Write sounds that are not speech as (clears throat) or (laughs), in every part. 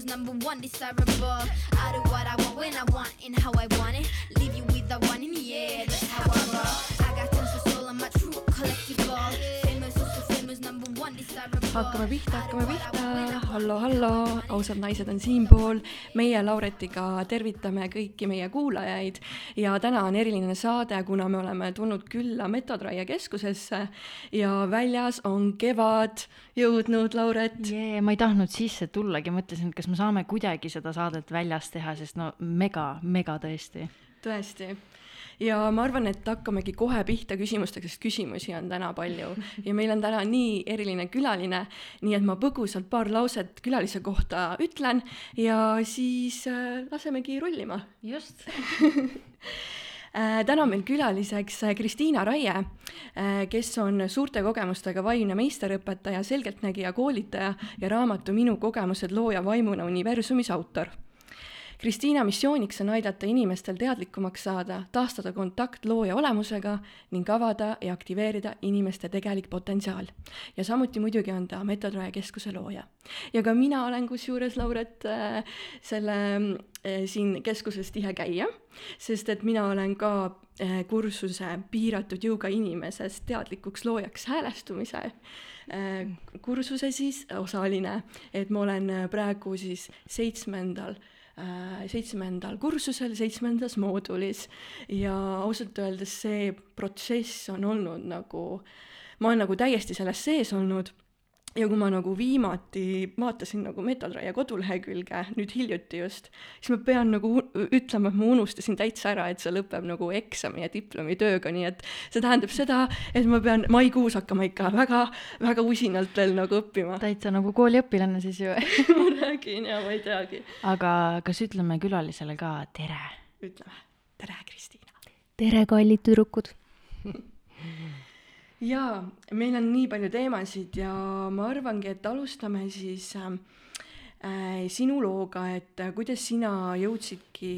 famous, number one desirable. I do what I want when I want and how I want it. Leave you with the one in the air, that's how I roll. I got tons of soul, I'm a true collectible. Famous, also famous, number one desirable. Hakkame pihta, hakkame pihta, hallo, hallo, ausad naised on siinpool. meie Lauretiga tervitame kõiki meie kuulajaid ja täna on eriline saade, kuna me oleme tulnud külla Metodraie keskusesse ja väljas on kevad jõudnud, Lauret. jee, ma ei tahtnud sisse tullagi, mõtlesin, et kas me saame kuidagi seda saadet väljas teha, sest no mega, mega tõesti. tõesti. Ja ma arvan, et hakkamegi kohe pihta küsimustega, sest küsimusi on täna palju. (laughs) Ja meil on täna nii eriline külaline, nii et ma põgusalt paar lauset külalise kohta ütlen ja siis äh, lasemegi rullima. Just. (laughs) (laughs) Äh, täna on meil külaliseks äh, Kristiina Raie, kes on suurte kogemustega vaimne meisterõpetaja, selgeltnägija koolitaja ja raamatu Minu kogemused looja vaimuna universumis autor Kristiina missiooniks on aidata inimestel teadlikumaks saada, taastada kontakt looja olemusega ning avada ja aktiveerida inimeste tegelik potentsiaal. ja samuti muidugi on ta Metodrae keskuse looja. ja ka mina olen kusjuures, Lauret äh,, selle äh, siin keskuses tihe käija, sest et mina olen ka äh, kursuse piiratud jõuga inimesest teadlikuks loojaks häälestumise kursuse siis osaline, et ma olen praegu siis seitsmendal seitsmendal kursusel, seitsmendas moodulis. Ja ausalt öeldes see protsess on olnud nagu, ma olen nagu täiesti selles sees olnud ja kui ma nagu viimati vaatasin nagu Metodraia kodulehekülge nüüd hiljuti just, siis ma pean nagu ütlema, et ma unustasin täitsa ära, et see lõpeb nagu eksami ja diplomitööga, nii et see tähendab seda, et ma pean maikuus hakkama ikka väga, väga usinalt veel nagu õppima. täitsa nagu kooliõpilane siis ju. (laughs) ma räägin ja ma ei teagi. aga kas ütleme külalisele ka tere? ütleme tere, Kristiina. tere, kallid tüdrukud. (laughs) jaa, meil on nii palju teemasid ja ma arvangi, et alustame siis äh, äh, sinu looga, et äh, kuidas sina jõudsidki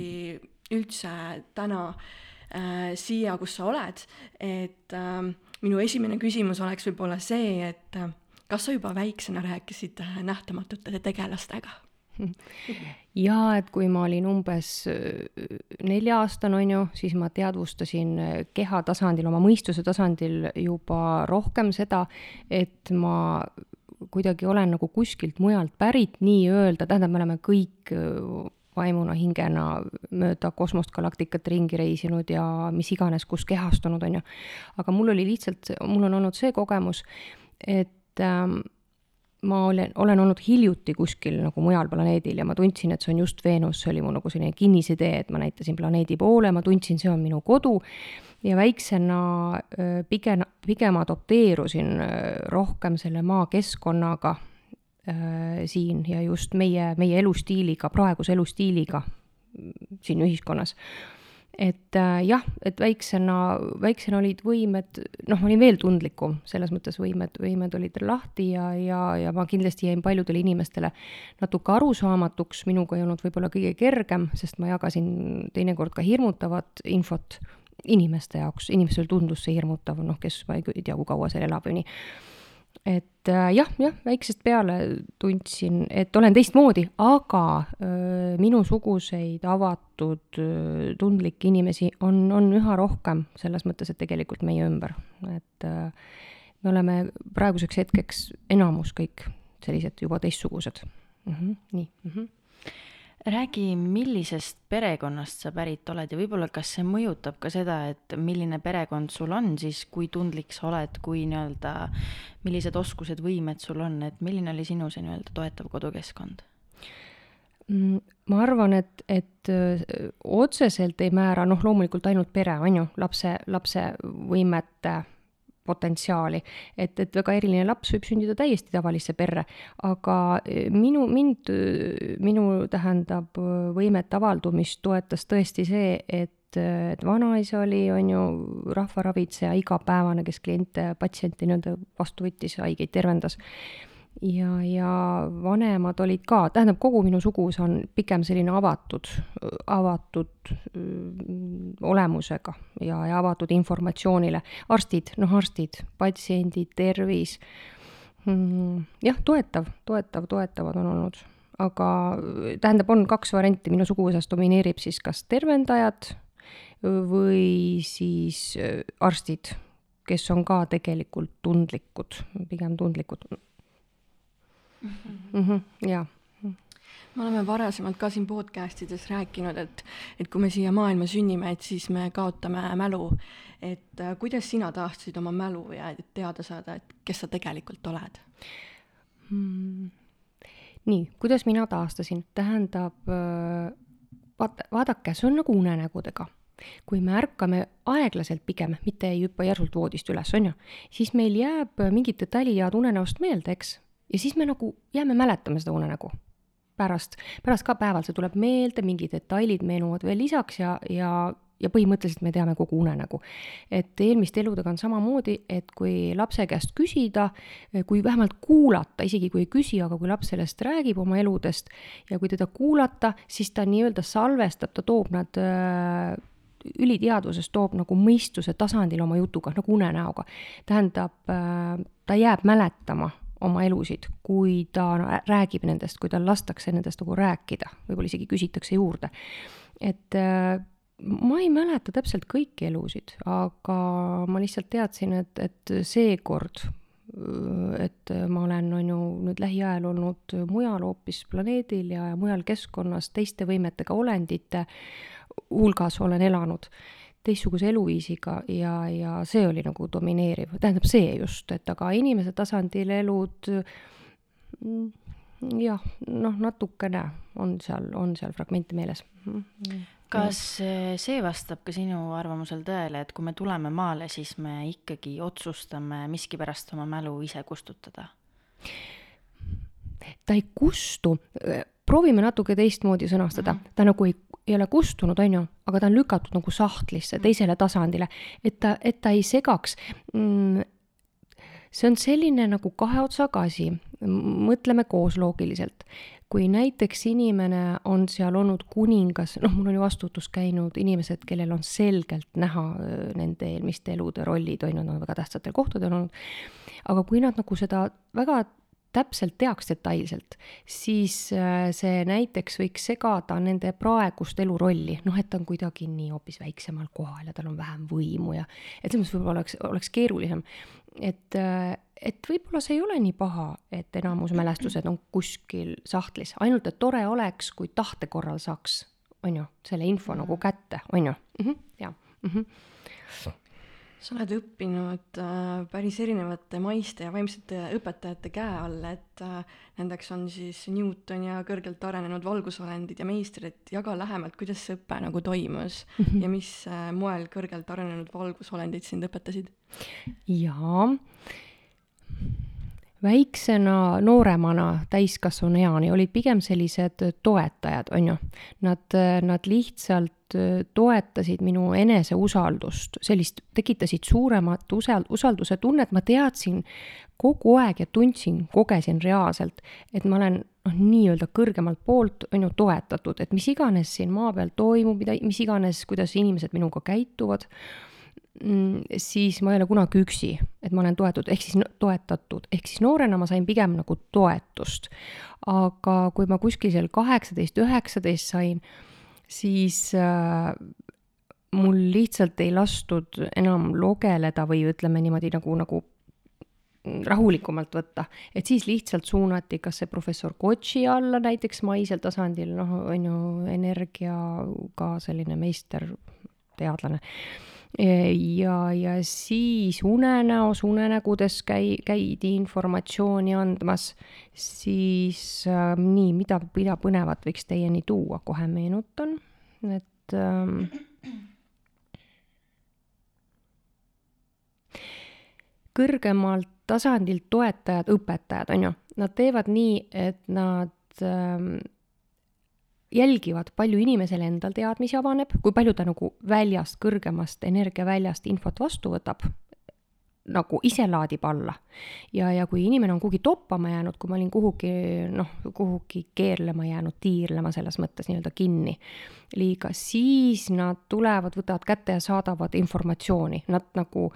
üldse täna äh, siia, kus sa oled, et äh, minu esimene küsimus oleks võib-olla see, et äh, kas sa juba väiksena rääkisid äh, nähtamatute tegelastega? (laughs) ja et kui ma olin umbes äh, nelja-aastane, on ju, siis ma teadvustasin äh, keha tasandil, oma mõistuse tasandil juba rohkem seda, et ma kuidagi olen nagu kuskilt mujalt pärit nii-öelda, tähendab, me oleme kõik äh, vaimuna, hingena mööda kosmost, galaktikat ringi reisinud ja mis iganes, kus kehastunud, on ju. aga mul oli lihtsalt, mul on olnud see kogemus, et ähm, ma olen, olen olnud hiljuti kuskil nagu mujal planeedil ja ma tundsin, et see on just Veenus, see oli mu nagu selline kinnisidee, et ma näitasin planeedi poole, ma tundsin, see on minu kodu. Ja väiksena pigem, pigem adopteerusin rohkem selle maakeskkonnaga öö, siin ja just meie, meie elustiiliga, praeguse elustiiliga siin ühiskonnas et äh, jah, et väiksena, väiksena olid võimed, noh, ma olin veel tundlikum, selles mõttes võimed, võimed olid lahti ja, ja, ja ma kindlasti jäin paljudele inimestele natuke arusaamatuks, minuga ei olnud võib-olla kõige kergem, sest ma jagasin teinekord ka hirmutavat infot inimeste jaoks, inimestel tundus see hirmutav, noh, kes ma ei tea, kui kaua seal elab või nii et äh, jah, jah, väiksest peale tundsin, et olen teistmoodi, aga öö, minusuguseid avatud öö, tundlikke inimesi on, on üha rohkem selles mõttes, et tegelikult meie ümber, et öö, me oleme praeguseks hetkeks enamus kõik sellised juba teistsugused mm. -hmm, nii mm. -hmm. räägi, millisest perekonnast sa pärit oled ja võib-olla kas see mõjutab ka seda, et milline perekond sul on siis, kui tundlik sa oled, kui nii-öelda, millised oskused, võimed sul on, et milline oli sinu see nii-öelda toetav kodukeskkond? Mm, ma arvan, et, et öö, otseselt ei määra, noh, loomulikult ainult pere, on ju, lapse, lapse võimete potentsiaali, et, et väga eriline laps võib sündida täiesti tavalisse perre, aga öö, minu, mind, minu tähendab öö, võimete avaldumist toetas tõesti see, et et vanaisa oli, on ju, rahvaravitseja igapäevane, kes kliente, patsiente nii-öelda vastu võttis, haigeid tervendas ja, ja vanemad olid ka, tähendab, kogu minu suguvõsa on pigem selline avatud, avatud mm, olemusega ja, ja avatud informatsioonile. arstid, noh, arstid, patsiendid, tervis mm,, jah, toetav, toetav, toetavad on olnud, aga tähendab, on kaks varianti, minu suguvõsas domineerib siis kas tervendajad või siis äh, arstid, kes on ka tegelikult tundlikud, pigem tundlikud mm. -hmm, jaa me oleme varasemalt ka siin podcast ides rääkinud, et, et kui me siia maailma sünnime, et siis me kaotame mälu. et äh, kuidas sina taastasid oma mälu ja teada saada, et kes sa tegelikult oled hmm.? nii, kuidas mina taastasin, tähendab äh, vaata, vaadake, see on nagu unenägudega kui me ärkame aeglaselt pigem, mitte ei hüppa järsult voodist üles, on ju, siis meil jääb mingid detailid jäävad unenäost meelde, eks, ja siis me nagu jääme mäletama seda unenägu pärast, pärast ka päeval see tuleb meelde, mingid detailid meenuvad veel lisaks ja, ja, ja põhimõtteliselt me teame kogu unenägu. et eelmiste eludega on samamoodi, et kui lapse käest küsida, kui vähemalt kuulata, isegi kui ei küsi, aga kui laps sellest räägib oma eludest ja kui teda kuulata, siis ta nii-öelda salvestab, ta toob nad äh, üliteadvuses toob nagu mõistuse tasandil oma jutuga, nagu unenäoga. tähendab, äh, ta jääb mäletama oma elusid, kui ta no, räägib nendest, kui tal lastakse nendest nagu rääkida, võib-olla isegi küsitakse juurde. et äh, ma ei mäleta täpselt kõiki elusid, aga ma lihtsalt teadsin, et, et seekord, et ma olen, on ju, nüüd lähiajal olnud mujal hoopis planeedil ja mujal keskkonnas teiste võimetega olendite hulgas olen elanud teistsuguse eluviisiga ja, ja see oli nagu domineeriv, tähendab see just, et aga inimese tasandil elud mm, jah, noh, natukene on seal, on seal fragmente meeles. kas see vastab ka sinu arvamusel tõele, et kui me tuleme maale, siis me ikkagi otsustame miskipärast oma mälu ise kustutada? ta ei kustu, proovime natuke teistmoodi sõnastada, mhm. ta nagu ei ei ole kustunud, on ju, aga ta on lükatud nagu sahtlisse, teisele tasandile, et ta, et ta ei segaks. Mm, see on selline nagu kahe otsaga asi, mõtleme koos loogiliselt. kui näiteks inimene on seal olnud kuningas, noh, mul on ju vastuvõtus käinud inimesed, kellel on selgelt näha nende eelmiste elude rollid, on ju, nad on väga tähtsatel kohtadel olnud, aga kui nad nagu seda väga täpselt teaks detailselt, siis äh, see näiteks võiks segada nende praegust elurolli, noh, et ta on kuidagi nii hoopis väiksemal kohal ja tal on vähem võimu ja et selles mõttes võib-olla oleks, oleks keerulisem. et, äh, et võib-olla see ei ole nii paha, et enamus mälestused on kuskil sahtlis, ainult et tore oleks, kui tahte korral saaks, on ju, selle info nagu kätte, on ju, mhm, jah. Mhm sa oled õppinud äh, päris erinevate maiste ja vaimsete õpetajate käe all, et äh, nendeks on siis Newton ja kõrgelt arenenud valgusolendid ja meistrid, jaga lähemalt, kuidas see õpe nagu toimus mm -hmm. ja mis äh, moel kõrgelt arenenud valgusolendid sind õpetasid? jaa, väiksena, nooremana, täiskasvanueani olid pigem sellised toetajad, on ju. Nad, nad lihtsalt toetasid minu eneseusaldust, sellist, tekitasid suuremat usal-, usalduse tunnet, ma teadsin kogu aeg ja tundsin, kogesin reaalselt, et ma olen noh, nii-öelda kõrgemalt poolt, on ju, toetatud, et mis iganes siin maa peal toimub, mida, mis iganes, kuidas inimesed minuga käituvad, mm, siis ma ei ole kunagi üksi, et ma olen toetud, ehk siis toetatud, ehk siis noorena ma sain pigem nagu toetust. aga kui ma kuskil seal kaheksateist, üheksateist sain, siis äh, mul lihtsalt ei lastud enam logeleda või ütleme niimoodi nagu, nagu rahulikumalt võtta, et siis lihtsalt suunati kas see professor Kotši alla näiteks maisel tasandil, noh, on ju energia ka selline meisterteadlane. Ja, ja siis unenäos, unenägudes käi-, käidi informatsiooni andmas, siis äh, nii, mida, mida põnevat võiks teieni tuua, kohe meenutan et ähm, kõrgemalt tasandilt toetajad, õpetajad, on ju, nad teevad nii, et nad ähm, jälgivad, palju inimesel endal teadmisi avaneb, kui palju ta nagu väljast, kõrgemast energiaväljast infot vastu võtab nagu ise laadib alla. ja, ja kui inimene on kuhugi toppama jäänud, kui ma olin kuhugi noh, kuhugi keerlema jäänud, tiirlema selles mõttes nii-öelda kinni liiga, siis nad tulevad, võtavad kätte ja saadavad informatsiooni, nad nagu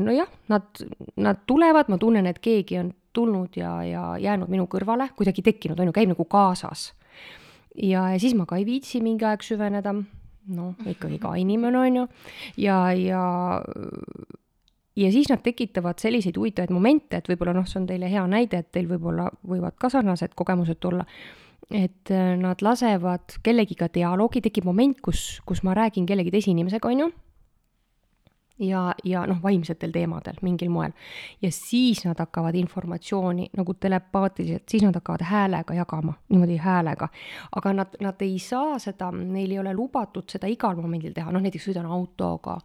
nojah, nad, nad tulevad, ma tunnen, et keegi on tulnud ja, ja jäänud minu kõrvale, kuidagi tekkinud, on ju, käib nagu kaasas. Ja, ja siis ma ka ei viitsi mingi aeg süveneda, noh, ikkagi ka inimene, on ju, ja, ja ja siis nad tekitavad selliseid huvitavaid momente, et võib-olla noh, see on teile hea näide, et teil võib-olla võivad ka sarnased kogemused tulla, et äh, nad lasevad kellegiga dialoogi, tekib moment, kus, kus ma räägin kellegi teise inimesega, on ju ja, ja noh, vaimsetel teemadel mingil moel. ja siis nad hakkavad informatsiooni nagu telepaatiliselt, siis nad hakkavad häälega jagama, niimoodi häälega. aga nad, nad ei saa seda, neil ei ole lubatud seda igal momendil teha, noh näiteks sõidan autoga,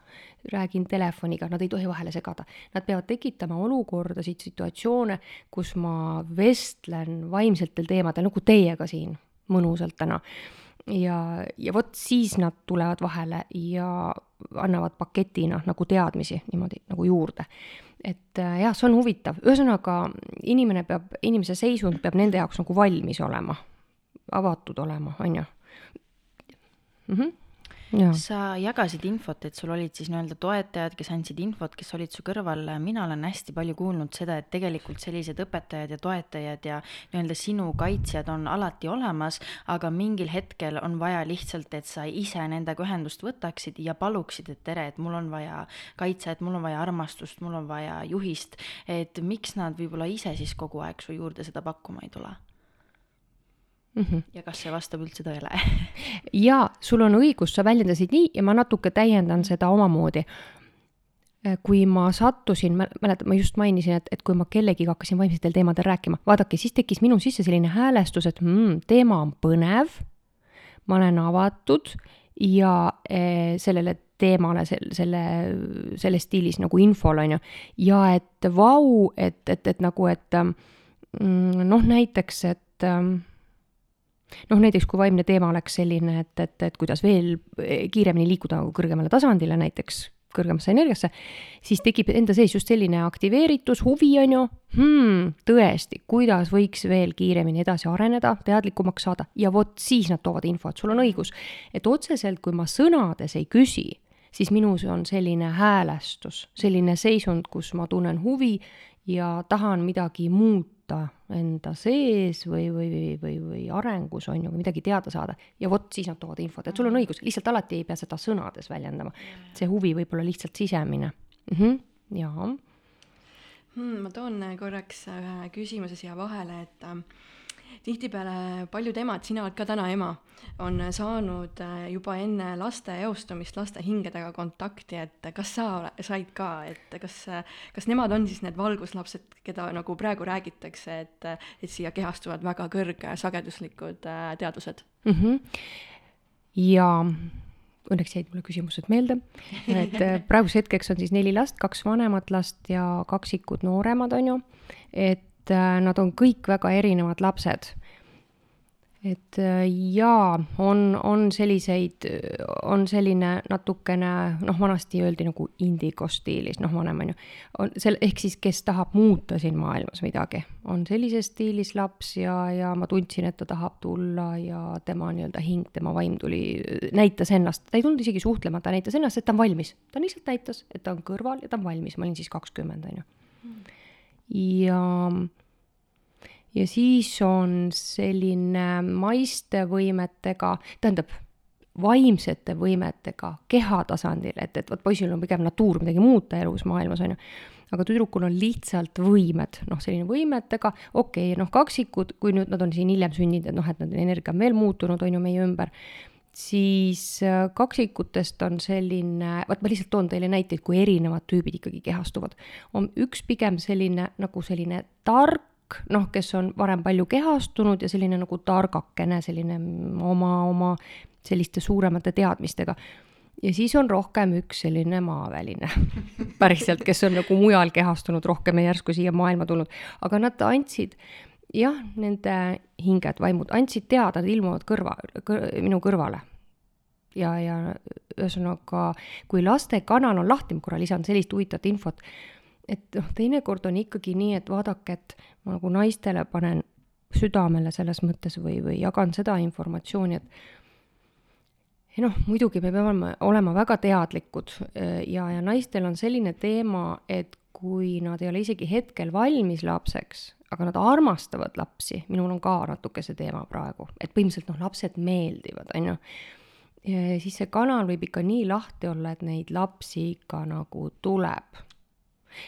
räägin telefoniga, nad ei tohi vahele segada. Nad peavad tekitama olukordasid, situatsioone, kus ma vestlen vaimsetel teemadel, nagu teiega siin mõnusalt täna ja, ja vot siis nad tulevad vahele ja annavad paketina nagu teadmisi niimoodi nagu juurde. et äh, jah, see on huvitav, ühesõnaga inimene peab, inimese seisund peab nende jaoks nagu valmis olema, avatud olema, on ju -hmm sa jagasid infot, et sul olid siis nii-öelda toetajad, kes andsid infot, kes olid su kõrval. mina olen hästi palju kuulnud seda, et tegelikult sellised õpetajad ja toetajad ja nii-öelda sinu kaitsjad on alati olemas, aga mingil hetkel on vaja lihtsalt, et sa ise nendega ühendust võtaksid ja paluksid, et tere, et mul on vaja kaitset, mul on vaja armastust, mul on vaja juhist. et miks nad võib-olla ise siis kogu aeg su juurde seda pakkuma ei tule? Mm. -hmm. ja kas see vastab üldse tõele (laughs) jaa, sul on õigus, sa väljendasid nii ja ma natuke täiendan seda omamoodi. Äh, kui ma sattusin, mäletad, ma just mainisin, et, et kui ma kellegiga hakkasin vaimsetel teemadel rääkima, vaadake, siis tekkis minu sisse selline häälestus, et mm, teema on põnev, ma olen avatud ja eh, sellele teemale, selle, selle, selles stiilis nagu infol, on ju, ja et vau, et, et, et nagu, et mm, noh, näiteks, et ähm, noh, näiteks kui vaimne teema oleks selline, et, et, et kuidas veel eh, kiiremini liikuda nagu kõrgemale tasandile, näiteks kõrgemasse energiasse, siis tekib enda sees just selline aktiveeritus, huvi on ju hmm,, tõesti, kuidas võiks veel kiiremini edasi areneda, teadlikumaks saada ja vot siis nad toovad infot, sul on õigus. et otseselt, kui ma sõnades ei küsi, siis minus on selline häälestus, selline seisund, kus ma tunnen huvi ja tahan midagi muuta muuta enda sees või, või, või, või, või arengus on ju, või midagi teada saada. ja vot siis nad toovad infot, et sul on mm. õigus, lihtsalt alati ei pea seda sõnades väljendama. see huvi võib olla lihtsalt sisemine mm. -hmm, jaa hmm,. ma toon korraks ühe küsimuse siia vahele, et äh, tihtipeale paljud emad, sina oled ka täna ema, on saanud äh, juba enne laste eostumist laste hingedega kontakti, et kas sa said ka, et kas, kas nemad on siis need valguslapsed, keda nagu praegu räägitakse, et, et siia kehastuvad väga kõrgesageduslikud äh, teadvused mm? -hmm. ja õnneks jäid mulle küsimused meelde, et äh, (laughs) praeguseks hetkeks on siis neli last, kaks vanemat last ja kaksikud nooremad, on ju, et et äh, nad on kõik väga erinevad lapsed. et äh, jaa, on, on selliseid, on selline natukene, noh, vanasti öeldi nagu indigo stiilis, noh, vanem on ju, on seal, ehk siis, kes tahab muuta siin maailmas midagi, on sellises stiilis laps ja, ja ma tundsin, et ta tahab tulla ja tema nii-öelda hing, tema vaim tuli, näitas ennast, ta ei tulnud isegi suhtlema, ta näitas ennast, et ta on valmis, ta lihtsalt näitas, et ta on kõrval ja ta on valmis, ma olin siis kakskümmend, on ju ja, ja siis on selline maiste võimetega, tähendab, vaimsete võimetega keha tasandil, et, et vot poisil on pigem natuur midagi muuta elus, maailmas, on ju. Aga tüdrukul on lihtsalt võimed, noh, selline võimetega, okei okay,, noh, kaksikud, kui nüüd nad on siin hiljem sündinud, et noh, et nende energia on veel muutunud, on ju, meie ümber, siis äh, kaksikutest on selline, vot ma lihtsalt toon teile näiteid, kui erinevad tüübid ikkagi kehastuvad. on üks pigem selline nagu selline tark, noh, kes on varem palju kehastunud ja selline nagu targakene, selline oma, oma selliste suuremate teadmistega. ja siis on rohkem üks selline maaväline (laughs) päriselt, kes on nagu mujal kehastunud rohkem ja järsku siia maailma tulnud, aga nad andsid jah, nende hinged, vaimud andsid teada, nad ilmuvad kõrva kõr,, minu kõrvale. ja, ja ühesõnaga, kui laste kanal on lahti, ma korra lisan sellist huvitavat infot, et noh, teinekord on ikkagi nii, et vaadake, et ma nagu naistele panen südamele selles mõttes või, või jagan seda informatsiooni, et noh, muidugi me peame olema, väga teadlikud äh, ja, ja naistel on selline teema, et kui nad ei ole isegi hetkel valmis lapseks, aga nad armastavad lapsi, minul on ka natuke see teema praegu, et põhimõtteliselt noh, lapsed meeldivad, on ju. siis see kanal võib ikka nii lahti olla, et neid lapsi ikka nagu tuleb.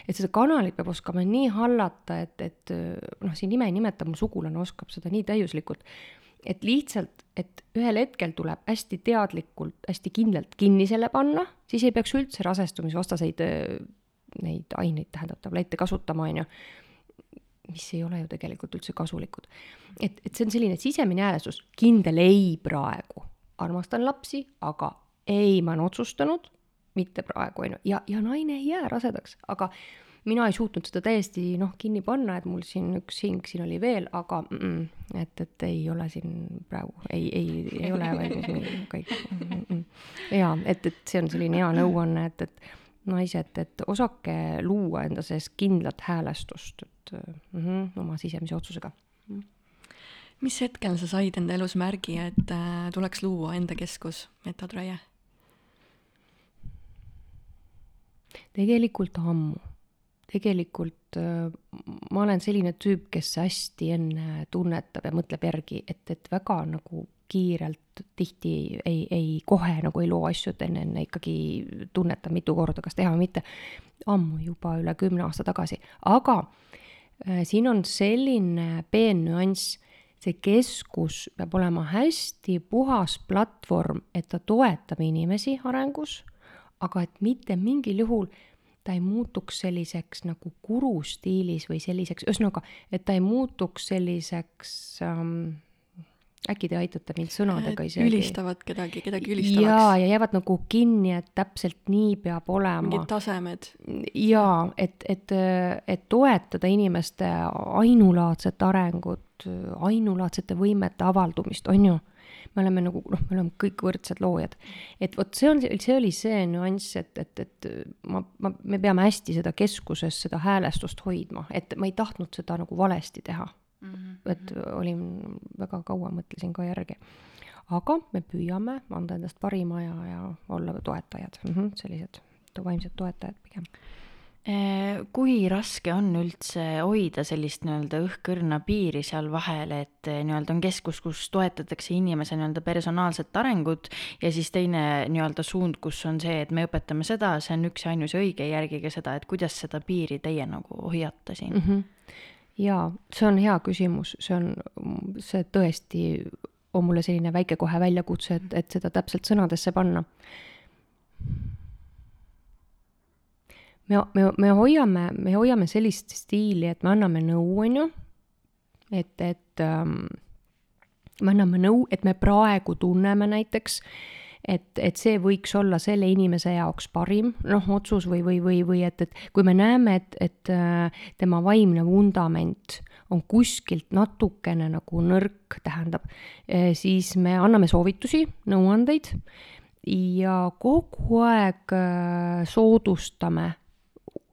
et seda kanalit peab oskama nii hallata, et, et noh, siin nime ei nimeta, mu sugulane oskab seda nii täiuslikult et lihtsalt, et ühel hetkel tuleb hästi teadlikult, hästi kindlalt kinni selle panna, siis ei peaks üldse rasestumisvastaseid neid aineid, tähendab, tablette kasutama, on ju, mis ei ole ju tegelikult üldse kasulikud. et, et see on selline sisemine häälestus, kindel ei praegu, armastan lapsi, aga ei, ma olen otsustanud, mitte praegu, on ju, ja, ja naine ei jää rasedaks, aga mina ei suutnud seda täiesti noh, kinni panna, et mul siin üks hing siin oli veel, aga mm -mm, et, et ei ole siin praegu, ei, ei, ei ole valmis (laughs) kõik mm. -mm. ja et, et see on selline hea nõuanne, et, et naised, et osake luua enda sees kindlat häälestust, et mm -hmm, oma sisemise otsusega mm.. mis hetkel sa said enda elus märgi, et äh, tuleks luua enda keskus Metatraie? tegelikult ammu tegelikult äh, ma olen selline tüüp, kes hästi enne tunnetab ja mõtleb järgi, et, et väga nagu kiirelt tihti ei, ei kohe nagu ei loo asju, et enne, enne ikkagi tunnetan mitu korda, kas teha või mitte. ammu juba üle kümne aasta tagasi, aga äh, siin on selline peennüanss, see keskus peab olema hästi puhas platvorm, et ta toetab inimesi arengus, aga et mitte mingil juhul ta ei muutuks selliseks nagu guru stiilis või selliseks, ühesõnaga, et ta ei muutuks selliseks ähm, äkki te aitate mind sõnadega isegi. ülistavad kedagi, kedagi ülistavaks. jaa, ja jäävad nagu kinni, et täpselt nii peab olema. mingid tasemed. jaa, et, et, et toetada inimeste ainulaadset arengut, ainulaadsete võimete avaldumist, on ju me oleme nagu noh, me oleme kõik võrdsed loojad. et vot see on, see oli see nüanss, et, et, et ma, ma, me peame hästi seda keskuses seda häälestust hoidma, et ma ei tahtnud seda nagu valesti teha mm. -hmm. et olin väga kaua, mõtlesin ka järgi. aga me püüame anda endast parima ja, ja olla toetajad mm, -hmm, sellised vaimsed toetajad pigem Äh, kui raske on üldse hoida sellist nii-öelda õhkõrna piiri seal vahel, et äh, nii-öelda on keskus, kus toetatakse inimese nii-öelda personaalset arengut ja siis teine nii-öelda suund, kus on see, et me õpetame seda, see on üks ja ainus õige, järgige seda, et kuidas seda piiri teie nagu hoiate siin mm? -hmm. Jaa, see on hea küsimus, see on, see tõesti on mulle selline väike kohe väljakutse, et, et seda täpselt sõnadesse panna. Me, me, me hoiame, me hoiame sellist stiili, et me anname nõu, on ju, et, et ähm, me anname nõu, et me praegu tunneme näiteks, et, et see võiks olla selle inimese jaoks parim noh, otsus või, või, või, või et, et kui me näeme, et, et äh, tema vaimne vundament on kuskilt natukene nagu nõrk, tähendab, äh, siis me anname soovitusi, nõuandeid ja kogu aeg äh, soodustame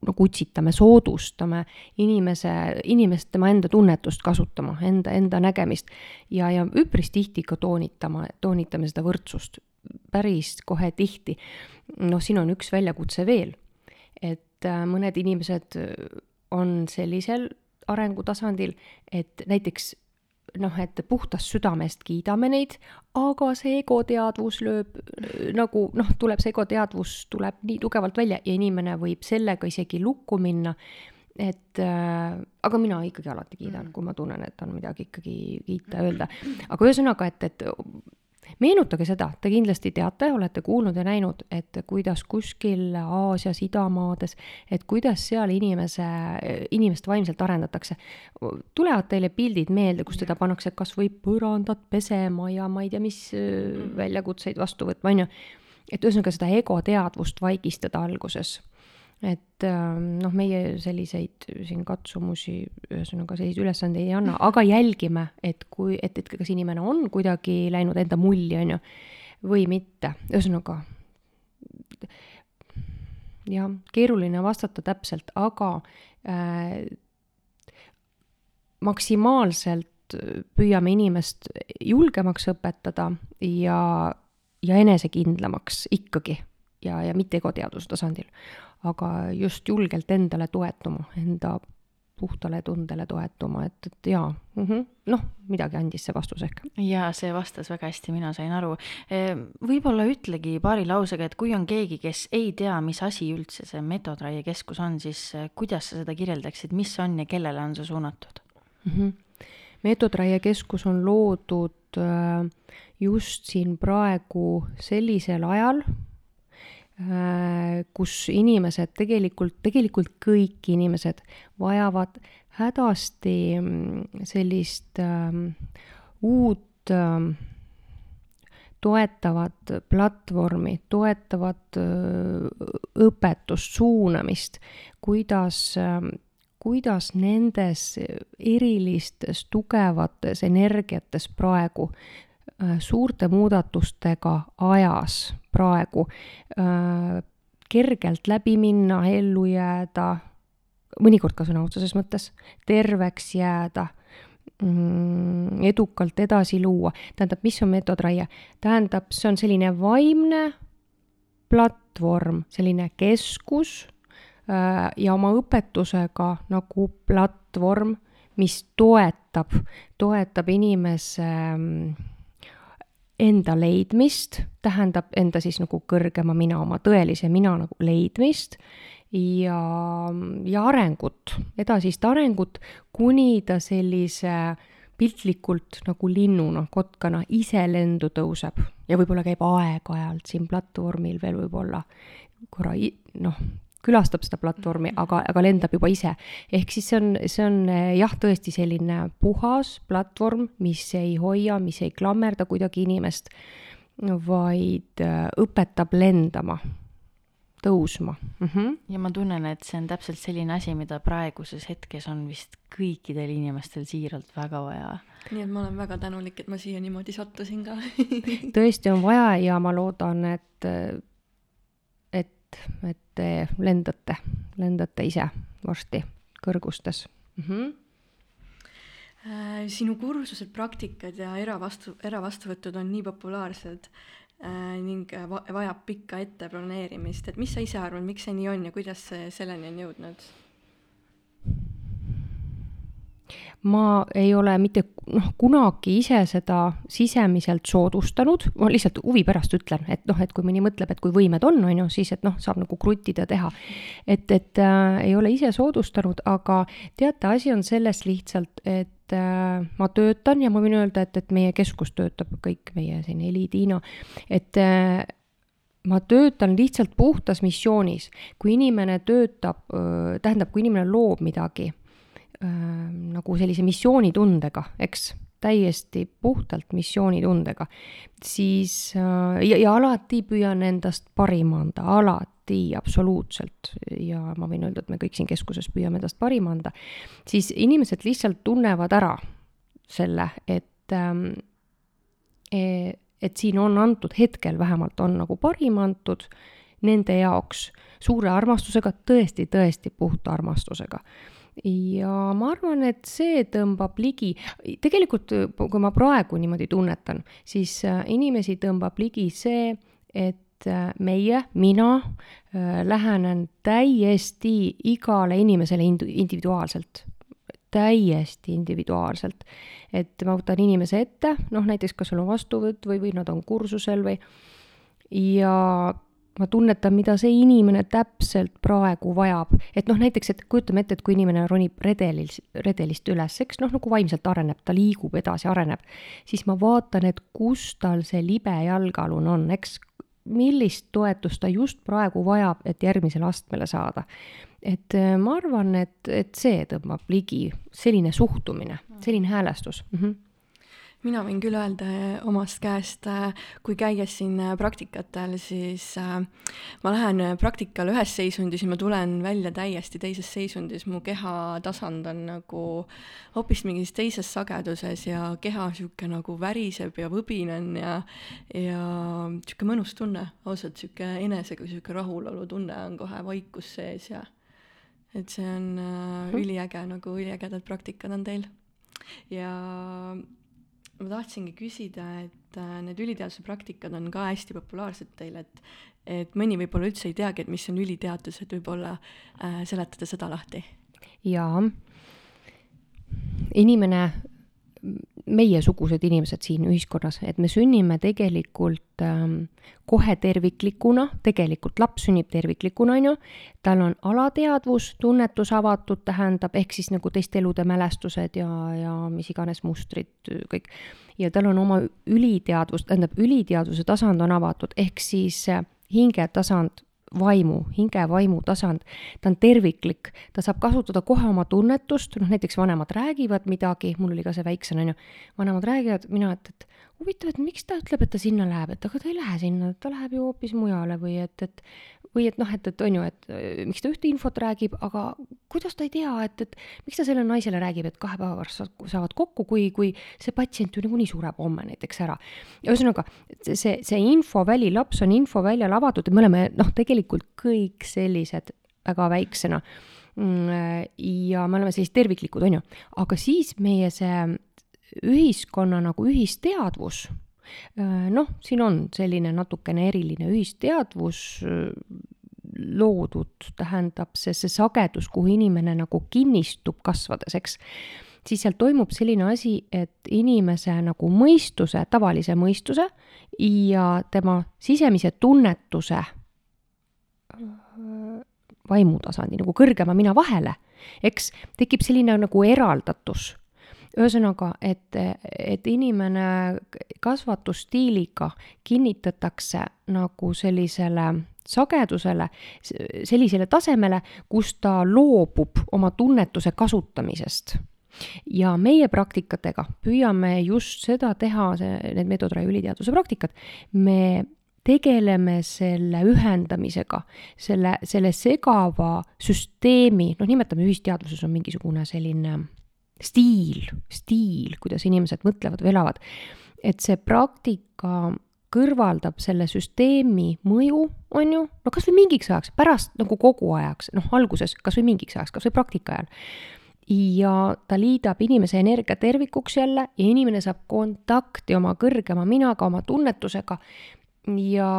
nagu utsitame, soodustame inimese, inimest, tema enda tunnetust kasutama, enda, enda nägemist ja, ja üpris tihti ka toonitama, toonitame seda võrdsust, päris kohe tihti. noh, siin on üks väljakutse veel, et äh, mõned inimesed on sellisel arengutasandil, et näiteks noh, et puhtast südamest kiidame neid, aga see egoteadvus lööb nagu noh, tuleb see egoteadvus tuleb nii tugevalt välja ja inimene võib sellega isegi lukku minna. et äh, aga mina ikkagi alati kiidan, kui ma tunnen, et on midagi ikkagi kiita, öelda. aga ühesõnaga, et, et meenutage seda, te kindlasti teate, olete kuulnud ja näinud, et kuidas kuskil Aasias, idamaades, et kuidas seal inimese, inimest vaimselt arendatakse. tulevad teile pildid meelde, kus teda pannakse kas või põrandat pesema ja ma ei tea, mis äh, väljakutseid vastu võtma, on ju. et ühesõnaga seda ego teadvust vaigistada alguses et ähm, noh, meie selliseid siin katsumusi, ühesõnaga selliseid ülesandeid ei anna, aga jälgime, et kui, et, et kas inimene on kuidagi läinud enda mulli, on ju, või mitte, ühesõnaga jah, keeruline vastata täpselt, aga äh, maksimaalselt püüame inimest julgemaks õpetada ja ja enesekindlamaks ikkagi ja, ja mitte egoteaduse tasandil, aga just julgelt endale toetuma, enda puhtale tundele toetuma, et, et jaa mm -hmm., noh, midagi andis see vastus ehk. jaa, see vastas väga hästi, mina sain aru. võib-olla ütlegi paari lausega, et kui on keegi, kes ei tea, mis asi üldse see Metodraie keskus on, siis kuidas sa seda kirjeldaksid, mis on ja kellele on see suunatud mm? -hmm. Metodraie keskus on loodud just siin praegu sellisel ajal, Äh, kus inimesed tegelikult, tegelikult kõik inimesed vajavad hädasti mm, sellist ähm, uut ähm, toetavat platvormi, toetavat äh, õpetust, suunamist, kuidas äh, kuidas nendes erilistes tugevates energiates praegu Äh, suurte muudatustega ajas praegu äh, kergelt läbi minna, ellu jääda, mõnikord ka sõna otseses mõttes, terveks jääda mm,, edukalt edasi luua. tähendab, mis on meetodraie? tähendab, see on selline vaimne platvorm, selline keskus äh, ja oma õpetusega nagu platvorm, mis toetab, toetab inimese äh, enda leidmist, tähendab enda siis nagu kõrgema mina, oma tõelise mina nagu leidmist ja, ja arengut, edasist arengut, kuni ta sellise piltlikult nagu linnuna, kotkana ise lendu tõuseb. Ja võib-olla käib aeg-ajalt siin platvormil veel võib-olla korra noh, külastab seda platvormi, aga, aga lendab juba ise. ehk siis see on, see on jah, tõesti selline puhas platvorm, mis ei hoia, mis ei klammerda kuidagi inimest, vaid äh, õpetab lendama tõusma mm. -hmm. ja ma tunnen, et see on täpselt selline asi, mida praeguses hetkes on vist kõikidel inimestel siiralt väga vaja. nii et ma olen väga tänulik, et ma siia niimoodi sattusin ka tõesti on vaja ja ma loodan, et et, et te lendate, lendate ise varsti kõrgustes mm. -hmm sinu kursused, praktikad ja eravastu, eravastuvõtud on nii populaarsed äh, ning va vajab pikka etteplaneerimist, et mis sa ise arvad, miks see nii on ja kuidas see selleni on jõudnud? Ma ei ole mitte noh, kunagi ise seda sisemiselt soodustanud, ma lihtsalt huvi pärast ütlen, et noh, et kui mõni mõtleb, et kui võimed on, on ju, siis et noh, saab nagu kruttida, teha. et, et äh, ei ole ise soodustanud, aga teate, asi on selles lihtsalt, et äh, ma töötan ja ma võin öelda, et, et meie keskus töötab, kõik meie siin, Heli, Tiina, et äh, ma töötan lihtsalt puhtas missioonis. kui inimene töötab, tähendab, kui inimene loob midagi äh, nagu sellise missioonitundega, eks, täiesti puhtalt missioonitundega, siis äh, ja, ja alati püüan endast parima anda, alati, absoluutselt, ja ma võin öelda, et me kõik siin keskuses püüame endast parima anda, siis inimesed lihtsalt tunnevad ära selle, et ähm, e, et siin on antud, hetkel vähemalt on nagu parim antud nende jaoks suure armastusega, tõesti, tõesti puhta armastusega ja ma arvan, et see tõmbab ligi, tegelikult kui ma praegu niimoodi tunnetan, siis äh, inimesi tõmbab ligi see, et äh, meie, mina äh, lähenen täiesti igale inimesele individuaalselt, täiesti individuaalselt. et ma võtan inimese ette, noh näiteks kas sul on vastuvõtt või, või nad on kursusel või ja ma tunnetan, mida see inimene täpselt praegu vajab. et noh, näiteks, et kujutame ette, et kui inimene ronib redelil, redelist üles, eks noh, nagu vaimselt areneb, ta liigub edasi, areneb, siis ma vaatan, et kus tal see libe jalgealune on, eks, millist toetust ta just praegu vajab, et järgmisele astmele saada. et äh, ma arvan, et, et see tõmbab ligi, selline suhtumine, selline häälestus mm. -hmm mina võin küll öelda eh, omast käest, eh, kui käies siin eh, praktikatel, siis ma lähen praktikale ühes seisundis ja ma tulen välja täiesti teises seisundis, mu kehatasand on nagu hoopis mingis teises sageduses ja keha sihuke nagu väriseb ja võbinen ja, ja sihuke mõnus tunne, ausalt sihuke enesega sihuke rahulolu tunne on kohe vaikus sees ja et see on äh, üliäge, nagu üliägedad praktikad on teil. ja ma tahtsingi küsida, et äh, need üliteaduse praktikad on ka hästi populaarsed teil, et et mõni võib-olla üldse ei teagi, et mis on üliteadus, et võib-olla äh, seletada seda lahti? jaa, inimene meiesugused inimesed siin ühiskonnas, et me sünnime tegelikult ähm, kohe terviklikuna, tegelikult laps sünnib terviklikuna, on ju, tal on alateadvus, tunnetus avatud, tähendab, ehk siis nagu teiste elude mälestused ja, ja mis iganes mustrid, kõik. ja tal on oma üliteadvus, tähendab, üliteadvuse tasand on avatud, ehk siis äh, hingetasand vaimu, hinge vaimu tasand, ta on terviklik, ta saab kasutada kohe oma tunnetust, noh näiteks vanemad räägivad midagi, mul oli ka see väiksena, on ju, vanemad räägivad, mina, et, et huvitav, et miks ta ütleb, et ta sinna läheb, et aga ta ei lähe sinna, ta läheb ju hoopis mujale või et, et või et noh, et, et on ju, et miks ta ühte infot räägib, aga kuidas ta ei tea, et, et miks ta sellele naisele räägib, et kahe päeva pärast saavad kokku, kui, kui see patsient ju niikuinii sureb homme näiteks ära. ühesõnaga, see, see infoväli, laps on infoväljal avatud ja me oleme noh, tegelikult kõik sellised väga väiksena. Mm, ja me oleme sellised terviklikud, on ju, aga siis meie see ühiskonna nagu ühisteadvus Äh, noh, siin on selline natukene eriline ühisteadvus äh, loodud, tähendab see, see sagedus, kuhu inimene nagu kinnistub kasvades, eks, siis seal toimub selline asi, et inimese nagu mõistuse, tavalise mõistuse ja tema sisemise tunnetuse äh, vaimutasandi nagu kõrgema mina vahele, eks, tekib selline nagu eraldatus ühesõnaga, et, et inimene kasvatusstiiliga kinnitatakse nagu sellisele sagedusele, sellisele tasemele, kus ta loobub oma tunnetuse kasutamisest. Ja meie praktikatega püüame just seda teha, see, need Meetodra üliteaduse praktikad, me tegeleme selle ühendamisega, selle, selle segava süsteemi, noh, nimetame ühisteadvuses on mingisugune selline stiil, stiil, kuidas inimesed mõtlevad või elavad. et see praktika kõrvaldab selle süsteemi mõju, on ju, no kas või mingiks ajaks, pärast nagu kogu ajaks, noh, alguses kas või mingiks ajaks, kas või praktika ajal. ja ta liidab inimese energia tervikuks jälle ja inimene saab kontakti oma kõrgema minaga, oma tunnetusega ja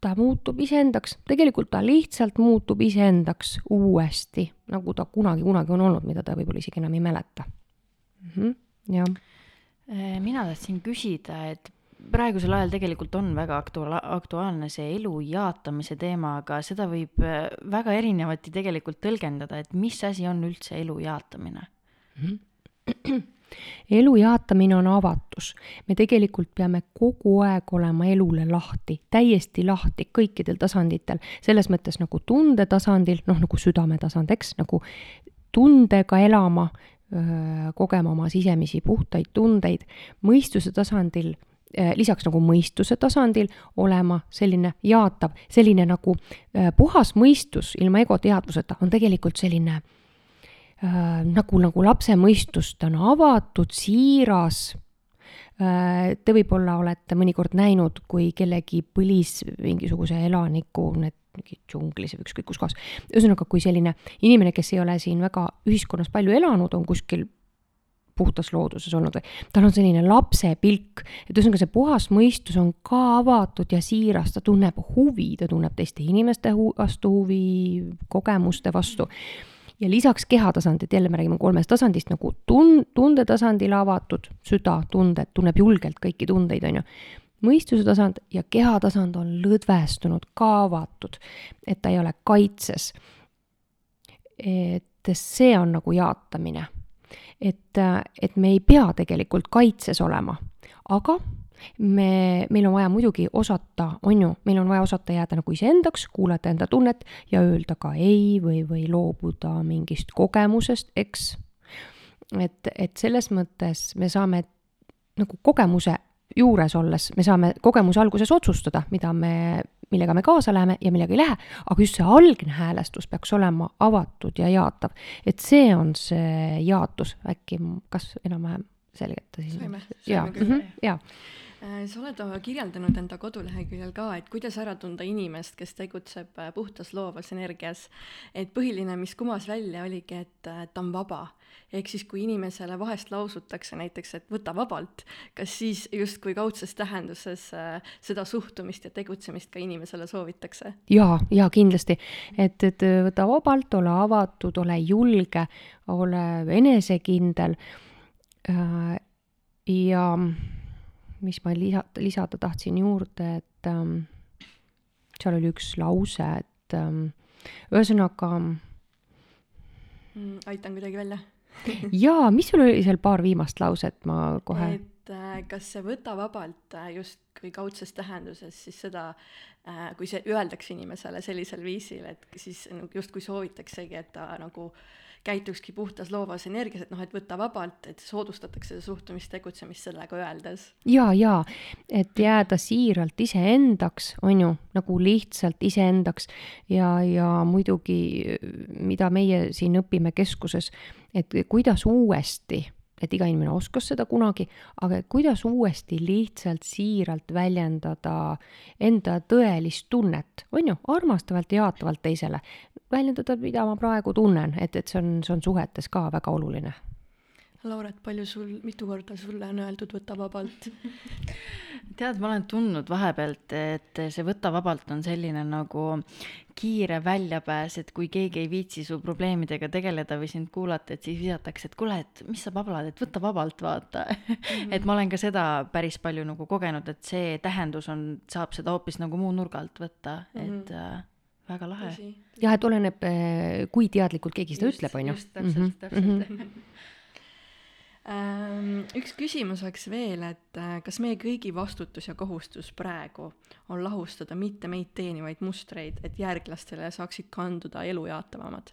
ta muutub iseendaks, tegelikult ta lihtsalt muutub iseendaks uuesti, nagu ta kunagi, kunagi on olnud, mida ta võib-olla isegi enam ei mäleta mm. -hmm, jah. Äh, mina tahtsin küsida, et praegusel ajal tegelikult on väga aktuaal-, aktuaalne see elu jaatamise teema, aga seda võib äh, väga erinevati tegelikult tõlgendada, et mis asi on üldse elu jaatamine mm? -hmm elu jaatamine on avatus. me tegelikult peame kogu aeg olema elule lahti, täiesti lahti kõikidel tasanditel, selles mõttes nagu tunde tasandil, noh nagu südame tasand, eks, nagu tundega elama, kogema oma sisemisi puhtaid tundeid, mõistuse tasandil lisaks nagu mõistuse tasandil olema selline jaatav, selline nagu puhas mõistus ilma egoteadvuseta on tegelikult selline äh, äh, nagu, nagu lapse mõistus, ta on avatud, siiras äh,. Te võib-olla olete mõnikord näinud, kui kellegi põlis mingisuguse elaniku, need mingi džunglis või ükskõik kus kohas. ühesõnaga, kui selline inimene, kes ei ole siin väga ühiskonnas palju elanud, on kuskil puhtas looduses olnud või tal on selline lapsepilk, et ühesõnaga see puhas mõistus on ka avatud ja siiras, ta tunneb huvi, ta tunneb teiste inimeste hu vastu huvi, kogemuste vastu ja lisaks kehatasandid, jälle me räägime kolmest tasandist nagu tun-, tundetasandil avatud süda, tunded, tunneb julgelt kõiki tundeid, on ju. mõistuse tasand ja kehatasand on lõdvestunud, ka avatud, et ta ei ole kaitses. et see on nagu jaatamine. et, et me ei pea tegelikult kaitses olema, aga me, meil on vaja muidugi osata, on ju, meil on vaja osata jääda nagu iseendaks, kuulata enda tunnet ja öelda ka ei või, või loobuda mingist kogemusest, eks. et, et selles mõttes me saame nagu kogemuse juures olles, me saame kogemuse alguses otsustada, mida me, millega me kaasa läheme ja millega ei lähe, aga just see algne häälestus peaks olema avatud ja jaatav. et see on see jaatus, äkki kas enam-vähem selgelt asi. Saime, saime küll. jaa Äh, sa oled oma kirjeldanud enda koduleheküljel ka, et kuidas ära tunda inimest, kes tegutseb äh, puhtas loovas energias. et põhiline, mis kumas välja, oligi, et äh, ta on vaba. ehk siis, kui inimesele vahest lausutakse näiteks, et võta vabalt, kas siis justkui kaudses tähenduses seda suhtumist ja tegutsemist ka inimesele soovitakse? jaa, jaa, kindlasti. et, et võta vabalt, ole avatud, ole julge, ole enesekindel ja mis ma lisada, lisada tahtsin juurde, et ähm, seal oli üks lause, et ähm, ühesõnaga mm,. aitan kuidagi välja (laughs) jaa, mis sul oli seal paar viimast lauset, ma kohe. et äh, kas see võta vabalt äh, justkui kaudses tähenduses, siis seda äh,, kui see öeldakse inimesele sellisel viisil, et siis nagu justkui soovitaksegi, et ta nagu äh, käitukski puhtas loovas energias, et noh, et võta vabalt, et soodustatakse suhtumist, tegutsemist sellega öeldes. ja, ja et jääda siiralt iseendaks, on ju, nagu lihtsalt iseendaks ja, ja muidugi, mida meie siin õpime keskuses, et kuidas uuesti et iga inimene oskas seda kunagi, aga kuidas uuesti lihtsalt siiralt väljendada enda tõelist tunnet, on ju, armastavalt ja jaatavalt teisele. väljendada, mida ma praegu tunnen, et, et see on, see on suhetes ka väga oluline Lauret, palju sul, mitu korda sulle on öeldud võta vabalt (laughs) tead, ma olen tundnud vahepealt, et see võta vabalt on selline nagu kiire väljapääs, et kui keegi ei viitsi su probleemidega tegeleda või sind kuulata, et siis visatakse, et kuule, et mis sa bablad, et võta vabalt, vaata mm. -hmm. (laughs) et ma olen ka seda päris palju nagu kogenud, et see tähendus on, saab seda hoopis nagu muu nurga alt võtta mm, -hmm. et äh, väga lahe. jah, et oleneb, äh, kui teadlikult keegi seda just, ütleb, on ju. just, täpselt mm, -hmm. täpselt mm. -hmm (laughs) üks küsimus oleks veel, et äh, kas meie kõigi vastutus ja kohustus praegu on lahustada mitte meid teenivaid mustreid, et järglastele saaksid kanduda elu jaatavamad?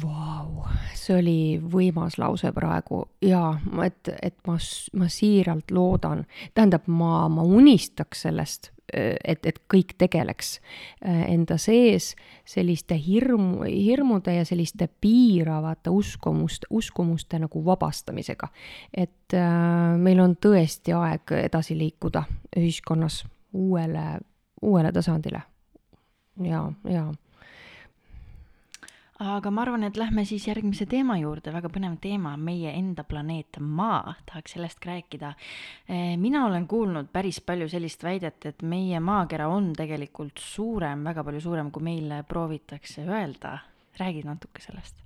Vau, see oli võimas lause praegu ja et, et ma, ma siiralt loodan, tähendab, ma, ma unistaks sellest, et, et kõik tegeleks äh, enda sees selliste hirmu, hirmude ja selliste piiravate uskumust, uskumuste nagu vabastamisega. et äh, meil on tõesti aeg edasi liikuda ühiskonnas uuele, uuele tasandile. ja, ja aga ma arvan, et lähme siis järgmise teema juurde, väga põnev teema, meie enda planeet Maa, tahaks sellest rääkida. Eh, mina olen kuulnud päris palju sellist väidet, et meie maakera on tegelikult suurem, väga palju suurem, kui meile proovitakse öelda. räägid natuke sellest?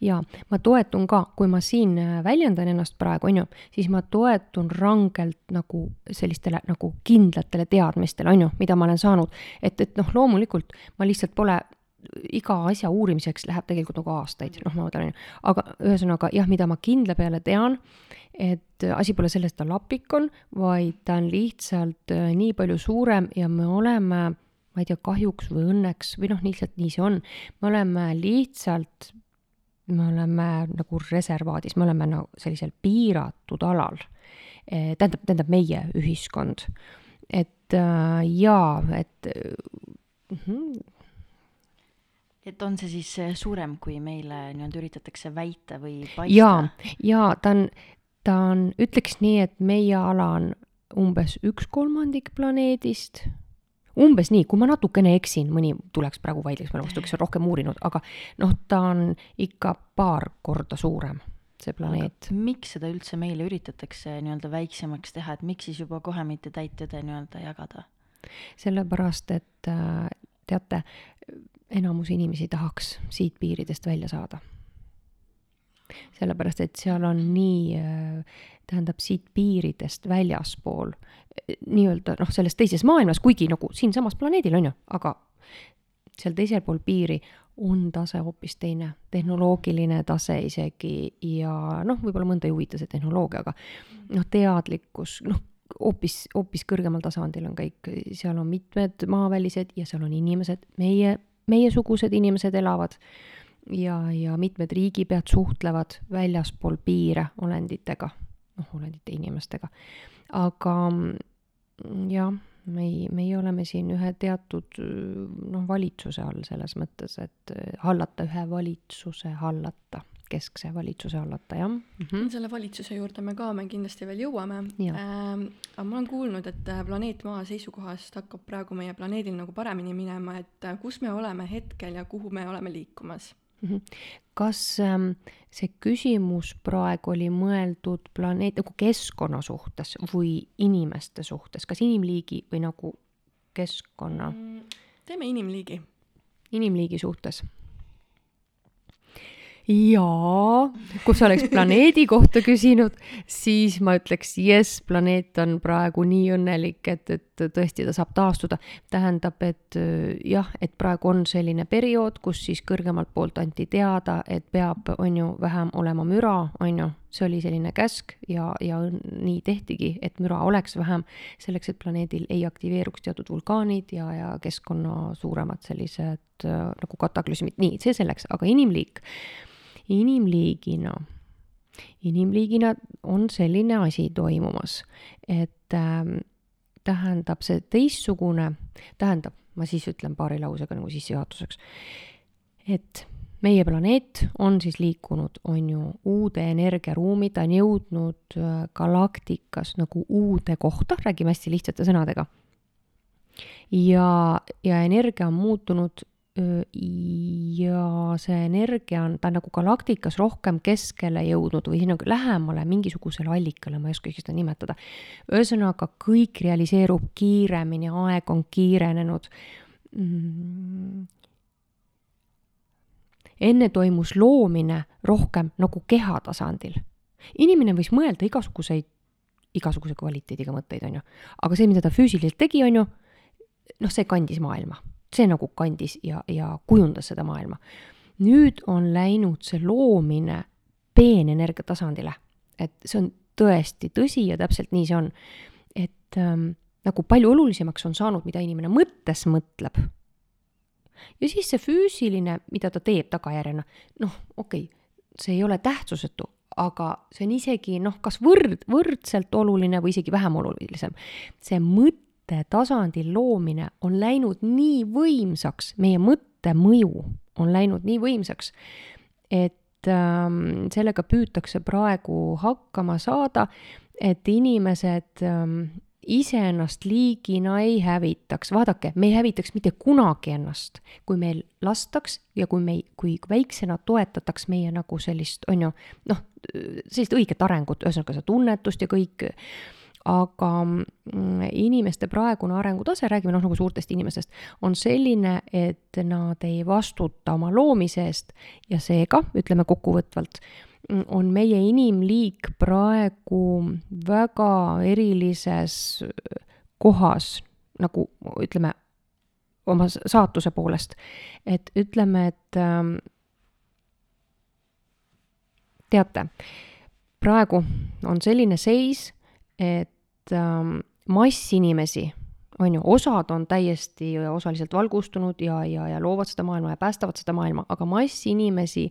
jaa, ma toetun ka, kui ma siin äh, väljendan ennast praegu, on ju, siis ma toetun rangelt nagu sellistele nagu kindlatele teadmistele, on ju, mida ma olen saanud. et, et noh, loomulikult ma lihtsalt pole iga asja uurimiseks läheb tegelikult nagu aastaid, noh, ma mõtlen, aga ühesõnaga jah, mida ma kindla peale tean, et asi pole selles, et ta lapik on, vaid ta on lihtsalt äh, nii palju suurem ja me oleme, ma ei tea, kahjuks või õnneks või noh, lihtsalt nii see on, me oleme lihtsalt, me oleme nagu reservaadis, me oleme nagu sellisel piiratud alal. Eh, tähendab, tähendab meie ühiskond. et äh, jaa, et mm -hmm, et on see siis äh, suurem, kui meile nii-öelda üritatakse väita või paista? jaa, jaa, ta on, ta on, ütleks nii, et meie ala on umbes üks kolmandik planeedist, umbes nii, kui ma natukene eksin, mõni tuleks praegu vaidleks mulle vastu, kes on rohkem uurinud, aga noh, ta on ikka paar korda suurem, see planeet. miks seda üldse meile üritatakse nii-öelda väiksemaks teha, et miks siis juba kohe mitte täit tõde nii-öelda jagada? sellepärast, et äh, teate, enamus inimesi tahaks siit piiridest välja saada. sellepärast, et seal on nii, tähendab siit piiridest väljaspool nii-öelda noh, selles teises maailmas, kuigi nagu siinsamas planeedil on ju, aga seal teisel pool piiri on tase hoopis teine, tehnoloogiline tase isegi ja noh, võib-olla mõnda ei huvita see tehnoloogia, aga noh, teadlikkus, noh, hoopis, hoopis kõrgemal tasandil on kõik, seal on mitmed maavälised ja seal on inimesed, meie meiesugused inimesed elavad ja, ja mitmed riigipead suhtlevad väljaspool piire olenditega, noh, olendite inimestega. aga jah, meie, meie oleme siin ühe teatud noh, valitsuse all selles mõttes, et hallata ühe valitsuse hallata keskse valitsuse hallata, jah mm. -hmm. selle valitsuse juurde me ka, me kindlasti veel jõuame ähm,. aga ma olen kuulnud, et äh, planeet Maa seisukohast hakkab praegu meie planeedil nagu paremini minema, et äh, kus me oleme hetkel ja kuhu me oleme liikumas mm. -hmm. kas ähm, see küsimus praegu oli mõeldud planeet nagu keskkonna suhtes või inimeste suhtes, kas inimliigi või nagu keskkonna mm,? teeme inimliigi. inimliigi suhtes jaa, kui sa oleks (laughs) planeedi kohta küsinud, siis ma ütleks jess, planeet on praegu nii õnnelik, et, et tõesti ta saab taastuda. tähendab, et jah, et praegu on selline periood, kus siis kõrgemalt poolt anti teada, et peab, on ju, vähem olema müra, on ju, see oli selline käsk ja, ja nii tehtigi, et müra oleks vähem, selleks et planeedil ei aktiveeruks teatud vulkaanid ja, ja keskkonna suuremad sellised äh, nagu kataklüsmid, nii, see selleks, aga inimliik inimliigina, inimliigina on selline asi toimumas, et äh, tähendab see teistsugune, tähendab, ma siis ütlen paari lausega nagu sissejuhatuseks, et meie planeet on siis liikunud, on ju, uude energiaruumi, ta on jõudnud äh, galaktikas nagu uude kohta, räägime hästi lihtsate sõnadega. ja, ja energia on muutunud ja see energia on, ta on nagu galaktikas rohkem keskele jõudnud või nagu lähemale mingisugusele allikale, ma ei oskagi seda nimetada. ühesõnaga, kõik realiseerub kiiremini, aeg on kiirenenud mm.. enne toimus loomine rohkem nagu keha tasandil. inimene võis mõelda igasuguseid, igasuguse kvaliteediga mõtteid, on ju, aga see, mida ta füüsiliselt tegi, on ju, noh, see kandis maailma see nagu kandis ja, ja kujundas seda maailma. nüüd on läinud see loomine peenenergia tasandile, et see on tõesti tõsi ja täpselt nii see on. et ähm, nagu palju olulisemaks on saanud, mida inimene mõttes mõtleb. ja siis see füüsiline, mida ta teeb tagajärjena, noh, okei okay,, see ei ole tähtsusetu, aga see on isegi noh, kas võrd, võrdselt oluline või isegi vähem olulisem. see mõte mõttetasandil loomine on läinud nii võimsaks, meie mõttemõju on läinud nii võimsaks, et ähm, sellega püütakse praegu hakkama saada, et inimesed ähm, iseennast liigina ei hävitaks, vaadake, me ei hävitaks mitte kunagi ennast, kui meil lastaks ja kui me, kui väiksena toetataks meie nagu sellist, on ju, noh, sellist õiget arengut, ühesõnaga seda tunnetust ja kõik aga mm, inimeste praegune arengutase, räägime noh, nagu suurtest inimestest, on selline, et nad ei vastuta oma loomise eest ja seega, ütleme kokkuvõtvalt, mm, on meie inimliik praegu väga erilises kohas, nagu ütleme, oma saatuse poolest. et ütleme, et ähm, teate, praegu on selline seis, et ähm, mass inimesi, on ju, osad on täiesti osaliselt valgustunud ja, ja, ja loovad seda maailma ja päästavad seda maailma, aga mass inimesi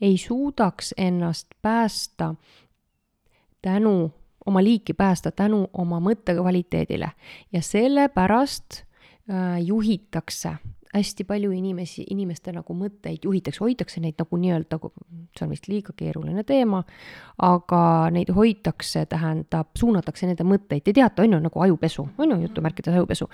ei suudaks ennast päästa tänu, oma liiki päästa tänu oma mõttekvaliteedile. Ja sellepärast äh, juhitakse hästi palju inimesi, inimeste nagu mõtteid juhitakse, hoitakse neid nagu nii-öelda, see on vist liiga keeruline teema, aga neid hoitakse, tähendab, suunatakse nende mõtteid, te teate, on ju, nagu ajupesu, on ju, jutumärkides ajupesu.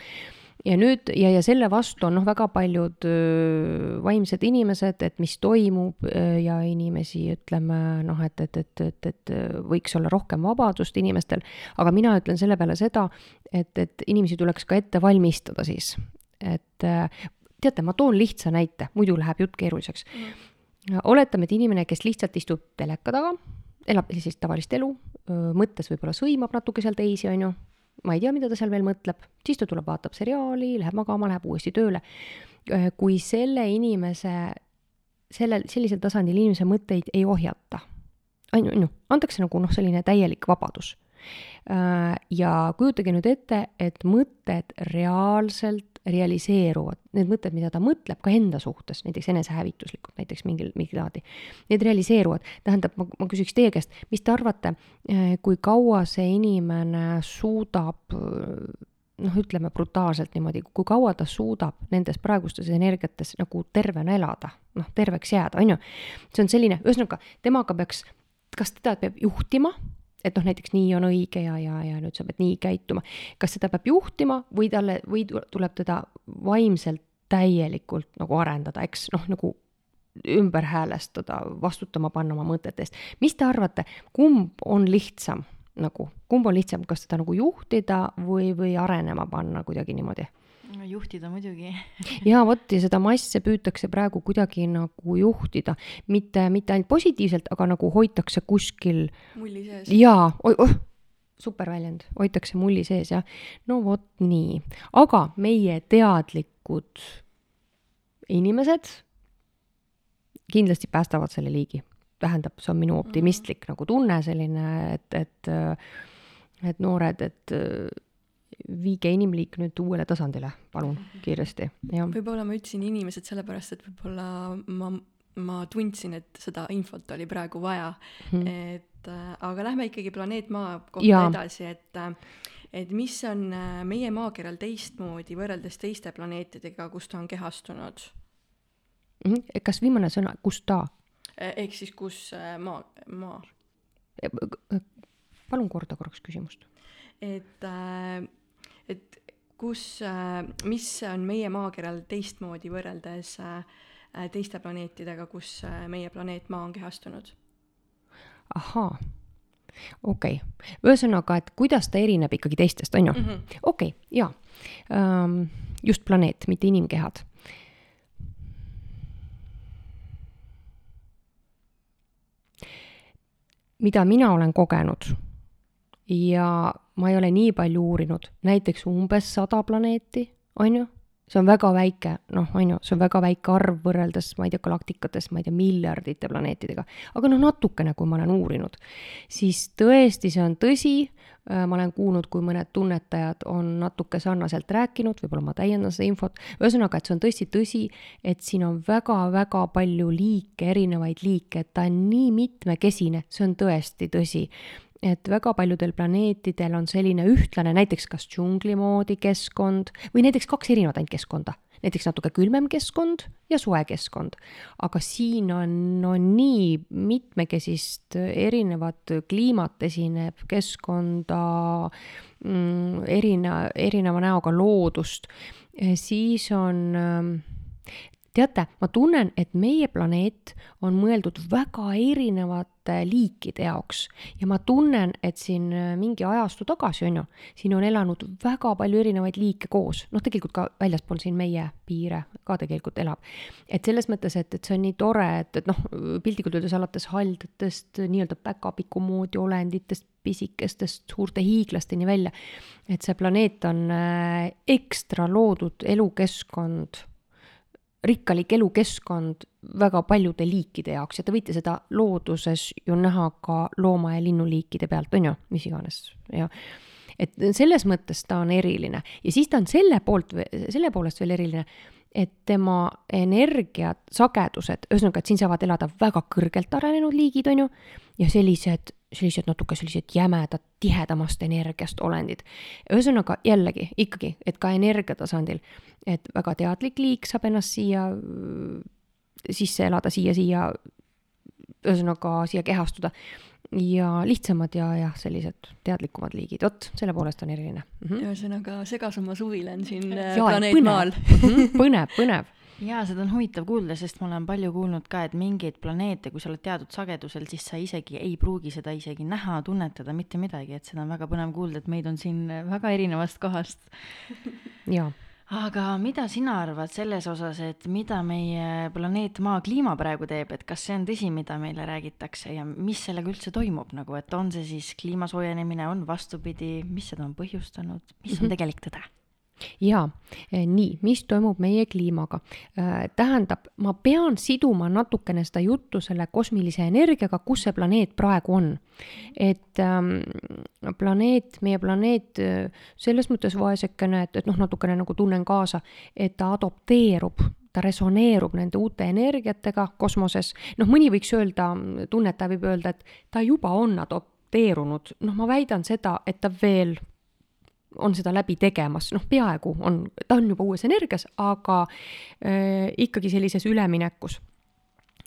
ja nüüd ja, ja selle vastu on noh, väga paljud öö, vaimsed inimesed, et mis toimub öö, ja inimesi ütleme noh, et, et, et, et, et võiks olla rohkem vabadust inimestel, aga mina ütlen selle peale seda, et, et inimesi tuleks ka ette valmistada siis, et teate, ma toon lihtsa näite, muidu läheb jutt keeruliseks. Mm.. oletame, et inimene, kes lihtsalt istub teleka taga, elab sellist tavalist elu, mõttes võib-olla sõimab natuke seal teisi, on ju, ma ei tea, mida ta seal veel mõtleb, siis ta tuleb, vaatab seriaali, läheb magama, läheb uuesti tööle. kui selle inimese, sellel, sellisel tasandil inimese mõtteid ei ohjata, on ju, on ju, antakse nagu noh, selline täielik vabadus. Ja kujutage nüüd ette, et mõtted reaalselt realiseeruvad, need mõtted, mida ta mõtleb ka enda suhtes, näiteks enesehävituslikult, näiteks mingil, mingit laadi, need realiseeruvad. tähendab, ma, ma küsiks teie käest, mis te arvate, eh, kui kaua see inimene suudab noh, ütleme brutaalselt niimoodi, kui kaua ta suudab nendes praegustes energiates nagu tervena elada, noh, terveks jääda, on ju. see on selline, ühesõnaga, temaga peaks, kas teda peab juhtima, et noh, näiteks nii on õige ja, ja, ja nüüd sa pead nii käituma. kas seda peab juhtima või talle, või tuleb teda vaimselt täielikult nagu arendada, eks noh, nagu ümber häälestada, vastutama panna oma mõtete eest. mis te arvate, kumb on lihtsam nagu, kumb on lihtsam, kas teda nagu juhtida või, või arenema panna kuidagi niimoodi? Juhtida muidugi (laughs) ja vot ja seda masse püütakse praegu kuidagi nagu juhtida, mitte, mitte ainult positiivselt, aga nagu hoitakse kuskil. mulli sees. jaa, oh, super väljend, hoitakse mulli sees jah. no vot nii, aga meie teadlikud inimesed kindlasti päästavad selle liigi. tähendab, see on minu mhm. optimistlik mm -hmm. nagu tunne, selline, et, et, et noored, et viige inimliik nüüd uuele tasandile, palun, mhm. kiiresti, võib-olla ma ütlesin inimesed sellepärast, et võib-olla ma, ma tundsin, et seda infot oli praegu vaja hmm., et aga lähme ikkagi planeet Maa kohta ja. edasi, et et mis on meie maakeral teistmoodi võrreldes teiste planeetidega, kus ta on kehastunud Mhm. kas viimane sõna, kus ta? Eh, ehk siis kus maa, maa? Palun korda korraks küsimust. et, et kus, mis on meie maakeral teistmoodi võrreldes teiste planeetidega, kus meie planeet Maa on kehastunud? ahaa, okei okay., ühesõnaga, et kuidas ta erineb ikkagi teistest, on ju? Mhm. okei, jaa. just planeet, mitte inimkehad mida mina olen kogenud ja ma ei ole nii palju uurinud, näiteks umbes sada planeeti, on ju, see on väga väike, noh, on ju, see on väga väike arv võrreldes, ma ei tea, galaktikatest, ma ei tea, miljardite planeetidega. aga noh, natukene, kui ma olen uurinud, siis tõesti, see on tõsi, äh, ma olen kuulnud, kui mõned tunnetajad on natuke sarnaselt rääkinud, võib-olla ma täiendan seda infot, ühesõnaga, et see on tõesti tõsi, et siin on väga-väga palju liike, erinevaid liike, et ta on nii mitmekesine, see on tõesti tõsi et väga paljudel planeetidel on selline ühtlane, näiteks kas džungli moodi keskkond või näiteks kaks erinevat ainult keskkonda, näiteks natuke külmem keskkond ja soe keskkond. aga siin on, on nii mitmekesist erinevat kliimat esineb, keskkonda mm,, erine-, erineva näoga loodust, siis on teate, ma tunnen, et meie planeet on mõeldud väga erinevate liikide jaoks ja ma tunnen, et siin äh, mingi ajastu tagasi, on ju, siin on elanud väga palju erinevaid liike koos, noh, tegelikult ka väljaspool siin meie piire ka tegelikult elab. et selles mõttes, et, et see on nii tore, et, et noh, piltlikult öeldes alates haldetest, nii-öelda päkapiku moodi olenditest, pisikestest suurte hiiglasteni välja, et see planeet on äh, ekstra loodud elukeskkond rikkalik elukeskkond väga paljude liikide jaoks ja te võite seda looduses ju näha ka looma- ja linnuliikide pealt, on ju, mis iganes ja et selles mõttes ta on eriline. Ja siis ta on selle poolt, selle poolest veel eriline, et tema energiat, sagedused, ühesõnaga, et siin saavad elada väga kõrgelt arenenud liigid, on ju, ja sellised sellised natuke sellised jämedad, tihedamast energiast olendid. ühesõnaga jällegi ikkagi, et ka energia tasandil, et väga teadlik liik saab ennast siia sisse elada siia, siia, ühesõnaga siia kehastuda ja lihtsamad ja jah, sellised teadlikumad liigid, vot selle poolest on eriline mm. -hmm. ühesõnaga segasema suvi olen siin ja, planeet põnev. Maal mhm, põnev, põnev jaa, seda on huvitav kuulda, sest ma olen palju kuulnud ka, et mingeid planeete, kui sa oled teatud sagedusel, siis sa isegi ei pruugi seda isegi näha, tunnetada, mitte midagi, et seda on väga põnev kuulda, et meid on siin väga erinevast kohast. (laughs) jaa. Aga mida sina arvad selles osas, et mida meie planeet Maa kliima praegu teeb, et kas see on tõsi, mida meile räägitakse? Ja mis sellega üldse toimub? Nagu, et on see siis kliima soojenemine, on vastupidi, mis seda on põhjustanud, mis on mhm. tegelik tõde? Jaa, eh, nii, mis toimub meie kliimaga? Eh, tähendab, ma pean siduma natukene seda juttu selle kosmilise energiaga, kus see planeet praegu on. et ähm, planeet, meie planeet äh, selles mõttes vaesekene, et, et noh, natukene nagu tunnen kaasa, et ta adopteerub ta resoneerub nende uute energiatega kosmoses, noh, mõni võiks öelda, tunnetaja võib öelda, et ta juba on adopteerunud, noh, ma väidan seda, et ta veel on seda läbi tegemas, noh, peaaegu on, ta on juba uues energias, aga äh, ikkagi sellises üleminekus.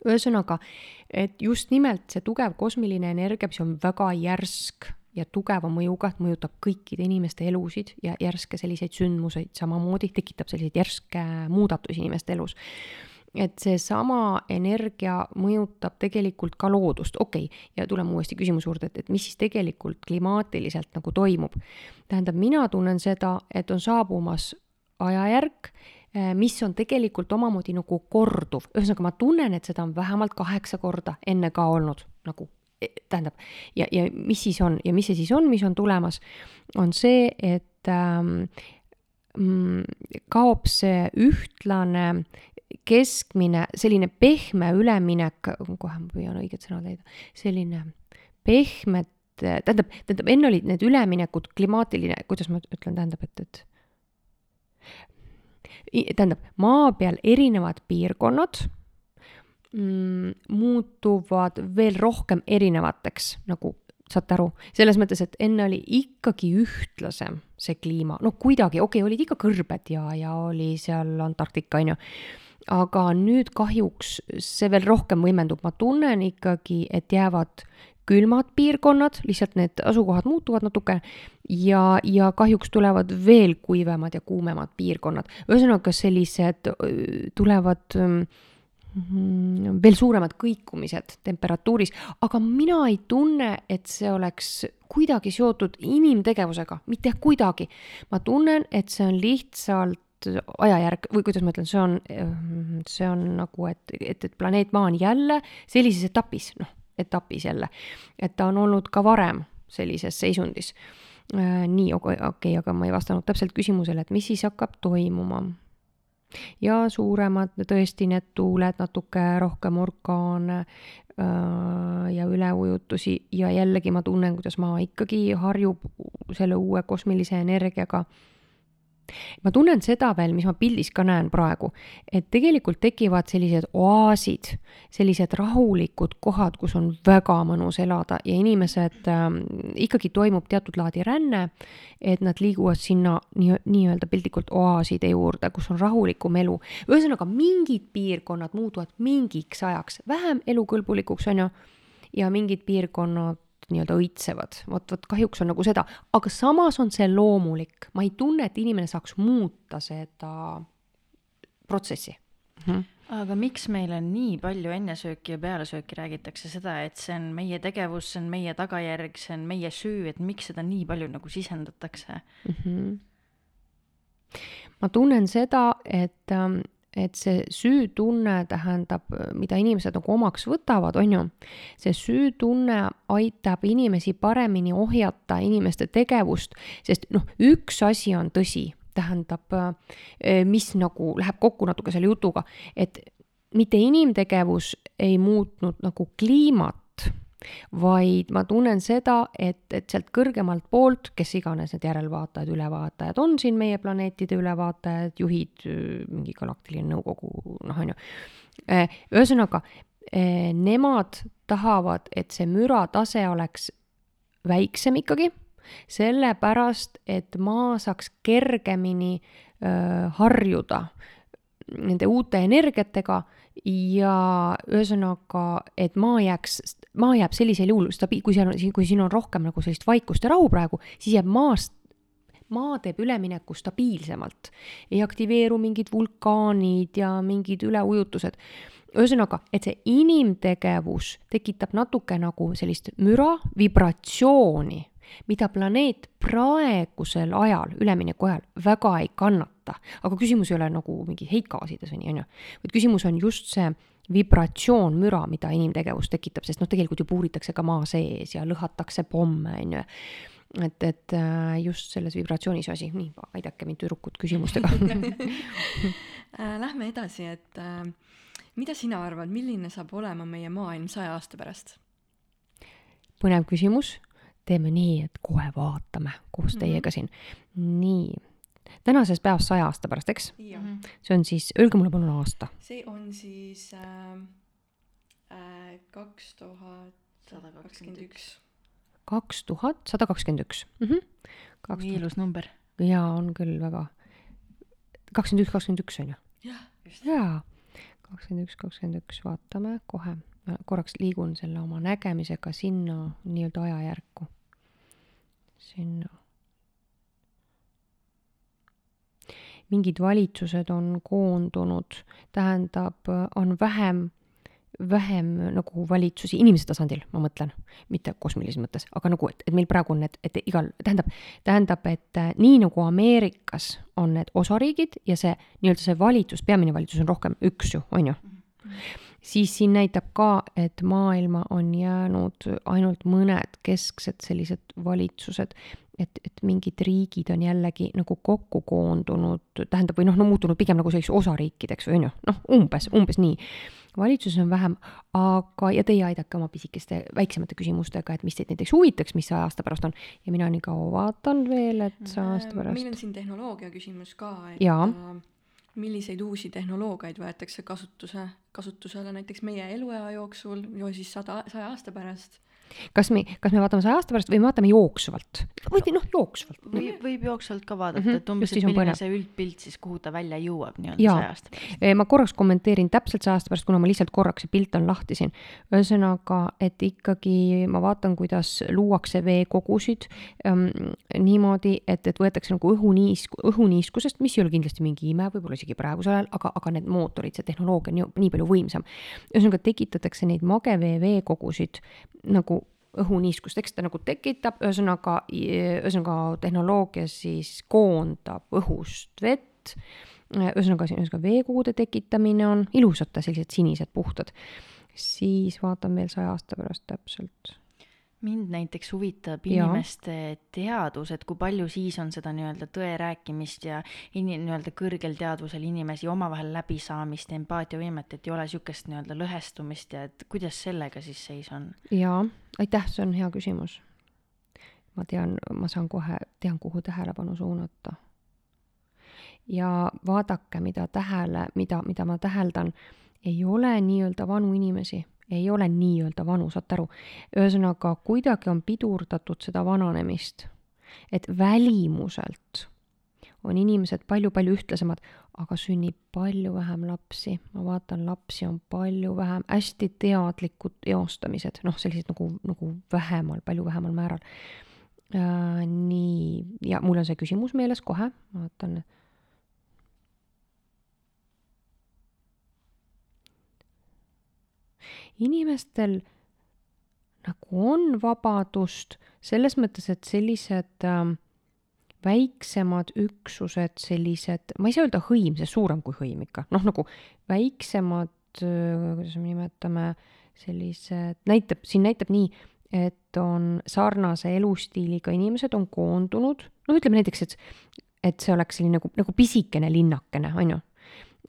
Ühesõnaga, et just nimelt see tugev kosmiline energia, mis on väga järsk ja tugeva mõjuga, et mõjutab kõikide inimeste elusid ja järske selliseid sündmuseid samamoodi, tekitab selliseid järske muudatusi inimeste elus et seesama energia mõjutab tegelikult ka loodust, okei okay., ja tuleme uuesti küsimuse juurde, et, et mis siis tegelikult klimaatiliselt nagu toimub. tähendab, mina tunnen seda, et on saabumas ajajärk, eh, mis on tegelikult omamoodi nagu korduv, ühesõnaga ma tunnen, et seda on vähemalt kaheksa korda enne ka olnud nagu e, tähendab, ja, ja mis siis on ja mis see siis on, mis on tulemas, on see, et ähm, mm, kaob see ühtlane keskmine, selline pehme üleminek, kohe ma püüan õiget sõna leida, selline pehmet, tähendab, tähendab, enne olid need üleminekud klimaatiline, kuidas ma ütlen, tähendab, et, et tähendab, maa peal erinevad piirkonnad mm, muutuvad veel rohkem erinevateks, nagu saate aru, selles mõttes, et enne oli ikkagi ühtlasem see kliima, no kuidagi, okei okay,, olid ikka kõrbed ja, ja oli seal Antarktika, on ju aga nüüd kahjuks see veel rohkem võimendub, ma tunnen ikkagi, et jäävad külmad piirkonnad, lihtsalt need asukohad muutuvad natuke ja, ja kahjuks tulevad veel kuivemad ja kuumemad piirkonnad. ühesõnaga, sellised tulevad mm, veel suuremad kõikumised temperatuuris, aga mina ei tunne, et see oleks kuidagi seotud inimtegevusega, mitte kuidagi. ma tunnen, et see on lihtsalt ajajärk või kuidas ma ütlen, see on, see on nagu, et, et, et planeet Maa on jälle sellises etapis, noh, etapis jälle, et ta on olnud ka varem sellises seisundis. Äh, nii, okei okay,, aga ma ei vastanud täpselt küsimusele, et mis siis hakkab toimuma. ja suuremad tõesti need tuuled, natuke rohkem orkaane äh, ja üleujutusi ja jällegi ma tunnen, kuidas maa ikkagi harjub selle uue kosmilise energiaga ma tunnen seda veel, mis ma pildis ka näen praegu, et tegelikult tekivad sellised oaasid, sellised rahulikud kohad, kus on väga mõnus elada ja inimesed äh,, ikkagi toimub teatud laadi ränne, et nad liiguvad sinna nii, nii-öelda piltlikult oaaside juurde, kus on rahulikum elu. ühesõnaga, mingid piirkonnad muutuvad mingiks ajaks vähem elukõlbulikuks, on ju, ja mingid piirkonnad nii-öelda õitsevad, vot, vot kahjuks on nagu seda, aga samas on see loomulik, ma ei tunne, et inimene saaks muuta seda protsessi mm. -hmm aga miks meile nii palju ennesööki ja pealesööki räägitakse seda, et see on meie tegevus, see on meie tagajärg, see on meie süü, et miks seda nii palju nagu sisendatakse mm? -hmm. ma tunnen seda, et ähm, et see süütunne tähendab, mida inimesed nagu omaks võtavad, on ju, see süütunne aitab inimesi paremini ohjata inimeste tegevust, sest noh, üks asi on tõsi, tähendab, eh, mis nagu läheb kokku natuke selle jutuga, et mitte inimtegevus ei muutnud nagu kliimat, vaid ma tunnen seda, et, et sealt kõrgemalt poolt, kes iganes need järelvaatajad, ülevaatajad on siin meie planeetide ülevaatajad, juhid, mingi galaktiline nõukogu, noh, on ju. Eh, ühesõnaga, eh, nemad tahavad, et see müratase oleks väiksem ikkagi, sellepärast et maa saaks kergemini öö, harjuda nende uute energiatega ja ühesõnaga, et maa jääks, maa jääb sellisel juhul stabi-, kui seal on, kui siin on rohkem nagu sellist vaikust ja rahu praegu, siis jääb maast, maa teeb ülemineku stabiilsemalt. ei aktiveeru mingid vulkaanid ja mingid üleujutused. ühesõnaga, et see inimtegevus tekitab natuke nagu sellist müra, vibratsiooni mida planeet praegusel ajal, ülemineku ajal väga ei kannata. aga küsimus ei ole nagu mingi heitgaasides või nii, on ju, vaid küsimus on just see vibratsioon, müra, mida inimtegevus tekitab, sest noh, tegelikult ju puuritakse ka maa sees ja lõhatakse pomme, on ju. Et, et äh, just selles vibratsioonis asi, nii, aidake mind tüdrukud küsimustega. (laughs) Äh, Lähme edasi, et äh, mida sina arvad, milline saab olema meie maailm saja aasta pärast? põnev küsimus teeme nii, et kohe vaatame koos mhm. teiega siin. nii, tänases päevas saja aasta pärast, eks? Mhm. see on siis, öelge mulle palun aasta. see on siis ähm, äh, kaks tuhat kakskümmend üks. kaks tuhat sada kakskümmend üks. Mhm. nii ilus number jaa, on küll väga. kakskümmend üks, kakskümmend üks on ju? jah, jaa, kakskümmend üks, kakskümmend üks, vaatame kohe. korraks liigun selle oma nägemisega sinna nii-öelda ajajärku. Sinna. mingid valitsused on koondunud, tähendab, on vähem vähem nagu valitsusi inimese tasandil, ma mõtlen, mitte kosmilises mõttes, aga nagu, et, et meil praegu on need, et igal, tähendab, tähendab, et äh, nii nagu Ameerikas on need osariigid ja see nii-öelda see valitsus, peamine valitsus on rohkem üks ju, on ju siis siin näitab ka, et maailma on jäänud ainult mõned kesksed sellised valitsused, et, et mingid riigid on jällegi nagu kokku koondunud, tähendab, või noh, no muutunud pigem nagu selliseks osariikideks või on ju, noh, umbes, umbes nii valitsuses on vähem, aga, ja teie aidake oma pisikeste, väiksemate küsimustega, et mis teid näiteks huvitaks, mis saja aasta pärast on. ja mina nii kaua vaatan veel, et saja aasta pärast. meil on siin tehnoloogia küsimus ka, et Jaa. Milliseid uusi tehnoloogiaid võetakse kasutuse, kasutusele näiteks meie eluea jooksul või siis sada, saja aasta pärast kas me, kas me vaatame saja aasta pärast või me vaatame jooksvalt või noh, jooksvalt. võib, võib jooksvalt ka vaadata mm, et umbes, et milline see üldpilt siis, kuhu ta välja jõuab nii-öelda saja aasta pärast. Eh, ma korraks kommenteerin täpselt saja aasta pärast, kuna ma lihtsalt korraks, see pilt on lahti siin. ühesõnaga, et ikkagi ma vaatan, kuidas luuakse veekogusid ähm, niimoodi, et, et võetakse nagu õhuniisk, õhuniiskusest, mis ei ole kindlasti mingi ime, võib-olla isegi praegusel ajal, aga, aga need mootorid, see tehnoloogia on nii, nii palju võimsam. ühesõnaga, tekitatakse neid magevee veekogusid nagu õhuniiskust, eks ta nagu tekitab, ühesõnaga, ühesõnaga tehnoloogia siis koondab õhust vett ühesõnaga, ühesõnaga veekogude tekitamine on ilusad, sellised sinised, puhtad. siis vaatan veel saja aasta pärast täpselt. Mind näiteks huvitab inimeste teadvus, et kui palju siis on seda nii-öelda tõe rääkimist ja ini- nii-öelda kõrgel teadvusel inimesi omavahel läbisaamist, empaatiavõimet, et ei ole niisugust nii-öelda lõhestumist ja et kuidas sellega siis seis on? jaa, aitäh, see on hea küsimus. ma tean, ma saan kohe, tean, kuhu tähelepanu suunata. ja vaadake, mida tähele, mida, mida ma täheldan, ei ole nii-öelda vanu inimesi, ei ole nii-öelda vanu, saate aru. ühesõnaga, kuidagi on pidurdatud seda vananemist, et välimuselt on inimesed palju-palju ühtlasemad, aga sünnib palju vähem lapsi, ma vaatan, lapsi on palju vähem, hästi teadlikud eostamised, noh, sellised nagu, nagu vähemal, palju vähemal määral äh,. nii, ja mul on see küsimus meeles kohe, ma vaatan. Inimestel nagu on vabadust selles mõttes, et sellised äh, väiksemad üksused, sellised, ma ei saa öelda hõim, see suurem kui hõim ikka, noh nagu väiksemad, kuidas me nimetame, sellised, näitab, siin näitab nii, et on sarnase elustiiliga inimesed on koondunud, noh, ütleme näiteks, et, et see oleks selline nagu, nagu pisikene linnakene, on ju.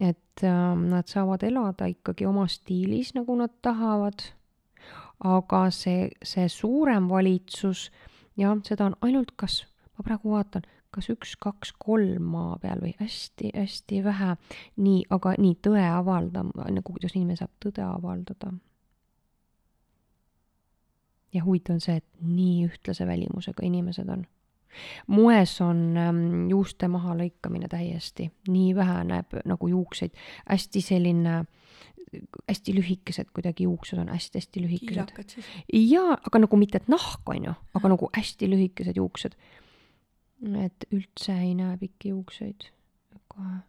Et äh, nad saavad elada ikkagi oma stiilis, nagu nad tahavad. aga see, see suurem valitsus, jah, seda on ainult kas ma praegu vaatan, kas üks, kaks, kolm maa peal või hästi-hästi vähe. nii, aga nii tõe avaldama, nagu kuidas inimene saab tõde avaldada. ja huvitav on see, et nii ühtlase välimusega inimesed on. Moes on ähm, juuste mahalõikamine täiesti, nii vähe näeb nagu juukseid, hästi selline hästi lühikesed kuidagi juuksed on hästi-hästi lühikesed. jaa, aga nagu mitte, et nahk on ju, aga nagu hästi lühikesed juuksed et üldse ei näe pikki juukseid. kohe.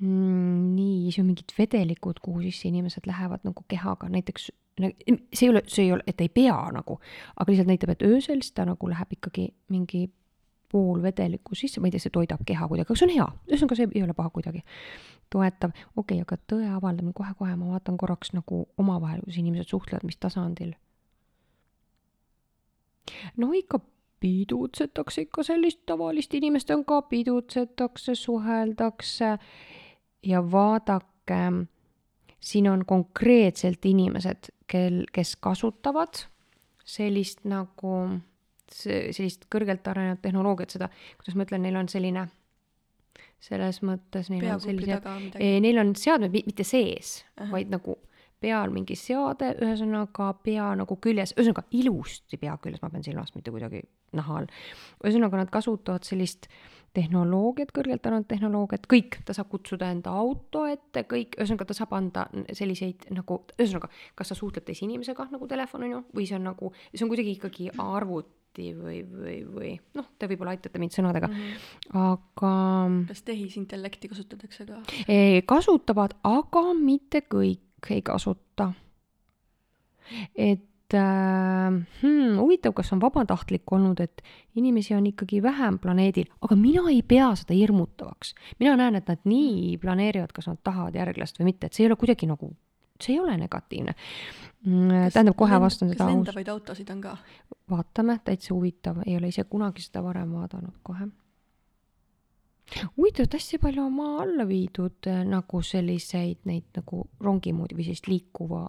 Nii, siis on mingid vedelikud, kuhu sisse inimesed lähevad nagu kehaga, näiteks see ei ole, see ei ole, et ei pea nagu, aga lihtsalt näitab, et öösel siis ta nagu läheb ikkagi mingi pool vedelikku sisse, ma ei tea, see toidab keha kuidagi, aga see on hea, ühesõnaga see ei ole paha kuidagi. toetav, okei okay,, aga tõe avaldamine kohe-kohe, ma vaatan korraks nagu omavahel, kus inimesed suhtlevad, mis tasandil. no ikka pidutsetakse ikka sellist tavalist inimest on ka, pidutsetakse, suheldakse ja vaadake, siin on konkreetselt inimesed, kel, kes kasutavad sellist nagu, sellist kõrgelt arenenud tehnoloogiat, seda, kuidas ma ütlen, neil on selline, selles mõttes neil on peakupli sellised, midagi? neil on seadmed mi- mitte sees, Ahah. vaid nagu peal mingi seade, ühesõnaga pea nagu küljes, ühesõnaga ilusti pea küljes, ma pean silmas, mitte kuidagi naha all. ühesõnaga nad kasutavad sellist tehnoloogiat, kõrgelt arenenud tehnoloogiat, kõik, ta saab kutsuda enda auto ette, kõik, ühesõnaga ta saab anda selliseid nagu, ühesõnaga, kas ta suhtleb teise inimesega nagu telefon on ju, või see on nagu, see on kuidagi ikkagi arvuti või, või, või noh, te võib-olla aitate mind sõnadega mm, -hmm. aga. kas tehisintellekti kasutatakse ka? kasutavad, aga mitte kõik ei kasuta. et äh, hmm, huvitav, kas on vabatahtlik olnud, et inimesi on ikkagi vähem planeedil, aga mina ei pea seda hirmutavaks. mina näen, et nad nii planeerivad, kas nad tahavad järglast või mitte, et see ei ole kuidagi nagu, see ei ole negatiivne. Mm, tähendab, kohe vastan seda kas lendavaid autosid on ka? vaatame, täitsa huvitav, ei ole ise kunagi seda varem vaadanud kohe huvitav, et hästi palju on maa alla viidud äh, nagu selliseid neid nagu rongi moodi või sellist liikuva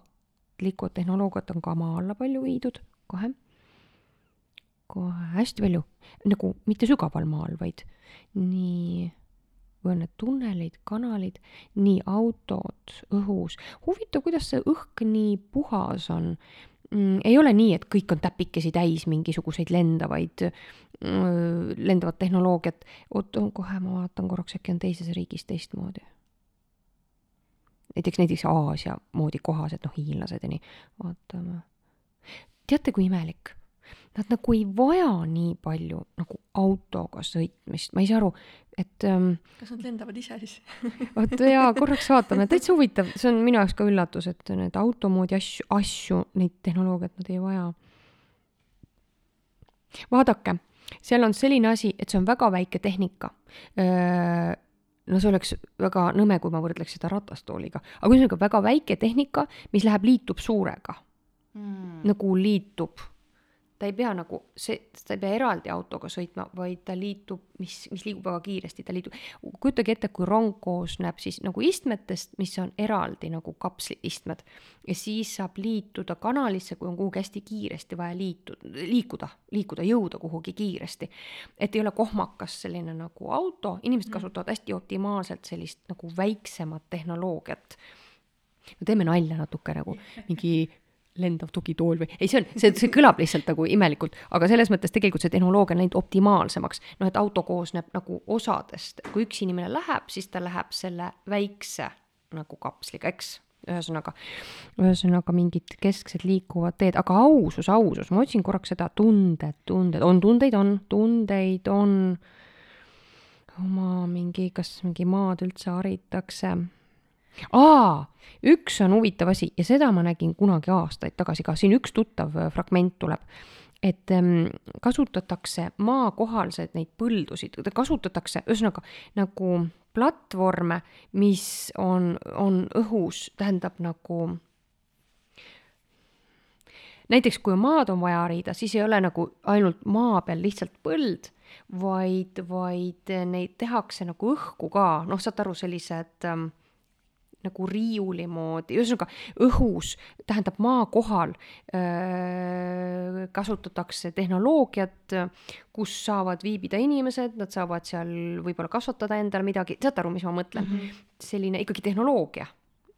liikuvat tehnoloogiat on ka maa alla palju viidud, kohe, kohe hästi palju, nagu mitte sügaval maal, vaid nii, või on need tunnelid, kanalid, nii autod õhus. huvitav, kuidas see õhk nii puhas on mm,. ei ole nii, et kõik on täpikesi täis mingisuguseid lendavaid mm,, lendavat tehnoloogiat. oot, kohe ma vaatan korraks, äkki on teises riigis teistmoodi näiteks, näiteks Aasia moodi kohas, et noh, hiinlased ja nii, vaatame. teate, kui imelik? Nad nagu ei vaja nii palju nagu autoga sõitmist, ma ei saa aru, et ähm,. kas nad lendavad ise siis (laughs) vot jaa, korraks vaatame, täitsa huvitav, see on minu jaoks ka üllatus, et need auto moodi asju, asju, neid tehnoloogiat nad ei vaja. vaadake, seal on selline asi, et see on väga väike tehnika no see oleks väga nõme, kui ma võrdleks seda ratastooliga, aga ühesõnaga väga väike tehnika, mis läheb, liitub suurega. Mm.. nagu liitub ta ei pea nagu see, ta ei pea eraldi autoga sõitma, vaid ta liitub, mis, mis liigub väga kiiresti, ta liitub, kujutage ette, kui rong koosneb siis nagu istmetest, mis on eraldi nagu kapsliistmed ja siis saab liituda kanalisse, kui on kuhugi hästi kiiresti vaja liituda, liikuda, liikuda, jõuda kuhugi kiiresti. et ei ole kohmakas selline nagu auto, inimesed mm. kasutavad hästi optimaalselt sellist nagu väiksemat tehnoloogiat no teeme nalja natuke nagu (laughs) mingi lendav tugitool või, ei, see on, see, see kõlab lihtsalt nagu imelikult, aga selles mõttes tegelikult see tehnoloogia on läinud optimaalsemaks. noh, et auto koosneb nagu osadest, kui üks inimene läheb, siis ta läheb selle väikse nagu kapsliga, eks? ühesõnaga, ühesõnaga mingid kesksed liikuvad teed, aga ausus, ausus, ma otsin korraks seda tunded, tunded, on tundeid, on, tundeid on. oma mingi, kas mingi maad üldse haritakse aa, üks on huvitav asi ja seda ma nägin kunagi aastaid tagasi ka, siin üks tuttav äh, fragment tuleb, et ähm, kasutatakse maakohalseid neid põldusid, kasutatakse ühesõnaga nagu platvorme, mis on, on õhus, tähendab nagu näiteks kui maad on vaja harida, siis ei ole nagu ainult maa peal lihtsalt põld, vaid, vaid neid tehakse nagu õhku ka, noh, saad aru, sellised ähm, nagu riiuli moodi, ühesõnaga õhus, tähendab maa kohal öö, kasutatakse tehnoloogiat, kus saavad viibida inimesed, nad saavad seal võib-olla kasvatada endale midagi, saate aru, mis ma mõtlen mm? -hmm. selline ikkagi tehnoloogia,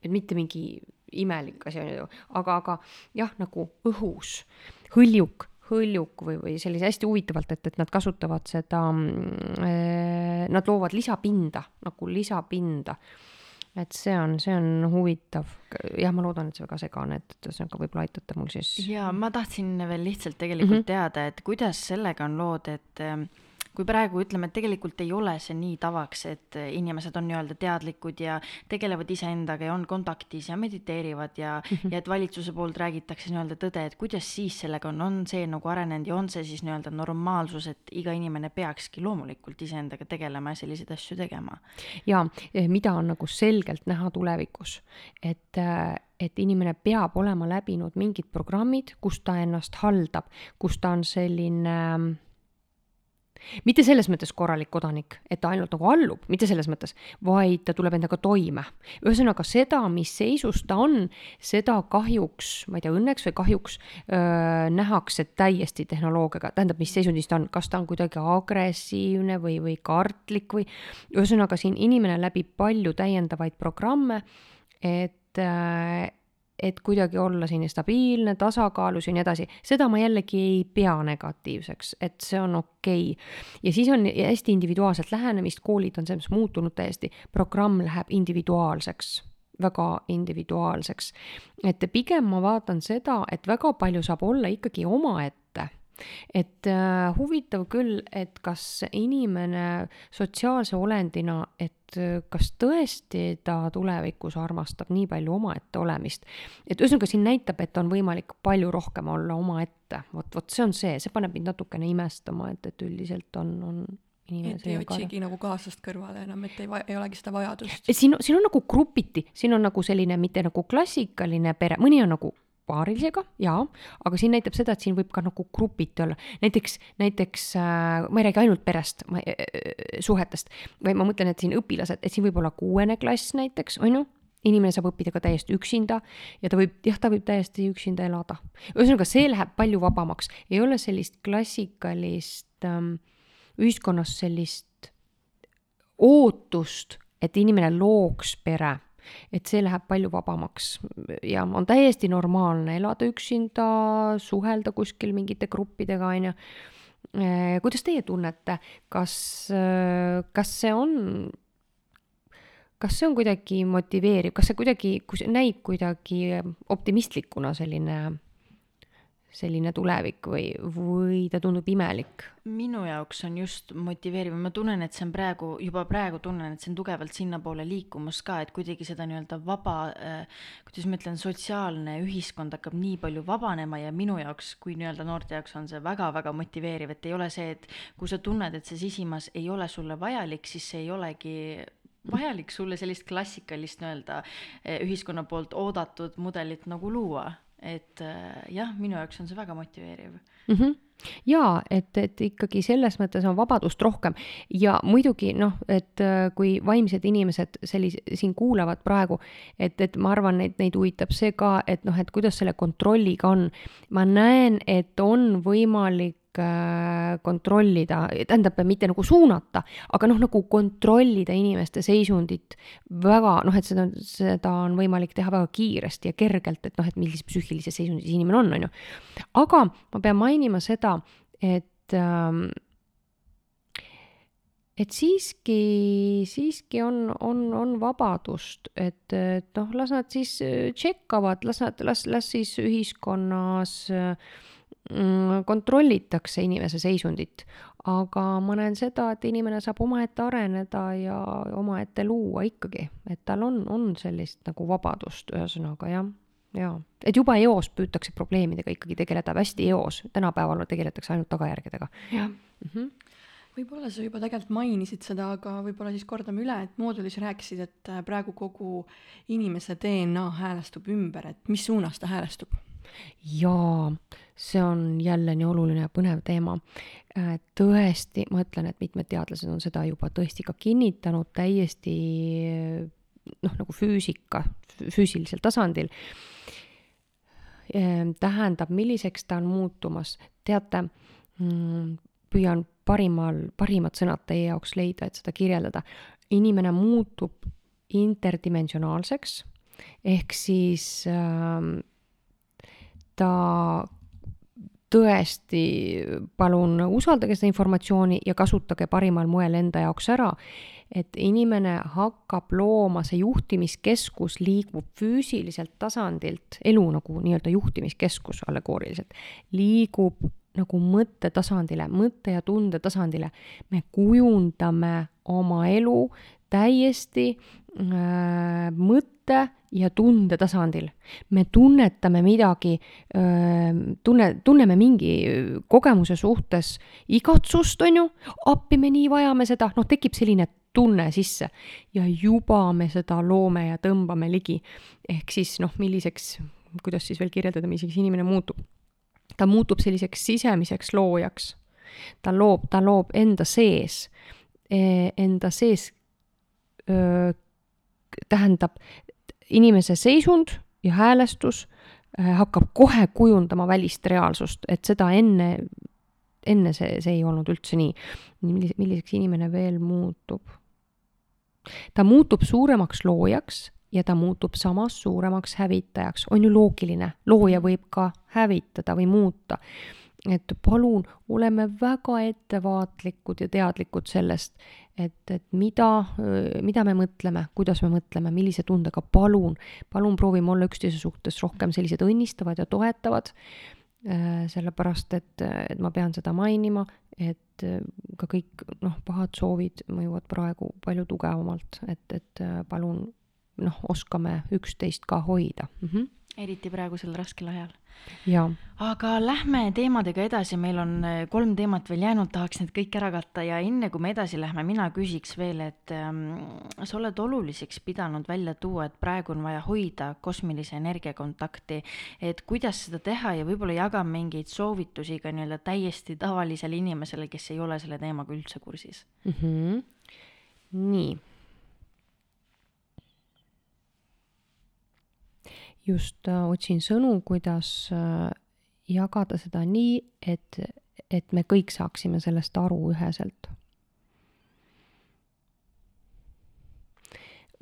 et mitte mingi imelik asi on ju, aga, aga jah, nagu õhus, hõljuk hõljuk või, või sellise hästi huvitavalt, et, et nad kasutavad seda, nad loovad lisapinda, nagu lisapinda et see on, see on huvitav. jah, ma loodan, et see väga segane, et ühesõnaga võib-olla aitate mul siis. ja ma tahtsin veel lihtsalt tegelikult mm -hmm. teada, et kuidas sellega on lood, et kui praegu ütleme, et tegelikult ei ole see nii tavaks, et inimesed on nii-öelda teadlikud ja tegelevad iseendaga ja on kontaktis ja mediteerivad ja mm, -hmm. ja et valitsuse poolt räägitakse nii-öelda tõde, et kuidas siis sellega on, on see nagu arenenud ja on see siis nii-öelda normaalsus, et iga inimene peakski loomulikult iseendaga tegelema ja selliseid asju tegema? ja eh, mida on nagu selgelt näha tulevikus, et äh, et inimene peab olema läbinud mingid programmid, kus ta ennast haldab, kus ta on selline äh, mitte selles mõttes korralik kodanik, et ta ainult nagu allub, mitte selles mõttes, vaid ta tuleb endaga toime. ühesõnaga seda, mis seisus ta on, seda kahjuks, ma ei tea, õnneks või kahjuks öö, nähakse täiesti tehnoloogiaga, tähendab, mis seisundis ta on, kas ta on kuidagi agressiivne või, või kartlik või ühesõnaga siin inimene läbib palju täiendavaid programme, et et kuidagi olla selline stabiilne, tasakaalus ja nii edasi, seda ma jällegi ei pea negatiivseks, et see on okei. Okay.. ja siis on hästi individuaalset lähenemist, koolid on selles mõttes muutunud täiesti, programm läheb individuaalseks väga individuaalseks. et pigem ma vaatan seda, et väga palju saab olla ikkagi omaette et äh, huvitav küll, et kas inimene sotsiaalse olendina, et äh, kas tõesti ta tulevikus armastab nii palju omaette olemist. et ühesõnaga siin näitab, et on võimalik palju rohkem olla omaette, vot, vot see on see, see paneb mind natukene imestama, et, et üldiselt on, on et ei otsigi nagu kaaslast kõrvale enam, et ei, ei olegi seda vajadust. siin, siin on nagu grupiti, siin on nagu selline mitte nagu klassikaline pere, mõni on nagu paarilisega, jaa, aga siin näitab seda, et siin võib ka nagu grupiti olla. näiteks, näiteks äh, ma ei räägi ainult perest, ma äh, äh,, suhetest, vaid ma mõtlen, et siin õpilased, et siin võib olla kuuene klass näiteks, on ju, inimene saab õppida ka täiesti üksinda ja ta võib, jah, ta võib täiesti üksinda elada. ühesõnaga, see läheb palju vabamaks, ei ole sellist klassikalist ähm, ühiskonnas sellist ootust, et inimene looks pere et see läheb palju vabamaks ja on täiesti normaalne elada üksinda, suhelda kuskil mingite gruppidega, on ju. Eh, kuidas teie tunnete, kas, eh, kas see on, kas see on kuidagi motiveeriv, kas see kuidagi, näib kuidagi optimistlikuna selline selline tulevik või, või ta tundub imelik? minu jaoks on just motiveeriv, ma tunnen, et see on praegu, juba praegu tunnen, et see on tugevalt sinnapoole liikumas ka, et kuidagi seda nii-öelda vaba äh,, kuidas ma ütlen, sotsiaalne ühiskond hakkab nii palju vabanema ja minu jaoks kui nii-öelda noorte jaoks on see väga-väga motiveeriv, et ei ole see, et kui sa tunned, et see sisimas ei ole sulle vajalik, siis see ei olegi vajalik sulle sellist klassikalist nii-öelda äh, ühiskonna poolt oodatud mudelit nagu luua et äh, jah, minu jaoks on see väga motiveeriv mm. -hmm jaa, et, et ikkagi selles mõttes on vabadust rohkem ja muidugi noh, et äh, kui vaimsed inimesed sellise, siin kuulavad praegu, et, et ma arvan, et neid huvitab see ka, et noh, et kuidas selle kontrolliga on. ma näen, et on võimalik kontrollida, tähendab, mitte nagu suunata, aga noh, nagu kontrollida inimeste seisundit väga noh, et seda, seda on võimalik teha väga kiiresti ja kergelt, et noh, et millises psüühilises seisundis inimene on, on ju. aga ma pean mainima seda, et ähm, et siiski, siiski on, on, on vabadust, et, et noh, las nad siis tšekkavad, las nad, las, las siis ühiskonnas äh, kontrollitakse inimese seisundit, aga ma näen seda, et inimene saab omaette areneda ja omaette luua ikkagi, et tal on, on sellist nagu vabadust, ühesõnaga jah, jaa. et juba eos püütakse probleemidega ikkagi tegeleda, hästi eos, tänapäeval tegeletakse ainult tagajärgedega. jah. Mm -hmm võib-olla sa juba tegelikult mainisid seda, aga võib-olla siis kordame üle, et moodulis rääkisid, et äh, praegu kogu inimese DNA häälestub ümber, et mis suunas ta häälestub? jaa, see on jälle nii oluline ja põnev teema. Äh, tõesti, ma ütlen, et mitmed teadlased on seda juba tõesti ka kinnitanud täiesti noh, nagu füüsika, füüsilisel tasandil. Äh, tähendab, milliseks ta on muutumas, teate, mm, püüan parimal, parimad sõnad teie jaoks leida, et seda kirjeldada. inimene muutub interdimensionaalseks ehk siis äh, ta tõesti, palun usaldage seda informatsiooni ja kasutage parimal moel enda jaoks ära, et inimene hakkab looma, see juhtimiskeskus liigub füüsiliselt tasandilt, elu nagu nii-öelda juhtimiskeskus allegooriliselt, liigub nagu mõttetasandile, mõtte ja tunde tasandile. me kujundame oma elu täiesti äh, mõtte ja tunde tasandil. me tunnetame midagi, tunne, tunneme mingi kogemuse suhtes igatsust, on ju, appi me nii vajame seda, noh, tekib selline tunne sisse ja juba me seda loome ja tõmbame ligi. ehk siis noh, milliseks, kuidas siis veel kirjeldada, milliseks inimene muutub. ta muutub selliseks sisemiseks loojaks. ta loob, ta loob enda sees, e, enda sees öö, tähendab, inimese seisund ja häälestus äh, hakkab kohe kujundama välist reaalsust, et seda enne, enne see, see ei olnud üldse nii. millise, milliseks inimene veel muutub? ta muutub suuremaks loojaks, ja ta muutub samas suuremaks hävitajaks, on ju loogiline, looja võib ka hävitada või muuta. Et palun, oleme väga ettevaatlikud ja teadlikud sellest, et, et mida, mida me mõtleme, kuidas me mõtleme, millise tundega, palun, palun proovime olla üksteise suhtes rohkem sellised õnnistavad ja toetavad Äh, sellepärast et, et ma pean seda mainima, et äh, ka kõik noh, pahad soovid mõjuvad praegu palju tugevamalt, et, et äh, palun noh, oskame üksteist ka hoida mm. -hmm eriti praegusel raskel ajal. aga lähme teemadega edasi, meil on äh, kolm teemat veel jäänud, tahaks need kõik ära katta ja enne kui me edasi lähme, mina küsiks veel, et ähm, sa oled oluliseks pidanud välja tuua, et praegu on vaja hoida kosmilise energia kontakti, et kuidas seda teha ja võib-olla jaga mingeid soovitusi ka nii-öelda täiesti tavalisele inimesele, kes ei ole selle teemaga üldse kursis mm. -hmm. nii just äh, otsin sõnu, kuidas äh, jagada seda nii, et, et me kõik saaksime sellest aru üheselt.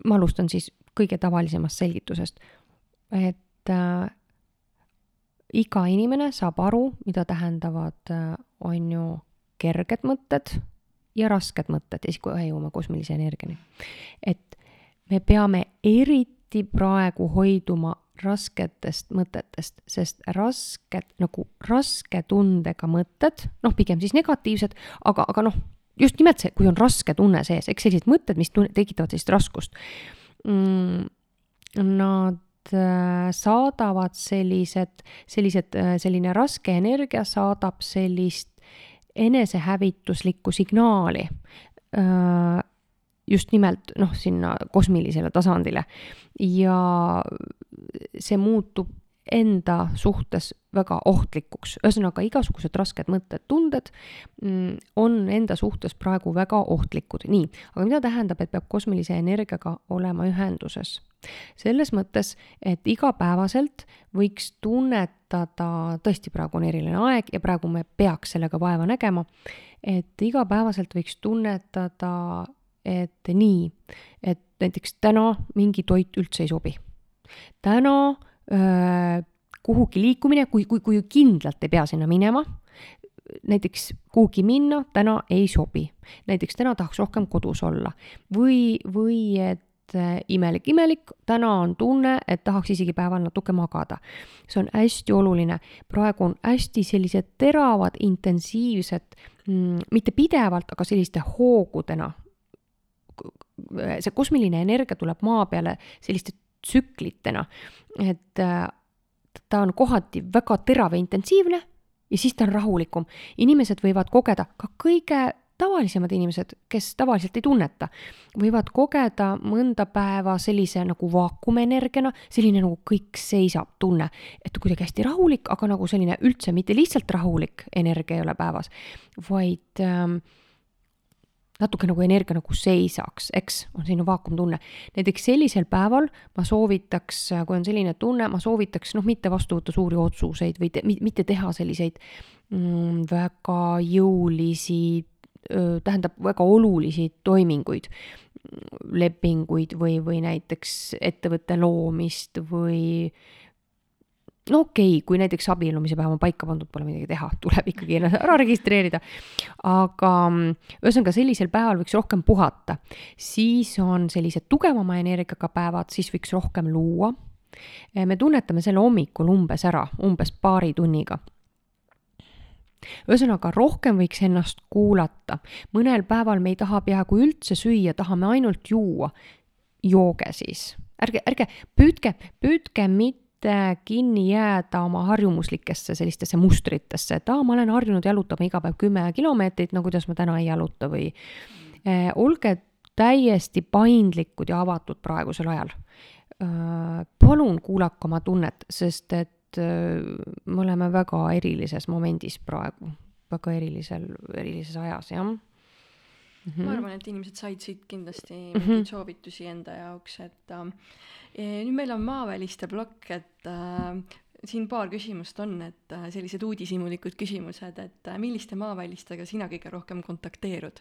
ma alustan siis kõige tavalisemast selgitusest, et äh, iga inimene saab aru, mida tähendavad äh,, on ju, kerged mõtted ja rasked mõtted ja siis kohe jõuame kosmilise energiani. et me peame eriti praegu hoiduma rasketest mõtetest, sest rasked, nagu raske tundega mõtted, noh, pigem siis negatiivsed, aga, aga noh, just nimelt see, kui on raske tunne sees, eks sellised mõtted, mis tunne, tekitavad sellist raskust mm,. Nad äh, saadavad sellised, sellised, äh, selline raske energia saadab sellist enesehävituslikku signaali äh, just nimelt noh, sinna kosmilisele tasandile. ja see muutub enda suhtes väga ohtlikuks, ühesõnaga igasugused rasked mõtted, tunded mm, on enda suhtes praegu väga ohtlikud, nii, aga mida tähendab, et peab kosmilise energiaga olema ühenduses? selles mõttes, et igapäevaselt võiks tunnetada, tõesti, praegu on eriline aeg ja praegu me peaks sellega vaeva nägema, et igapäevaselt võiks tunnetada et nii, et näiteks täna mingi toit üldse ei sobi. täna öö, kuhugi liikumine, kui, kui, kui kindlalt ei pea sinna minema, näiteks kuhugi minna täna ei sobi. näiteks täna tahaks rohkem kodus olla või, või et imelik, imelik, täna on tunne, et tahaks isegi päeval natuke magada. see on hästi oluline, praegu on hästi sellised teravad, intensiivsed mm,, mitte pidevalt, aga selliste hoogudena see kosmiline energia tuleb maa peale selliste tsüklitena, et äh, ta on kohati väga terav ja intensiivne ja siis ta on rahulikum. inimesed võivad kogeda, ka kõige tavalisemad inimesed, kes tavaliselt ei tunneta, võivad kogeda mõnda päeva sellise nagu vaakumenergiana, selline nagu kõik seisab tunne, et kuidagi hästi rahulik, aga nagu selline üldse mitte lihtsalt rahulik energia ei ole päevas, vaid ähm, natuke nagu energia nagu seisaks, eks, on selline vaakumtunne. näiteks sellisel päeval ma soovitaks, kui on selline tunne, ma soovitaks noh, mitte vastu võtta suuri otsuseid või te, mitte teha selliseid mm, väga jõulisi, tähendab väga olulisi toiminguid, lepinguid või, või näiteks ettevõtte loomist või no okei okay,, kui näiteks abiellumise päev on paika pandud, pole midagi teha, tuleb ikkagi ära registreerida. aga mm, ühesõnaga sellisel päeval võiks rohkem puhata, siis on sellised tugevama energiaga päevad, siis võiks rohkem luua. me tunnetame selle hommikul umbes ära, umbes paari tunniga ühesõnaga, rohkem võiks ennast kuulata. mõnel päeval me ei taha peaaegu üldse süüa, tahame ainult juua. jooge siis, ärge, ärge püüdke, püüdke mitte mitte kinni jääda oma harjumuslikesse sellistesse mustritesse, et aa, ma olen harjunud jalutama iga päev kümme kilomeetrit, no kuidas ma täna ei jaluta või äh, olge täiesti paindlikud ja avatud praegusel ajal äh,. palun kuulake oma tunnet, sest et äh, me oleme väga erilises momendis praegu, väga erilisel, erilises ajas, jah Mm -hmm. ma arvan, et inimesed said siit kindlasti mhm. mingeid mm -hmm. soovitusi enda jaoks, et äh, nüüd meil on maaväliste plokk, et äh, siin paar küsimust on, et äh, sellised uudishimulikud küsimused, et äh, milliste maavälistega sina kõige rohkem kontakteerud?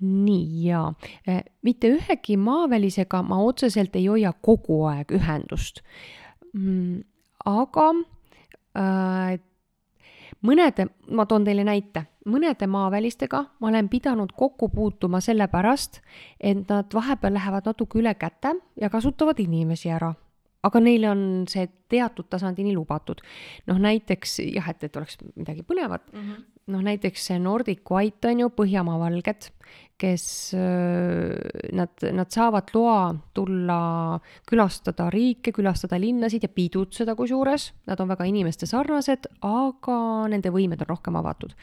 nii ja mitte ühegi maavälisega ma otseselt ei hoia kogu aeg ühendust mm,. aga äh, mõnede, ma toon teile näite, mõnede maavälistega ma olen pidanud kokku puutuma sellepärast, et nad vahepeal lähevad natuke üle käte ja kasutavad inimesi ära aga neile on see teatud tasandini lubatud. noh, näiteks jah, et, et oleks midagi põnevat mm, -hmm. Noh näiteks see Nordic White on ju, Põhjamaa valged, kes nad, nad saavad loa tulla külastada riike, külastada linnasid ja pidutseda kusjuures, nad on väga inimeste sarnased, aga nende võimed on rohkem avatud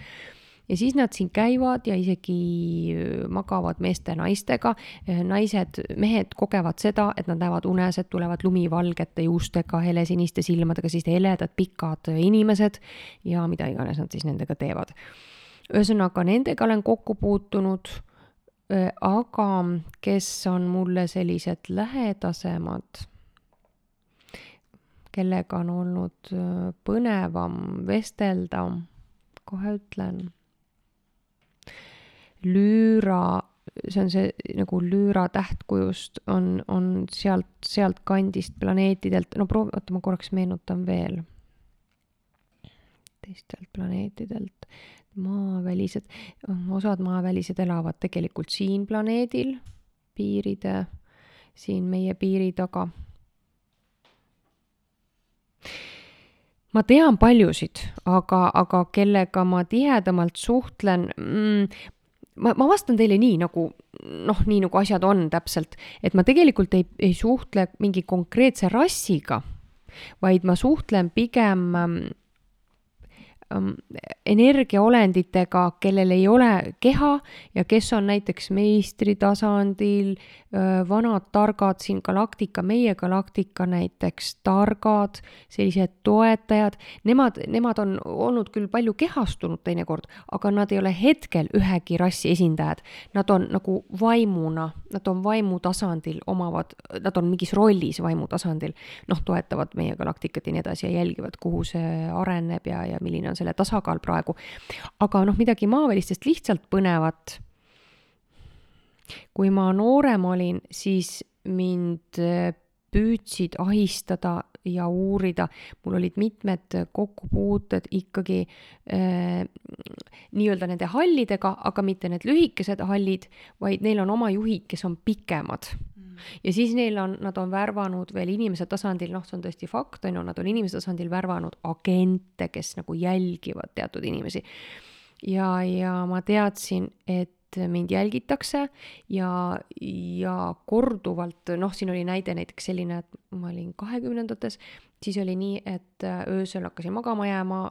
ja siis nad siin käivad ja isegi äh, magavad meeste ja naistega. Äh, naised, mehed kogevad seda, et nad näevad unes, et tulevad lumivalgete juustega, helesiniste silmadega, siis heledad pikad inimesed ja mida iganes nad siis nendega teevad. ühesõnaga, nendega olen kokku puutunud äh, aga kes on mulle sellised lähedasemad, kellega on olnud põnevam vestelda, kohe ütlen lüüra, see on see nagu lüüra tähtkujust on, on sealt, sealt kandist planeetidelt, no proovi, oota, ma korraks meenutan veel. teistelt planeetidelt, maavälised, osad maavälised elavad tegelikult siin planeedil, piiride, siin meie piiri taga ma tean paljusid, aga, aga kellega ma tihedamalt suhtlen mm,, ma, ma vastan teile nii, nagu noh, nii nagu asjad on täpselt, et ma tegelikult ei, ei suhtle mingi konkreetse rassiga, vaid ma suhtlen pigem Ähm, energiaolenditega, kellel ei ole keha ja kes on näiteks meistritasandil, vanad targad siin galaktika, meie galaktika näiteks targad, sellised toetajad, nemad, nemad on olnud küll palju kehastunud teinekord, aga nad ei ole hetkel ühegi rassi esindajad. Nad on nagu vaimuna, nad on vaimutasandil, omavad, nad on mingis rollis vaimutasandil, noh, toetavad meie galaktikat ja nii edasi ja jälgivad, kuhu see areneb ja, ja milline on selle tasakaal praegu. aga noh, midagi maavälistest lihtsalt põnevat. kui ma noorem olin, siis mind püüdsid ahistada ja uurida, mul olid mitmed kokkupuuted ikkagi äh, nii-öelda nende hallidega, aga mitte need lühikesed hallid, vaid neil on oma juhid, kes on pikemad ja siis neil on, nad on värvanud veel inimese tasandil, noh, see on tõesti fakt, on ju, nad on inimese tasandil värvanud agente, kes nagu jälgivad teatud inimesi. ja, ja ma teadsin, et mind jälgitakse ja, ja korduvalt, noh, siin oli näide näiteks selline, et ma olin kahekümnendates, siis oli nii, et öösel hakkasin magama jääma,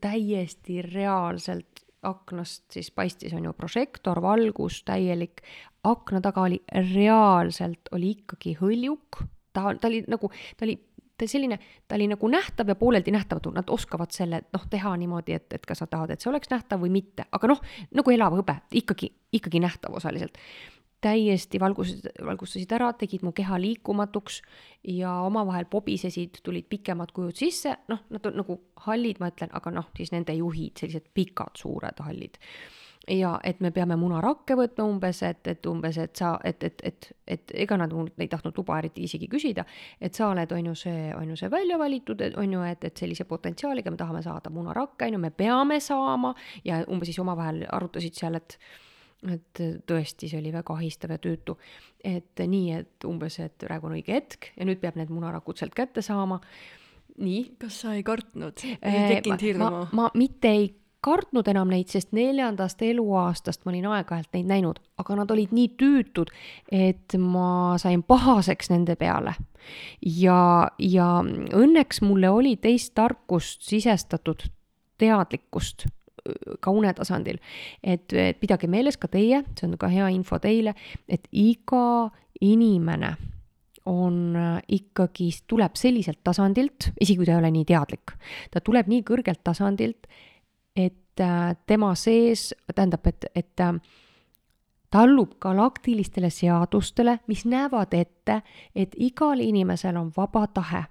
täiesti reaalselt aknast siis paistis, on ju, prožektor, valgus täielik, akna taga oli reaalselt, oli ikkagi hõljuk, ta, ta oli nagu, ta oli ta selline, ta oli nagu nähtav ja pooleldi nähtamatu, nad oskavad selle noh, teha niimoodi, et, et kas nad tahavad, et see oleks nähtav või mitte, aga noh, nagu elav hõbe, ikkagi, ikkagi nähtav osaliselt täiesti valgustasid, valgustasid ära, tegid mu keha liikumatuks ja omavahel pobisesid, tulid pikemad kujud sisse, noh, nad on nagu hallid, ma ütlen, aga noh, siis nende juhid, sellised pikad, suured hallid. ja et me peame munarakke võtma umbes, et, et umbes, et sa, et, et, et, et ega nad mult ei tahtnud luba eriti isegi küsida, et sa oled, on ju see, on ju see välja valitud, on ju, et, et sellise potentsiaaliga me tahame saada munarakke, on ju, me peame saama ja umbes siis omavahel arutasid seal, et et tõesti, see oli väga ahistav ja tüütu. et nii, et umbes, et praegu on õige hetk ja nüüd peab need munarakud sealt kätte saama. nii. kas sa ei kartnud? ei tekkinud hirmu? ma, ma mitte ei kartnud enam neid, sest neljandast eluaastast ma olin aeg-ajalt neid näinud, aga nad olid nii tüütud, et ma sain pahaseks nende peale. ja, ja õnneks mulle oli teist tarkust sisestatud teadlikkust ka unetasandil. et, et pidage meeles ka teie, see on ka hea info teile, et iga inimene on äh, ikkagi, tuleb selliselt tasandilt, isegi kui ta ei ole nii teadlik, ta tuleb nii kõrgelt tasandilt, et äh, tema sees, tähendab, et, et äh, ta allub galaktilistele seadustele, mis näevad ette, et igal inimesel on vaba tahe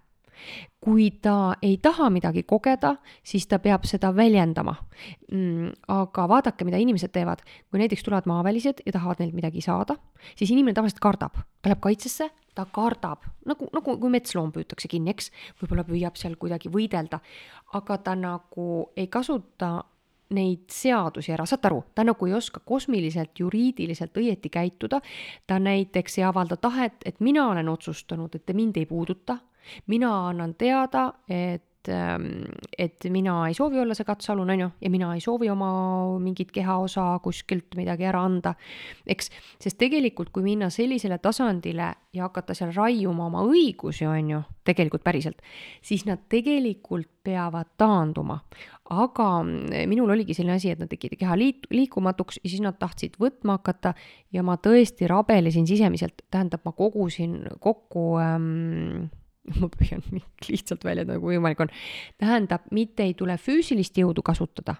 kui ta ei taha midagi kogeda, siis ta peab seda väljendama. Mm,. aga vaadake, mida inimesed teevad, kui näiteks tulevad maavälised ja tahavad neilt midagi saada, siis inimene tavaliselt kardab, ta läheb kaitsesse, ta kardab, nagu, nagu kui metsloom püütakse kinni, eks, võib-olla püüab seal kuidagi võidelda, aga ta nagu ei kasuta neid seadusi ära, saate aru, ta nagu ei oska kosmiliselt, juriidiliselt õieti käituda, ta näiteks ei avalda tahet, et mina olen otsustanud, et te mind ei puuduta, mina annan teada, et ähm, et mina ei soovi olla see katsealune, on ju, ja mina ei soovi oma mingit kehaosa kuskilt midagi ära anda. eks, sest tegelikult, kui minna sellisele tasandile ja hakata seal raiuma oma õigusi, on ju, tegelikult päriselt, siis nad tegelikult peavad taanduma aga mm, minul oligi selline asi, et nad tegid keha liit-, liikumatuks ja siis nad tahtsid võtma hakata ja ma tõesti rabelesin sisemiselt, tähendab, ma kogusin kokku ähm, (laughs) ma püüan nii lihtsalt väljendada, kui võimalik on. tähendab, mitte ei tule füüsilist jõudu kasutada,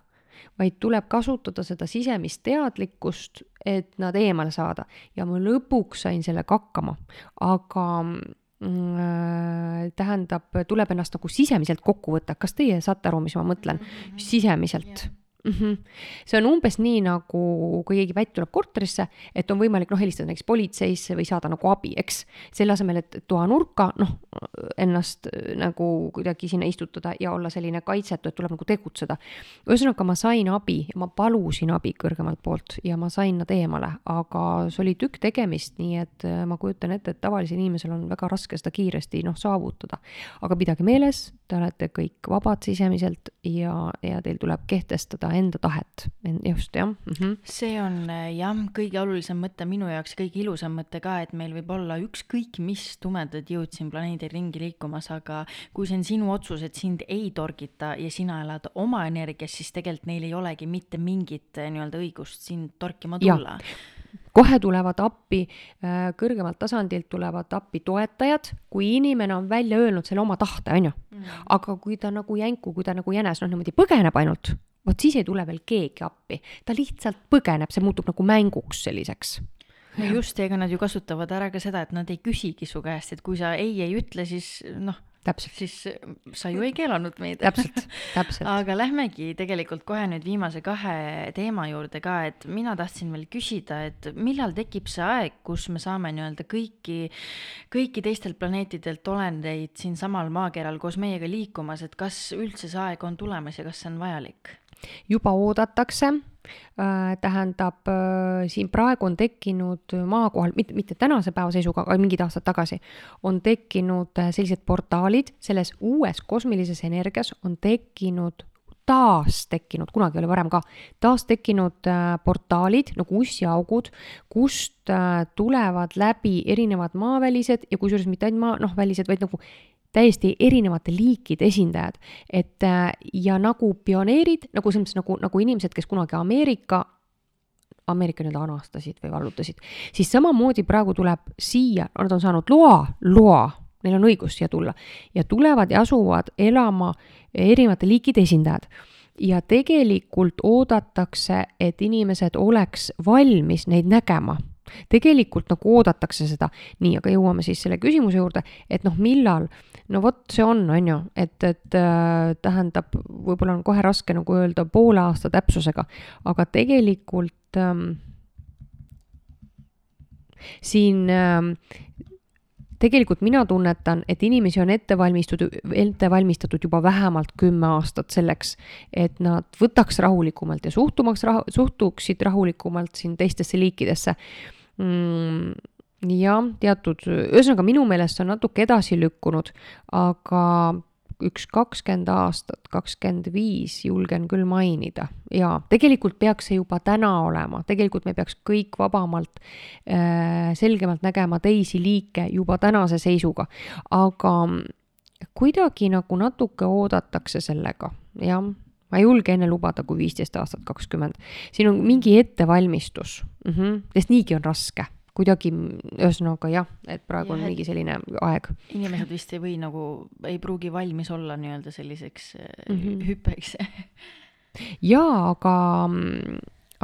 vaid tuleb kasutada seda sisemist teadlikkust, et nad eemale saada ja ma lõpuks sain sellega hakkama, aga Mm, äh, tähendab, tuleb ennast nagu sisemiselt kokku võtta, kas teie saate aru, mis ma mõtlen mm? -hmm. sisemiselt mm. -hmm. see on umbes nii, nagu kui keegi pätt tuleb korterisse, et on võimalik noh, helistada näiteks politseisse või saada nagu abi, eks. selle asemel, et toanurka noh, ennast äh, nagu kuidagi sinna istutada ja olla selline kaitsetu, et tuleb nagu tegutseda. ühesõnaga, ma sain abi ma palusin abi kõrgemalt poolt ja ma sain nad eemale, aga see oli tükk tegemist, nii et äh, ma kujutan ette, et tavalisel inimesel on väga raske seda kiiresti noh, saavutada. aga pidage meeles, te olete kõik vabad sisemiselt ja, ja teil tuleb kehtestada enda tahet, just jah mm. -hmm. see on äh, jah, kõige olulisem mõte minu jaoks, kõige ilusam mõte ka, et meil võib olla ükskõik mis tumedad jõud siin planeedil ringi liikumas, aga kui see on sinu otsus, et sind ei torgita ja sina elad oma energias, siis tegelikult neil ei olegi mitte mingit äh, nii-öelda õigust sind torkima tulla kohe tulevad appi, äh, kõrgemalt tasandilt tulevad appi toetajad, kui inimene on välja öelnud selle oma tahte, on ju. Mm. aga kui ta nagu jänku, kui ta nagu jänes, noh niimoodi põgeneb ainult, vot siis ei tule veel keegi appi, ta lihtsalt põgeneb, see muutub nagu mänguks selliseks no just, ega nad ju kasutavad ära ka seda, et nad ei küsigi su käest, et kui sa ei ei ütle, siis noh, täpselt. siis sa ju ei keelanud meid. täpselt, täpselt. (laughs) aga lähmegi tegelikult kohe nüüd viimase kahe teema juurde ka, et mina tahtsin veel küsida, et millal tekib see aeg, kus me saame nii-öelda kõiki, kõiki teistelt planeetidelt olendeid siinsamal maakeral koos meiega liikumas, et kas üldse see aeg on tulemas ja kas see on vajalik? juba oodatakse tähendab, äh, siin praegu on tekkinud maa kohal, mitte, mitte tänase päeva seisuga, aga mingid aastad tagasi, on tekkinud äh, sellised portaalid, selles uues kosmilises energias on tekkinud taas tekkinud, kunagi oli varem ka, taas tekkinud portaalid nagu ussiaugud, kust tulevad läbi erinevad maavälised ja kusjuures mitte ainult maa, noh, välised, vaid nagu täiesti erinevate liikide esindajad, et äh, ja nagu pioneerid, nagu selles mõttes nagu, nagu inimesed, kes kunagi Ameerika Ameerika nii-öelda anastasid või vallutasid, siis samamoodi praegu tuleb siia, nad on saanud loa, loa, neil on õigus siia tulla. Ja tulevad ja asuvad elama erinevate liikide esindajad. ja tegelikult oodatakse, et inimesed oleks valmis neid nägema tegelikult nagu oodatakse seda, nii, aga jõuame siis selle küsimuse juurde, et noh, millal, no vot, see on, on ju, et, et äh, tähendab, võib-olla on kohe raske nagu öelda poole aasta täpsusega, aga tegelikult ähm, siin ähm, tegelikult mina tunnetan, et inimesi on ette valmistatud, ette valmistatud juba vähemalt kümme aastat selleks, et nad võtaks rahulikumalt ja suhtumaks rahu, suhtuksid rahulikumalt siin teistesse liikidesse mm, jah, teatud, ühesõnaga minu meelest see on natuke edasi lükkunud, aga üks kakskümmend aastat, kakskümmend viis julgen küll mainida. Ja tegelikult peaks see juba täna olema, tegelikult me peaks kõik vabamalt äh,, selgemalt nägema teisi liike juba tänase seisuga, aga kuidagi nagu natuke oodatakse sellega, jah ma ei julge enne lubada kui viisteist aastat, kakskümmend. siin on mingi ettevalmistus mm, -hmm, sest niigi on raske kuidagi, ühesõnaga jah, et praegu ja, on mingi selline aeg. inimesed vist ei või nagu, ei pruugi valmis olla nii-öelda selliseks mm -hmm. hüppeks (laughs) jaa, aga,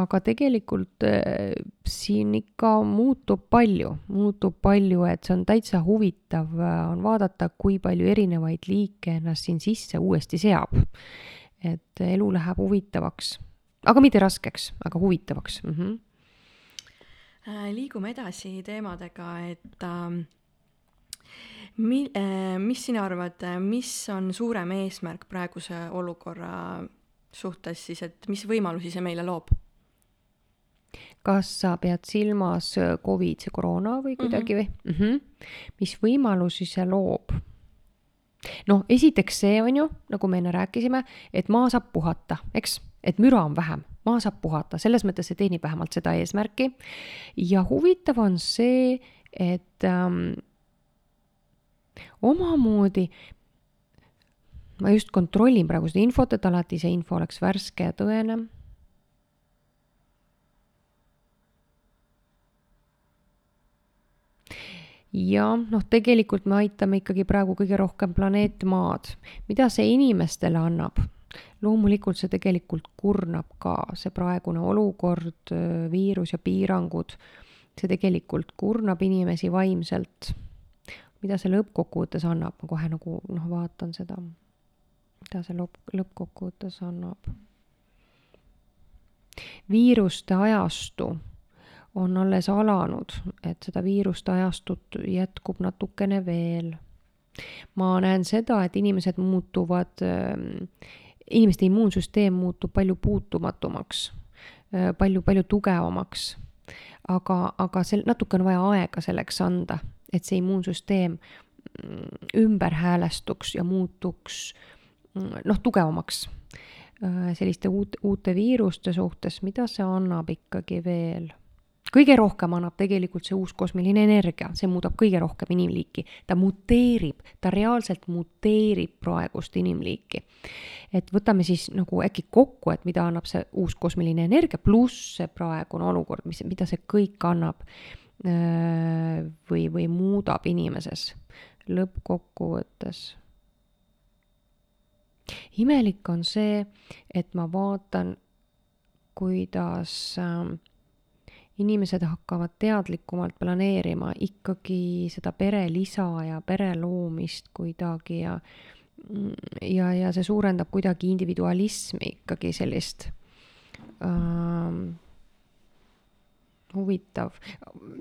aga tegelikult äh, siin ikka muutub palju, muutub palju, et see on täitsa huvitav äh, on vaadata, kui palju erinevaid liike ennast siin sisse uuesti seab. Et elu läheb huvitavaks, aga mitte raskeks, aga huvitavaks mm. -hmm. liigume edasi teemadega, et äh, mi-, äh, mis sina arvad, mis on suurem eesmärk praeguse olukorra suhtes siis, et mis võimalusi see meile loob? kas sa pead silmas äh, Covid, see koroona või kuidagi mm -hmm. või mm? -hmm. mis võimalusi see loob? Noh, esiteks see on ju, nagu me enne rääkisime, et maa saab puhata, eks, et müra on vähem, maa saab puhata, selles mõttes see teenib vähemalt seda eesmärki. ja huvitav on see, et ähm, omamoodi ma just kontrollin praegu seda infot, et alati see info oleks värske ja tõene ja noh, tegelikult me aitame ikkagi praegu kõige rohkem planeet Maad. mida see inimestele annab? loomulikult see tegelikult kurnab ka, see praegune olukord, viirus ja piirangud, see tegelikult kurnab inimesi vaimselt. mida see lõppkokkuvõttes annab, ma kohe nagu noh, vaatan seda, mida see lõpp, lõppkokkuvõttes annab. viiruste ajastu on alles alanud, et seda viiruste ajastut jätkub natukene veel. ma näen seda, et inimesed muutuvad, inimeste immuunsüsteem muutub palju puutumatumaks, palju, palju tugevamaks. aga, aga sel-, natuke on vaja aega selleks anda, et see immuunsüsteem ümber häälestuks ja muutuks noh, tugevamaks selliste uut, uute viiruste suhtes, mida see annab ikkagi veel kõige rohkem annab tegelikult see uus kosmiline energia, see muudab kõige rohkem inimliiki, ta muteerib, ta reaalselt muteerib praegust inimliiki. et võtame siis nagu äkki kokku, et mida annab see uus kosmiline energia, pluss see praegune olukord, mis, mida see kõik annab või, või muudab inimeses lõppkokkuvõttes. imelik on see, et ma vaatan, kuidas äh, inimesed hakkavad teadlikumalt planeerima ikkagi seda perelisa ja pere loomist kuidagi ja ja, ja see suurendab kuidagi individualismi ikkagi sellist ähm, huvitav.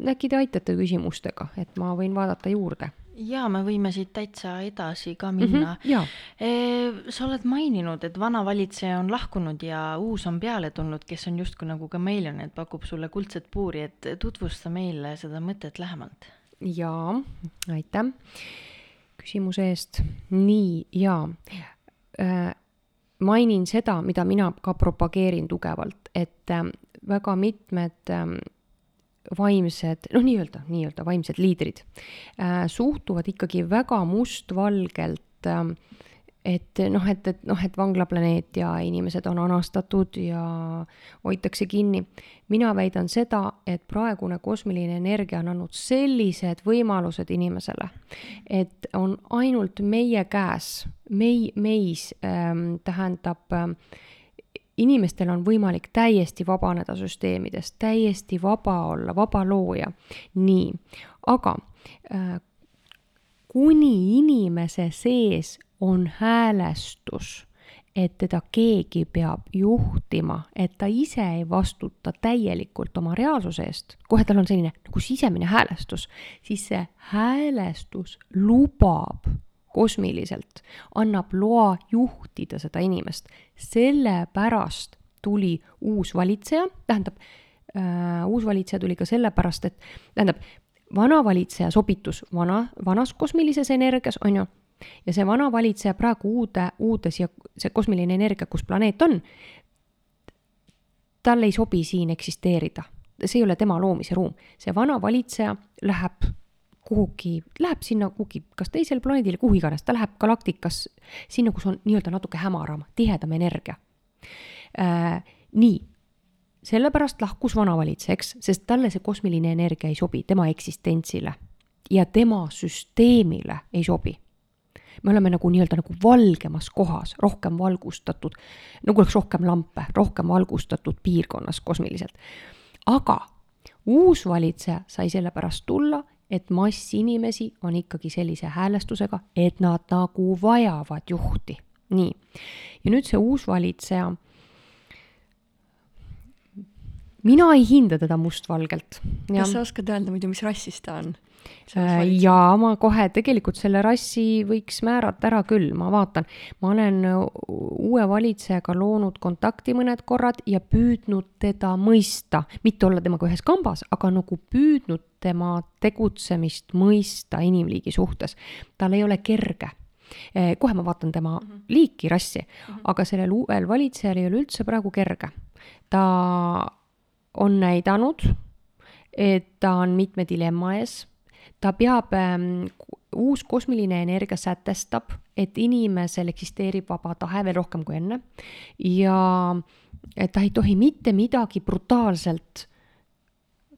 äkki te aitate küsimustega, et ma võin vaadata juurde jaa, me võime siit täitsa edasi ka minna mm. -hmm, e, sa oled maininud, et vana valitseja on lahkunud ja uus on peale tulnud, kes on justkui nagu kameleon, et pakub sulle kuldset puuri, et tutvusta meile seda mõtet lähemalt. jaa, aitäh küsimuse eest. nii, jaa äh, mainin seda, mida mina ka propageerin tugevalt, et äh, väga mitmed äh, vaimsed, noh, nii-öelda, nii-öelda vaimsed liidrid äh, suhtuvad ikkagi väga mustvalgelt äh, et noh, et, et noh, et vanglaplaneet ja inimesed on anastatud ja hoitakse kinni. mina väidan seda, et praegune kosmiline energia on andnud sellised võimalused inimesele, et on ainult meie käes, mei-, meis ähm, tähendab äh, inimestel on võimalik täiesti vabaneda süsteemidest, täiesti vaba olla, vaba looja. nii, aga äh, kuni inimese sees on häälestus, et teda keegi peab juhtima, et ta ise ei vastuta täielikult oma reaalsuse eest, kohe tal on selline nagu sisemine häälestus, siis see häälestus lubab kosmiliselt, annab loa juhtida seda inimest. Sellepärast tuli uus valitseja, tähendab äh,, uus valitseja tuli ka sellepärast, et tähendab, vana valitseja sobitus vana, vanas kosmilises energias, on ju, ja see vana valitseja praegu uude, uude siia, see kosmiline energia, kus planeet on, tal ei sobi siin eksisteerida. see ei ole tema loomise ruum, see vana valitseja läheb kuhugi, läheb sinna kuhugi, kas teisele planeedile, kuhu iganes, ta läheb galaktikas sinna, kus on nii-öelda natuke hämaram, tihedam energia äh,. nii, sellepärast lahkus vanavalitseja, eks, sest talle see kosmiline energia ei sobi, tema eksistentsile ja tema süsteemile ei sobi. me oleme nagu nii-öelda nagu valgemas kohas, rohkem valgustatud, nagu oleks rohkem lampe, rohkem valgustatud piirkonnas kosmiliselt. aga uus valitseja sai sellepärast tulla, et mass inimesi on ikkagi sellise häälestusega, et nad nagu vajavad juhti. nii, ja nüüd see uus valitseja mina ei hinda teda mustvalgelt. kas sa oskad öelda muidu, mis rassist ta on? Äh, jaa, ma kohe tegelikult selle rassi võiks määrata ära küll, ma vaatan. ma olen uue valitsejaga loonud kontakti mõned korrad ja püüdnud teda mõista, mitte olla temaga ühes kambas, aga nagu püüdnud tema tegutsemist mõista inimliigi suhtes. tal ei ole kerge äh, kohe ma vaatan tema mm -hmm. liiki, rassi mm, -hmm. aga sellel uuel valitsejal ei ole üldse praegu kerge. ta on näidanud, et ta on mitme dilemma ees. Ta peab ähm,, uus kosmiline energia sätestab, et inimesel eksisteerib vaba tahe veel rohkem kui enne. Ja ta ei tohi mitte midagi brutaalselt,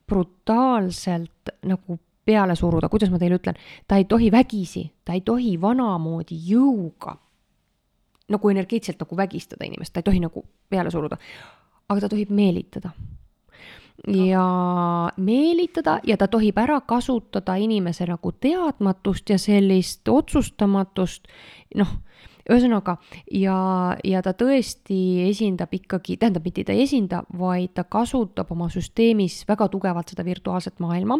brutaalselt nagu peale suruda, kuidas ma teile ütlen, ta ei tohi vägisi, ta ei tohi vanamoodi jõuga nagu energeetiliselt nagu vägistada inimest, ta ei tohi nagu peale suruda. aga ta tohib meelitada ja meelitada ja ta tohib ära kasutada inimese nagu teadmatust ja sellist otsustamatust, noh, ühesõnaga, ja, ja ta tõesti esindab ikkagi, tähendab, mitte ta ei esinda, vaid ta kasutab oma süsteemis väga tugevalt seda virtuaalset maailma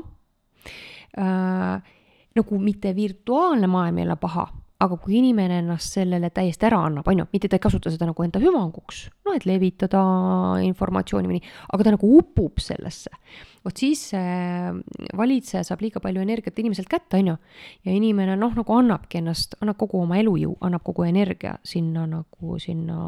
äh,. nagu mitte virtuaalne maailm ei ole paha aga kui inimene ennast sellele täiesti ära annab, on ju, mitte ta ei kasuta seda nagu enda hüvanguks, noh, et levitada informatsiooni või nii, aga ta nagu upub sellesse vot siis see valitseja saab liiga palju energiat inimeselt kätte, on ju. ja inimene noh, nagu annabki ennast, annab kogu oma elujõu, annab kogu energia sinna nagu sinna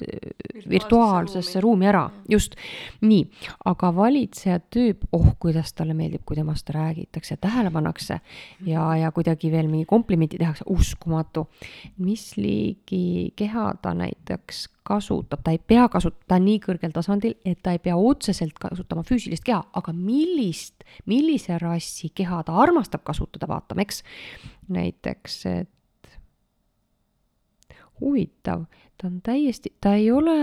virtuaalsesse, virtuaalsesse ruumi, ruumi ära, just. nii, aga valitseja tüüp, oh, kuidas talle meeldib, kui temast räägitakse, tähele pannakse ja, ja kuidagi veel mingi komplimenti tehakse, uskumatu. mis liigi keha ta näiteks kasutab, ta ei pea kasutama, ta on nii kõrgel tasandil, et ta ei pea otseselt kasutama füüsilist keha, aga millist, millise rassi keha ta armastab kasutada, vaatame, eks. näiteks, et huvitav, ta on täiesti, ta ei ole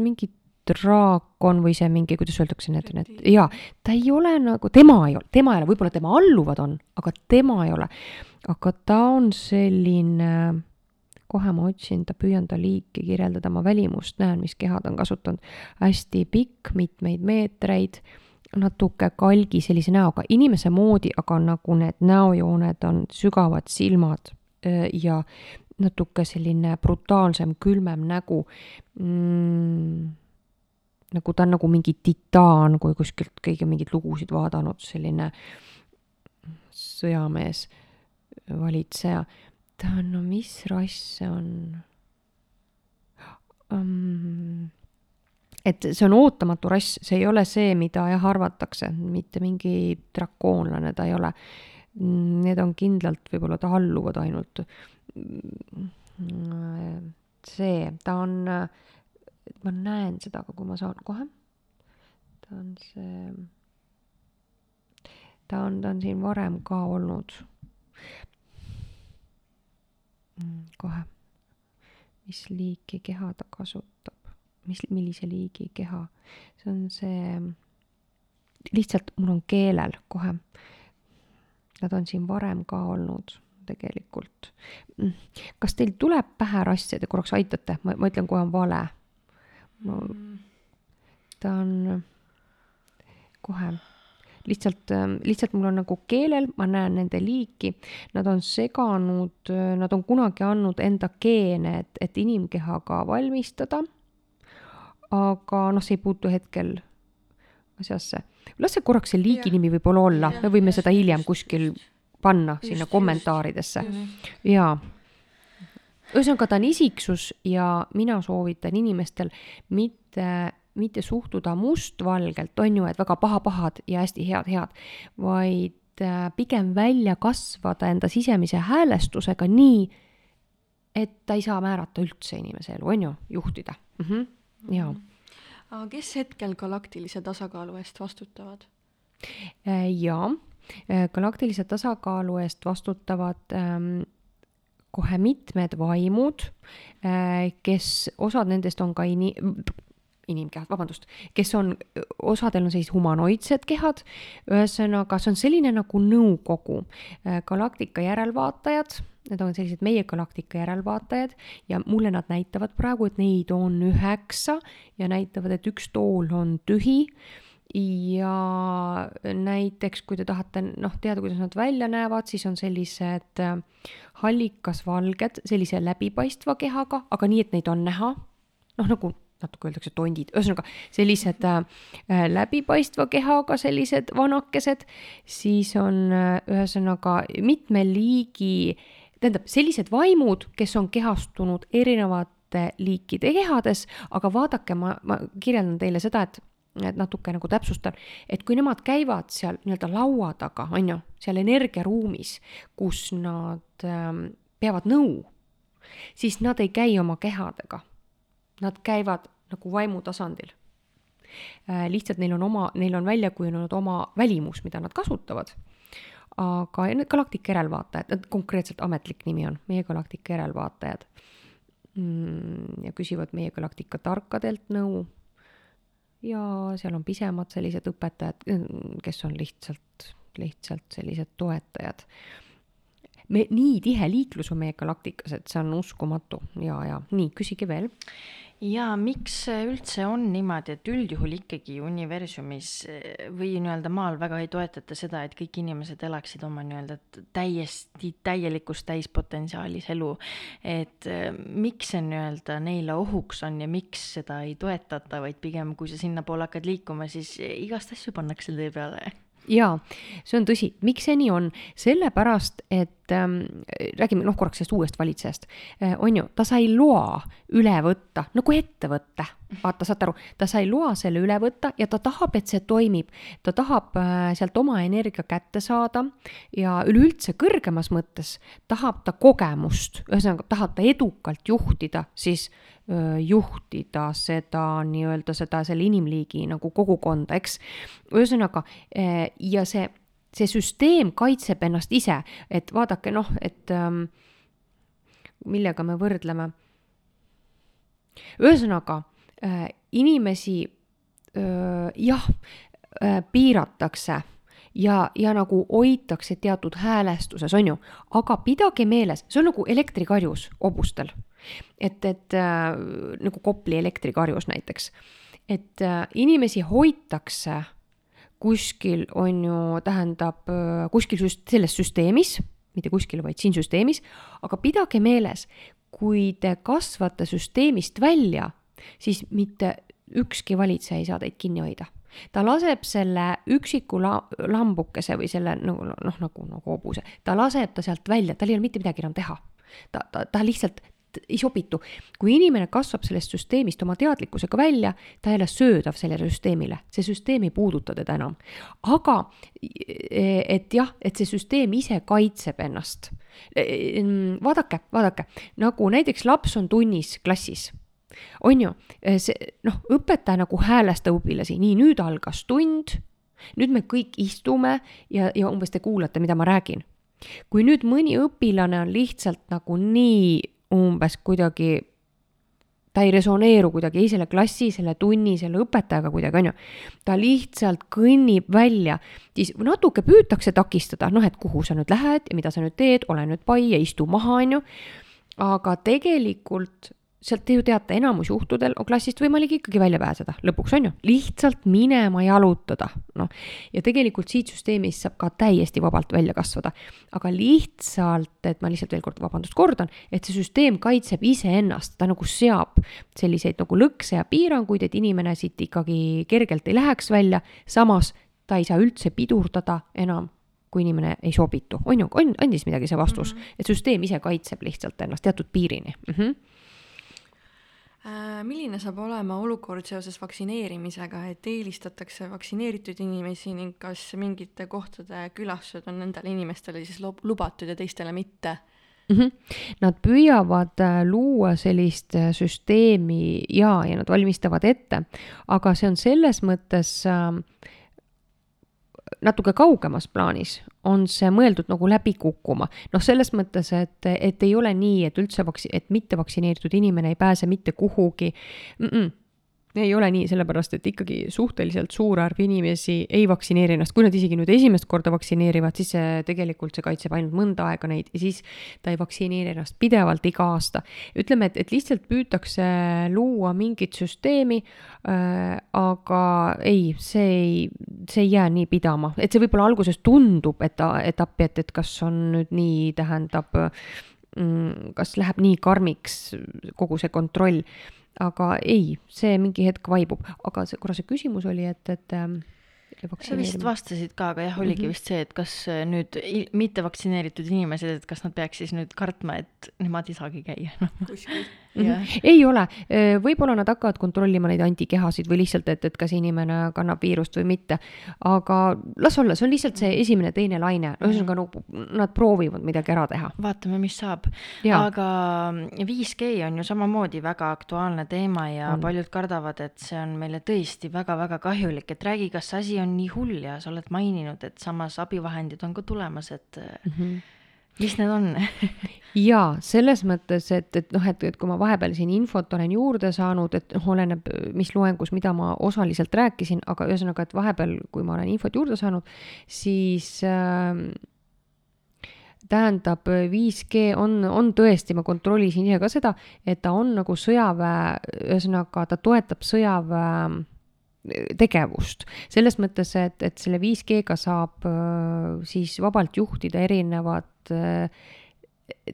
mingi draakon või see mingi, kuidas öeldakse, need, need, jaa, ta ei ole nagu, tema ei ole, tema ei ole, võib-olla tema alluvad on, aga tema ei ole. aga ta on selline kohe ma otsin ta, püüan ta liiki kirjeldada, ma välimust näen, mis keha ta on kasutanud. hästi pikk, mitmeid meetreid, natuke kalgi sellise näoga, inimese moodi, aga nagu need näojooned on sügavad silmad ja natuke selline brutaalsem, külmem nägu mm, nagu ta on nagu mingi titaan, kui kuskilt keegi mingeid lugusid vaadanud, selline sõjamees, valitseja ta on, no mis rass see on um,? et see on ootamatu rass, see ei ole see, mida jah arvatakse, mitte mingi drakoonlane ta ei ole. Need on kindlalt, võib-olla ta alluvad ainult. see, ta on, ma näen seda, aga kui ma saan kohe, ta on see, ta on, ta on siin varem ka olnud kohe, mis liiki keha ta kasutab, mis, millise liigi keha, see on see, lihtsalt mul on keelel kohe. Nad on siin varem ka olnud tegelikult. Mm, kas teil tuleb pähe rasse, te korraks aitate, ma, ma ütlen, kui on vale. no ta on kohe lihtsalt, ähm, lihtsalt mul on nagu keelel, ma näen nende liiki, nad on seganud, nad on kunagi andnud enda geene, et, et inimkeha valmistada. aga noh, see ei puutu hetkel asjasse. las see korraks see liigi nimi võib-olla olla, me võime seda hiljem kuskil panna just, sinna kommentaaridesse. jaa. Ühesõnaga, ta on isiksus ja mina soovitan inimestel mitte mitte suhtuda mustvalgelt, on ju, et väga paha-pahad ja hästi head-head, vaid äh, pigem välja kasvada enda sisemise häälestusega nii, et ta ei saa määrata üldse inimese elu, on ju, juhtida mm. -hmm. jaa. aga kes hetkel galaktilise tasakaalu eest vastutavad? Äh, jaa, äh, galaktilise tasakaalu eest vastutavad ähm, kohe mitmed vaimud, kes, osad nendest on ka ini-, inimkehad, vabandust, kes on, osadel on sellised humanoidsed kehad, ühesõnaga, see on selline nagu nõukogu, galaktika järelvaatajad, need on sellised meie galaktika järelvaatajad ja mulle nad näitavad praegu, et neid on üheksa ja näitavad, et üks tool on tühi ja näiteks, kui te tahate noh, teada, kuidas nad välja näevad, siis on sellised äh, hallikasvalged, sellise läbipaistva kehaga, aga nii, et neid on näha. noh, nagu natuke öeldakse tondid, ühesõnaga sellised äh, äh, läbipaistva kehaga sellised vanakesed, siis on äh, ühesõnaga mitme liigi, tähendab sellised vaimud, kes on kehastunud erinevate liikide kehades, aga vaadake, ma, ma kirjeldan teile seda, et et natuke nagu täpsustan, et kui nemad käivad seal nii-öelda laua taga, on ju, seal energiaruumis, kus nad ähm, peavad nõu, siis nad ei käi oma kehadega nad käivad nagu vaimu tasandil äh,. lihtsalt neil on oma, neil on välja kujunenud oma välimus, mida nad kasutavad. aga need galaktika järelvaatajad, konkreetselt ametlik nimi on meie galaktika järelvaatajad mm,. ja küsivad meie galaktika tarkadelt nõu. ja seal on pisemad sellised õpetajad, kes on lihtsalt, lihtsalt sellised toetajad me, nii tihe liiklus on meie galaktikas, et see on uskumatu ja, ja nii, küsige veel ja miks üldse on niimoodi, et üldjuhul ikkagi universumis eh, või nii-öelda maal väga ei toetata seda, et kõik inimesed elaksid oma nii-öelda täiesti täielikus täispotentsiaalis elu. et eh, miks see nii-öelda neile ohuks on ja miks seda ei toetata, vaid pigem, kui sa sinnapoole hakkad liikuma, siis igast asju pannakse tee peale jaa, see on tõsi, miks see nii on, sellepärast et ähm, räägime noh, korraks sellest uuest valitsejast. Äh,, on ju, ta sai loa üle võtta nagu ettevõtte, vaata, saate aru, ta sai loa selle üle võtta ja ta tahab, et see toimib. ta tahab äh, sealt oma energia kätte saada ja üleüldse kõrgemas mõttes tahab ta kogemust, ühesõnaga tahab ta edukalt juhtida siis juhtida seda nii-öelda seda, selle inimliigi nagu kogukonda, eks. ühesõnaga ja see, see süsteem kaitseb ennast ise, et vaadake noh, et ähm, millega me võrdleme. ühesõnaga äh, inimesi äh, jah äh,, piiratakse ja, ja nagu hoitakse teatud häälestuses, on ju, aga pidage meeles, see on nagu elektrikarjus hobustel. Et, et äh, nagu Kopli elektrikarjus näiteks, et äh, inimesi hoitakse kuskil, on ju, tähendab äh, kuskil süst-, selles süsteemis, mitte kuskil, vaid siin süsteemis, aga pidage meeles, kui te kasvate süsteemist välja, siis mitte ükski valitseja ei saa teid kinni hoida ta laseb selle üksiku la-, lambukese või selle nagu noh, nagu, nagu hobuse, ta laseb ta sealt välja, tal ei ole mitte midagi enam teha. ta, ta, ta lihtsalt ei sobitu. kui inimene kasvab sellest süsteemist oma teadlikkusega välja, ta ei ole söödav sellele süsteemile, see süsteem ei puuduta teda enam. aga et jah, et see süsteem ise kaitseb ennast. vaadake, vaadake, nagu näiteks laps on tunnis klassis on ju, see noh, õpetaja nagu häälestab õpilasi, nii nüüd algas tund, nüüd me kõik istume ja, ja umbes te kuulate, mida ma räägin. kui nüüd mõni õpilane on lihtsalt nagu nii umbes kuidagi, ta ei resoneeru kuidagi ei selle klassi, selle tunni, selle õpetajaga kuidagi, on ju. ta lihtsalt kõnnib välja, siis natuke püütakse takistada, noh, et kuhu sa nüüd lähed ja mida sa nüüd teed, ole nüüd pai ja istu maha, on ju. aga tegelikult sealt te ju teate, enamus juhtudel on klassist võimalik ikkagi välja pääseda, lõpuks on ju, lihtsalt minema jalutada, noh. ja tegelikult siit süsteemist saab ka täiesti vabalt välja kasvada. aga lihtsalt, et ma lihtsalt veel kord, vabandust, kordan, et see süsteem kaitseb iseennast, ta nagu seab selliseid nagu lõkse ja piiranguid, et inimene siit ikkagi kergelt ei läheks välja, samas ta ei saa üldse pidurdada enam kui inimene ei sobitu, on ju, on, andis midagi see vastus mm, -hmm. et süsteem ise kaitseb lihtsalt ennast teatud piirini mm. -hmm milline saab olema olukord seoses vaktsineerimisega, et eelistatakse vaktsineeritud inimesi ning kas mingite kohtade külastused on nendele inimestele siis lubatud ja teistele mitte? Mm -hmm. Nad püüavad äh, luua sellist äh, süsteemi ja, ja nad valmistavad ette, aga see on selles mõttes äh, natuke kaugemas plaanis on see mõeldud nagu läbi kukkuma. noh, selles mõttes, et, et ei ole nii, et üldse vaks-, et mittevaktsineeritud inimene ei pääse mitte kuhugi mm. -mm ei ole nii, sellepärast et ikkagi suhteliselt suur arv inimesi ei vaktsineeri ennast, kui nad isegi nüüd esimest korda vaktsineerivad, siis see tegelikult see kaitseb ainult mõnda aega neid ja siis ta ei vaktsineeri ennast pidevalt iga aasta. ütleme, et, et lihtsalt püütakse luua mingit süsteemi äh,, aga ei, see ei, see ei jää nii pidama, et see võib-olla alguses tundub, et, et appi, et, et kas on nüüd nii, tähendab mm, kas läheb nii karmiks kogu see kontroll aga ei, see mingi hetk vaibub, aga see, korra see küsimus oli, et, et ähm, sa vist vastasid ka, aga jah, oligi mm -hmm. vist see, et kas äh, nüüd mittevaktsineeritud inimesed, et kas nad peaks siis nüüd kartma, et nemad ei saagi käia no.. kuskil Mm -hmm. ei ole, võib-olla nad hakkavad kontrollima neid antikehasid või lihtsalt, et, et kas inimene kannab viirust või mitte. aga las olla, see on lihtsalt see esimene-teine laine, ühesõnaga no nad proovivad midagi ära teha. vaatame, mis saab. aga 5G on ju samamoodi väga aktuaalne teema ja on. paljud kardavad, et see on meile tõesti väga-väga kahjulik, et räägi, kas asi on nii hull ja sa oled maininud, et samas abivahendid on ka tulemas, et mm. -hmm mis need on? (laughs) Jaa, selles mõttes, et, et noh, et, et kui ma vahepeal siin infot olen juurde saanud, et noh, oleneb, mis loengus, mida ma osaliselt rääkisin, aga ühesõnaga, et vahepeal, kui ma olen infot juurde saanud, siis äh, tähendab, 5G on, on tõesti, ma kontrollisin ise ka seda, et ta on nagu sõjaväe, ühesõnaga ta toetab sõjaväe tegevust. selles mõttes, et, et selle 5G-ga saab äh, siis vabalt juhtida erinevat äh,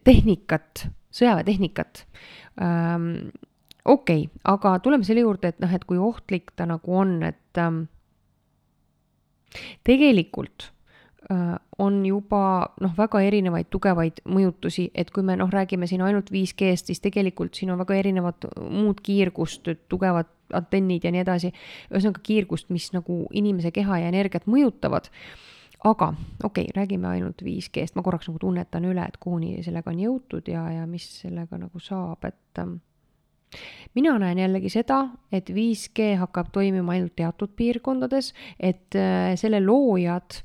tehnikat, sõjaväetehnikat ähm,. okei okay,, aga tuleme selle juurde, et noh, et kui ohtlik ta nagu on, et ähm, tegelikult äh, on juba noh, väga erinevaid tugevaid mõjutusi, et kui me noh, räägime siin ainult 5G-st, siis tegelikult siin on väga erinevad muud kiirgust, tugevad antennid ja nii edasi. ühesõnaga kiirgust, mis nagu inimese keha ja energiat mõjutavad. aga okei okay,, räägime ainult 5G-st, ma korraks nagu tunnetan üle, et kuhuni sellega on jõutud ja, ja mis sellega nagu saab, et ähm, mina näen jällegi seda, et 5G hakkab toimima ainult teatud piirkondades, et äh, selle loojad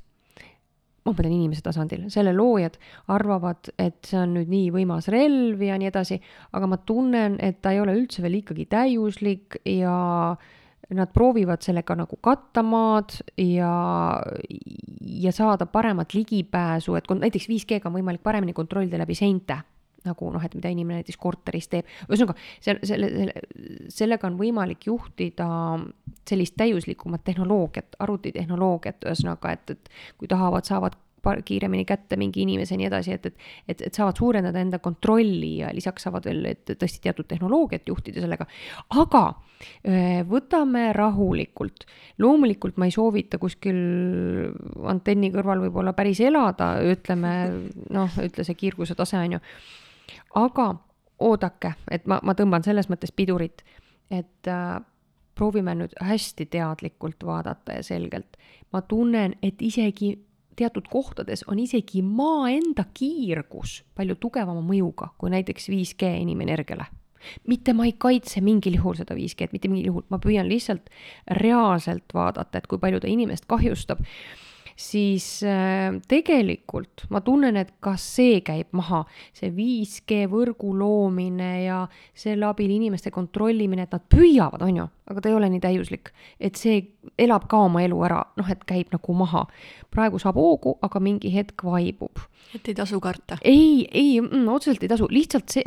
ma mõtlen inimese tasandil, selle loojad arvavad, et see on nüüd nii võimas relv ja nii edasi, aga ma tunnen, et ta ei ole üldse veel ikkagi täiuslik ja nad proovivad sellega nagu katta maad ja, ja saada paremat ligipääsu, et näiteks 5G-ga on võimalik paremini kontrollida läbi seinte nagu noh, et mida inimene näiteks korteris teeb, ühesõnaga see, selle, selle, sellega on võimalik juhtida sellist täiuslikumat tehnoloogiat, arvutitehnoloogiat, ühesõnaga, et, et kui tahavad, saavad kiiremini kätte mingi inimese ja nii edasi, et, et, et, et saavad suurendada enda kontrolli ja lisaks saavad veel, tõesti teatud tehnoloogiat juhtida sellega. aga võtame rahulikult. loomulikult ma ei soovita kuskil antenni kõrval võib-olla päris elada, ütleme noh, ütle see kiirguse tase on ju aga oodake, et ma, ma tõmban selles mõttes pidurit, et äh, proovime nüüd hästi teadlikult vaadata ja selgelt. ma tunnen, et isegi teatud kohtades on isegi maa enda kiirgus palju tugevama mõjuga kui näiteks 5G inimenergiale. mitte ma ei kaitse mingil juhul seda 5G-d, mitte mingil juhul, ma püüan lihtsalt reaalselt vaadata, et kui palju ta inimest kahjustab siis äh, tegelikult ma tunnen, et ka see käib maha, see 5G võrgu loomine ja selle abil inimeste kontrollimine, et nad püüavad, on ju, aga ta ei ole nii täiuslik. et see elab ka oma elu ära, noh, et käib nagu maha. praegu saab hoogu, aga mingi hetk vaibub. et ei tasu karta? ei, ei mm,, otseselt ei tasu, lihtsalt see,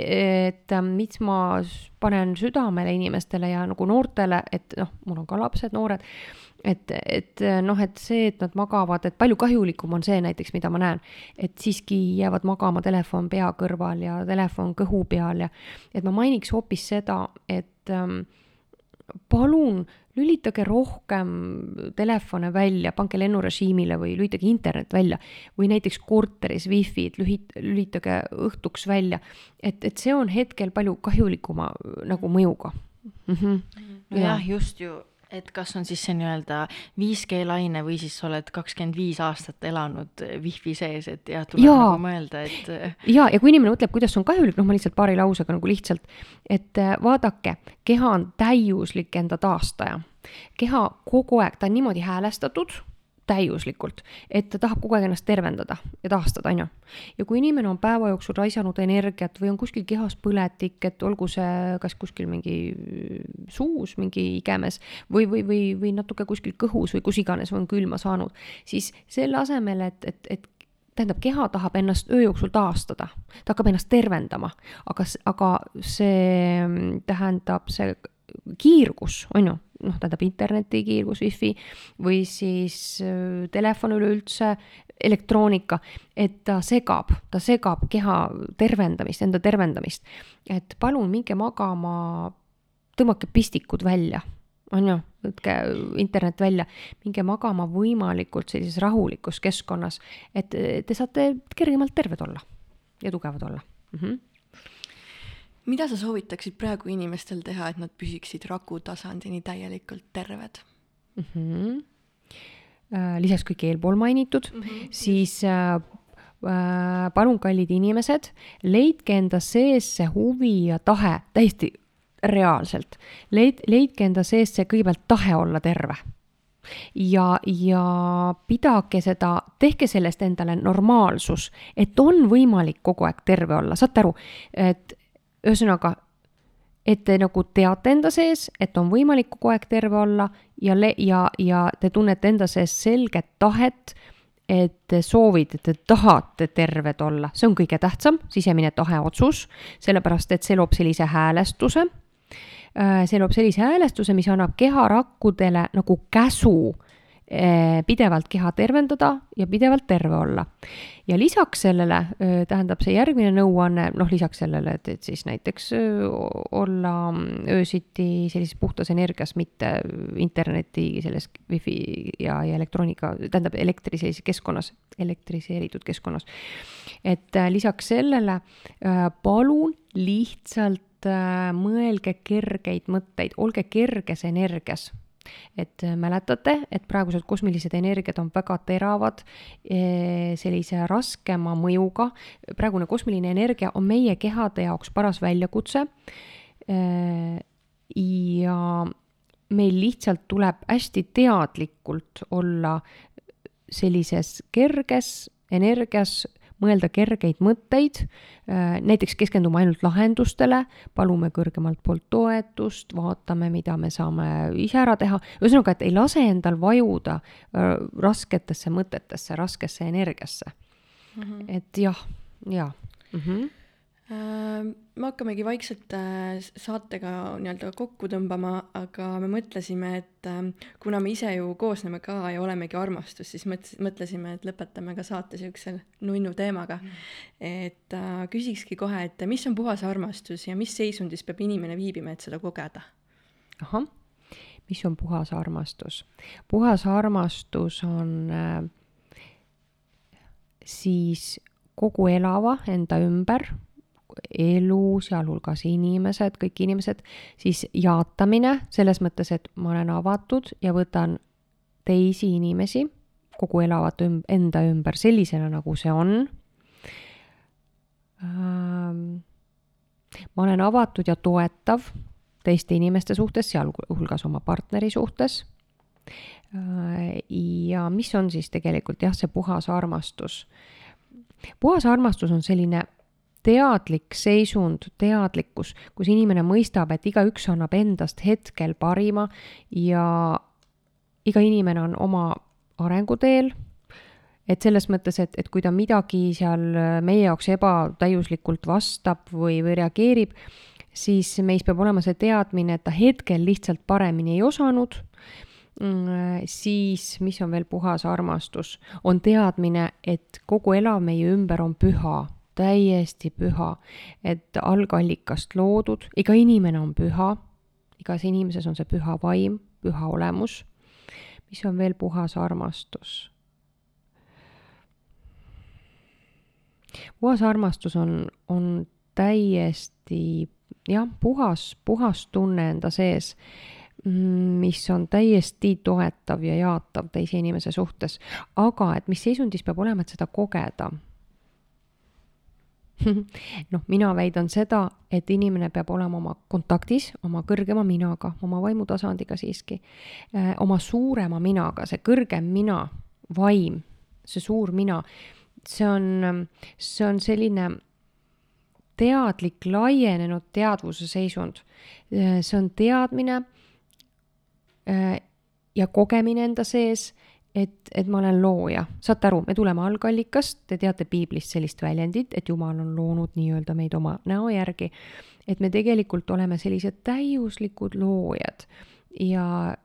et äh, mis ma panen südamele inimestele ja nagu noortele, et noh, mul on ka lapsed, noored et, et noh, et see, et nad magavad, et palju kahjulikum on see näiteks, mida ma näen, et siiski jäävad magama telefon pea kõrval ja telefon kõhu peal ja et ma mainiks hoopis seda, et ähm, palun lülitage rohkem telefone välja, pange lennurežiimile või lülitage internet välja või näiteks korteris wifi'd lühit-, lülitage õhtuks välja. et, et see on hetkel palju kahjulikuma nagu mõjuga mm. -hmm. nojah ja., just ju et kas on siis see nii-öelda 5G laine või siis sa oled kakskümmend viis aastat elanud wifi sees, et jah, tuleb ja. nagu mõelda, et. ja, ja kui inimene mõtleb, kuidas on kahjulik, noh, ma lihtsalt paari lausega nagu lihtsalt, et äh, vaadake, keha on täiuslik enda taastaja. keha kogu aeg, ta on niimoodi häälestatud täiuslikult, et ta tahab kogu aeg ennast tervendada ja taastada, on ju. ja kui inimene on päeva jooksul raisanud energiat või on kuskil kehas põletik, et olgu see kas kuskil mingi suus, mingi igemes või, või, või, või natuke kuskil kõhus või kus iganes on külma saanud, siis selle asemel, et, et, et tähendab, keha tahab ennast öö jooksul taastada, ta hakkab ennast tervendama, aga, aga see tähendab, see kiirgus, on ju, noh, tähendab internetikiirgus, wifi või siis äh, telefon üleüldse, elektroonika, et ta segab, ta segab keha tervendamist, enda tervendamist. et palun minge magama, tõmmake pistikud välja, on ju, võtke internet välja, minge magama võimalikult sellises rahulikus keskkonnas, et te saate kergemalt terved olla ja tugevad olla mm. -hmm mida sa soovitaksid praegu inimestel teha, et nad püsiksid raku tasandini täielikult terved mm? -hmm. lisaks kõik eelpool mainitud mm, -hmm. siis äh, äh, palun, kallid inimesed, leidke enda sees see huvi ja tahe täiesti reaalselt. leid-, leidke enda sees see kõigepealt tahe olla terve ja, ja pidage seda, tehke sellest endale normaalsus, et on võimalik kogu aeg terve olla, saate aru, et ühesõnaga, et te nagu teate enda sees, et on võimalik kogu aeg terve olla ja ja, ja te tunnete enda sees selget tahet, et te soovite, te tahate terved olla, see on kõige tähtsam, sisemine tahe, otsus, sellepärast et see loob sellise häälestuse, äh, see loob sellise häälestuse, mis annab keharakkudele nagu käsu pidevalt keha tervendada ja pidevalt terve olla. ja lisaks sellele eh, tähendab see järgmine nõuanne, noh, lisaks sellele, et, et siis näiteks eh, olla öösiti sellises puhtas energias, mitte interneti selles wifi ja, ja elektroonika, tähendab elektri sellises keskkonnas, elektriseeritud keskkonnas. et lisaks sellele palun lihtsalt mõelge kergeid mõtteid, olge kerges energias et äh, mäletate, et praegused kosmilised energiad on väga teravad, äh, sellise raskema mõjuga. praegune kosmiline energia on meie kehade jaoks paras väljakutse. Äh, ja meil lihtsalt tuleb hästi teadlikult olla sellises kerges energias mõelda kergeid mõtteid, äh, näiteks keskenduma ainult lahendustele, palume kõrgemalt poolt toetust, vaatame, mida me saame ise ära teha, ühesõnaga, et ei lase endal vajuda äh, rasketesse mõtetesse, raskesse energiasse mm. -hmm. et jah, jaa mm. -hmm me hakkamegi vaikselt äh, saatega nii-öelda kokku tõmbama, aga me mõtlesime, et ähm, kuna me ise ju koosneme ka ja olemegi armastus, siis mõt-, mõtlesime, et lõpetame ka saate niisuguse nunnu teemaga mm.. et äh, küsikski kohe, et mis on puhas armastus ja mis seisundis peab inimene viibima, et seda kogeda? ahah, mis on puhas armastus? puhas armastus on äh, siis kogu elava enda ümber elu, sealhulgas inimesed, kõik inimesed, siis jaatamine selles mõttes, et ma olen avatud ja võtan teisi inimesi, kogu elavat üm-, enda ümber sellisena, nagu see on ähm,. ma olen avatud ja toetav teiste inimeste suhtes, sealhulgas oma partneri suhtes äh,. ja mis on siis tegelikult jah, see puhas armastus. puhas armastus on selline teadlik seisund, teadlikkus, kus inimene mõistab, et igaüks annab endast hetkel parima ja iga inimene on oma arenguteel, et selles mõttes, et, et kui ta midagi seal meie jaoks ebatäiuslikult vastab või, või reageerib, siis meis peab olema see teadmine, et ta hetkel lihtsalt paremini ei osanud, mm, siis mis on veel puhas armastus, on teadmine, et kogu elav meie ümber on püha täiesti püha, et algallikast loodud, iga inimene on püha, igas inimeses on see püha vaim, püha olemus. mis on veel puhas armastus? puhas armastus on, on täiesti jah, puhas, puhas tunne enda sees, mis on täiesti toetav ja jaatav teise inimese suhtes. aga et mis seisundis peab olema, et seda kogeda (laughs) noh, mina väidan seda, et inimene peab olema oma kontaktis oma kõrgema minaga, oma vaimutasandiga siiski, äh, oma suurema minaga, see kõrgem mina vaim, see suur mina, see on, see on selline teadlik laienenud teadvuse seisund. see on teadmine äh, ja kogemine enda sees, et, et ma olen looja. saate aru, me tuleme algallikast, te teate piiblist sellist väljendit, et Jumal on loonud nii-öelda meid oma näo järgi. et me tegelikult oleme sellised täiuslikud loojad ja,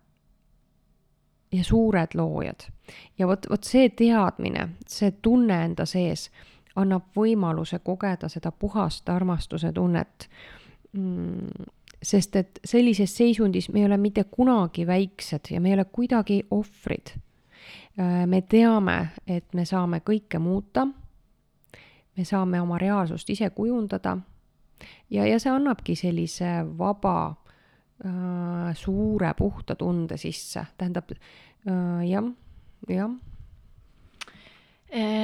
ja suured loojad. ja vot, vot see teadmine, see tunne enda sees annab võimaluse kogeda seda puhast armastuse tunnet mm, sest et sellises seisundis me ei ole mitte kunagi väiksed ja me ei ole kuidagi ohvrid. Äh, me teame, et me saame kõike muuta. me saame oma reaalsust ise kujundada. ja, ja see annabki sellise vaba äh,, suure, puhta tunde sisse, tähendab äh, jah, jah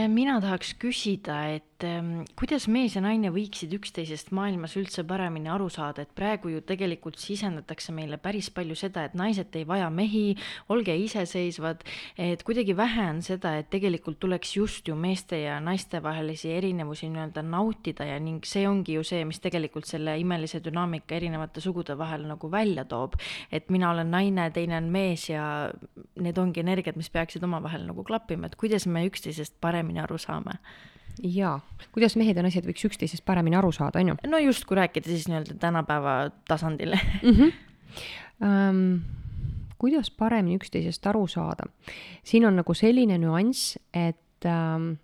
mina tahaks küsida, et ähm, kuidas mees ja naine võiksid üksteisest maailmas üldse paremini aru saada, et praegu ju tegelikult sisendatakse meile päris palju seda, et naised ei vaja mehi, olge iseseisvad, et kuidagi vähe on seda, et tegelikult tuleks just ju meeste ja naiste vahelisi erinevusi nii-öelda nautida ja ning see ongi ju see, mis tegelikult selle imelise dünaamika erinevate sugude vahel nagu välja toob. et mina olen naine, teine on mees ja need ongi energiat, mis peaksid omavahel nagu klappima, et kuidas me üksteisest paremini aru saame jaa, kuidas mehed ja naised võiks üksteisest paremini aru saada, on ju? no just, kui rääkida siis nii-öelda tänapäeva tasandil mm. -hmm. Um, kuidas paremini üksteisest aru saada? siin on nagu selline nüanss, et um,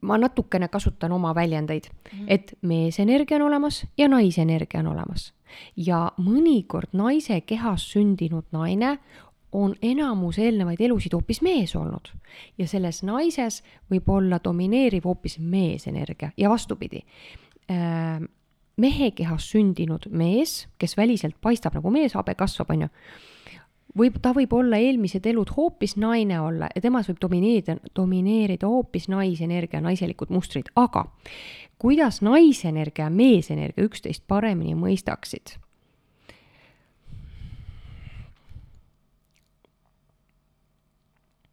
ma natukene kasutan oma väljendeid mm, -hmm. et meesenergia on olemas ja naisenergia on olemas. ja mõnikord naise kehas sündinud naine on enamus eelnevaid elusid hoopis mees olnud. Ja selles naises võib olla domineeriv hoopis meesenergia ja vastupidi. Äh, mehe kehas sündinud mees, kes väliselt paistab nagu mees, habe kasvab, on ju, võib, ta võib olla eelmised elud hoopis naine olla ja temas võib domineerida, domineerida hoopis naisenergia, naiselikud mustrid, aga kuidas naisenergia ja meesenergia üksteist paremini mõistaksid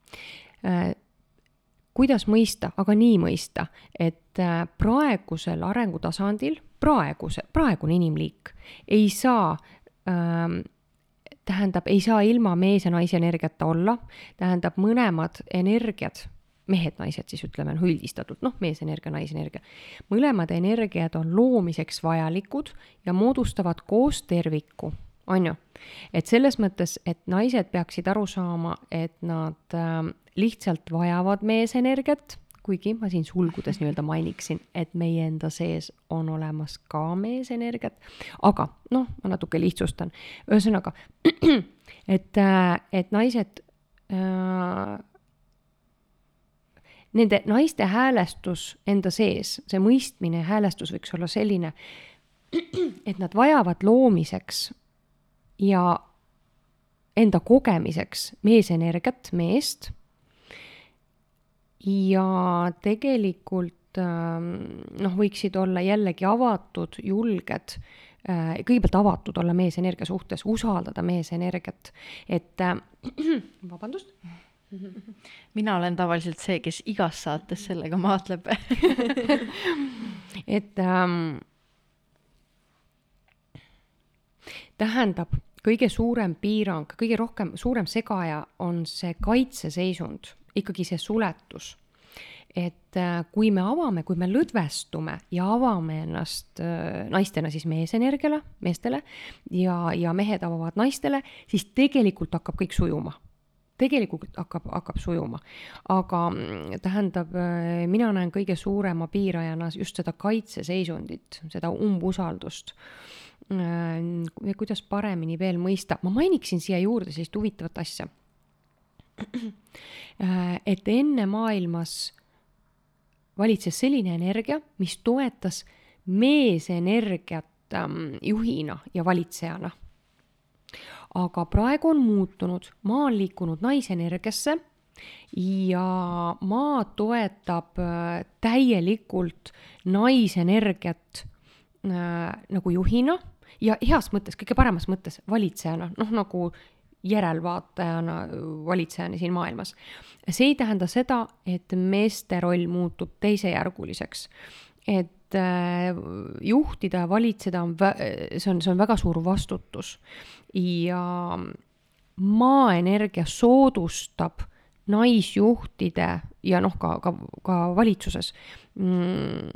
Äh, kuidas mõista, aga nii mõista, et äh, praegusel arengutasandil, praeguse, praegune inimliik ei saa ähm, tähendab, ei saa ilma mees ja naise energiata olla, tähendab, mõlemad energiad, mehed-naised siis ütleme, noh üldistatult, noh, meesenergia, naisenergia, mõlemad energiad on loomiseks vajalikud ja moodustavad koos terviku, on ju. et selles mõttes, et naised peaksid aru saama, et nad äh, lihtsalt vajavad meesenergiat, kuigi ma siin sulgudes (laughs) nii-öelda mainiksin, et meie enda sees on olemas ka meesenergiat, aga noh, ma natuke lihtsustan, ühesõnaga, (clears throat) et, äh, et naised äh, nende naiste häälestus enda sees, see mõistmine ja häälestus võiks olla selline, (clears throat) et nad vajavad loomiseks ja enda kogemiseks meesenergiat, meest. Ja tegelikult ähm, noh, võiksid olla jällegi avatud, julged, äh, kõigepealt avatud olla meesenergia suhtes, usaldada meesenergiat, et äh, (clears throat) vabandust? Mina olen tavaliselt see, kes igas saates sellega maadleb. (laughs) Et ähm, tähendab, kõige suurem piirang, kõige rohkem, suurem segaja on see kaitseseisund ikkagi see suletus. et äh, kui me avame, kui me lõdvestume ja avame ennast äh, naistena siis meesenergiale, meestele ja, ja mehed avavad naistele, siis tegelikult hakkab kõik sujuma tegelikult hakkab, hakkab sujuma. aga mm, tähendab, äh, mina näen kõige suurema piirajana just seda kaitseseisundit, seda umbusaldust. Kuidas paremini veel mõista, ma mainiksin siia juurde sellist huvitavat asja. (clears throat) Äh, et enne maailmas valitses selline energia, mis toetas meesenergiat ähm, juhina ja valitsejana. aga praegu on muutunud, maa on liikunud naisenergiasse ja maa toetab äh, täielikult naisenergiat äh, nagu juhina ja heas mõttes, kõige paremas mõttes valitsejana, noh nagu järelvaatajana, valitsejana siin maailmas. see ei tähenda seda, et meeste roll muutub teisejärguliseks. et äh, juhtida ja valitseda on, see on, see on väga suur vastutus ja maaenergia soodustab naisjuhtide ja noh, ka, ka, ka valitsuses mm,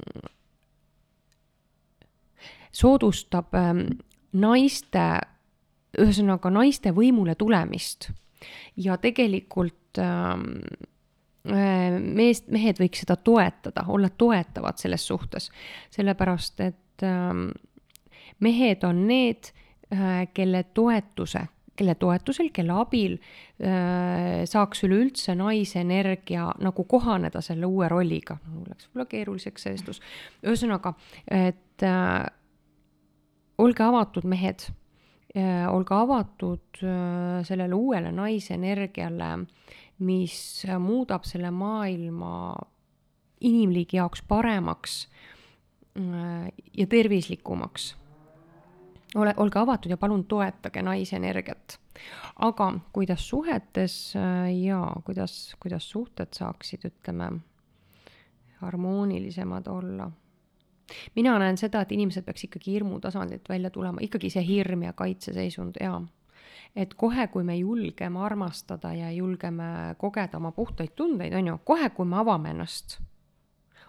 soodustab ähm, naiste, ühesõnaga naiste võimule tulemist ja tegelikult ähm, äh, meest, mehed võiks seda toetada, olla toetavad selles suhtes, sellepärast et ähm, mehed on need, äh, kelle toetuse, kelle toetusel, kelle abil äh, saaks üleüldse naisenergia nagu kohaneda selle uue rolliga. mul läks võib-olla keeruliseks see vestlus. ühesõnaga, et äh, olge avatud, mehed, äh, olge avatud äh, sellele uuele naisenergiale, mis muudab selle maailma inimliigi jaoks paremaks äh, ja tervislikumaks. ole, olge avatud ja palun toetage naisenergiat. aga kuidas suhetes ja kuidas, kuidas suhted saaksid, ütleme, harmoonilisemad olla mina näen seda, et inimesed peaks ikkagi hirmu tasandilt välja tulema, ikkagi see hirm ja kaitseseisund ja et kohe, kui me julgeme armastada ja julgeme kogeda oma puhtaid tundeid, on ju, kohe, kui me avame ennast,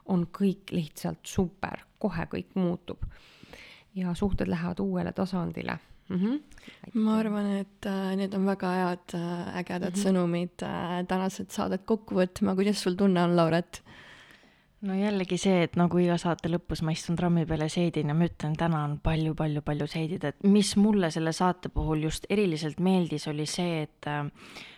on kõik lihtsalt super, kohe kõik muutub. ja suhted lähevad uuele tasandile mm. -hmm. ma arvan, et äh, need on väga head äh, ägedad mm -hmm. sõnumid äh, tänased saadet kokku võtma, kuidas sul tunne on, Lauret? No jällegi see, et nagu iga saate lõpus ma istun trammi peal ja seedin ja ma ütlen, täna on palju-palju-palju seedida, et mis mulle selle saate puhul just eriliselt meeldis, oli see, et äh,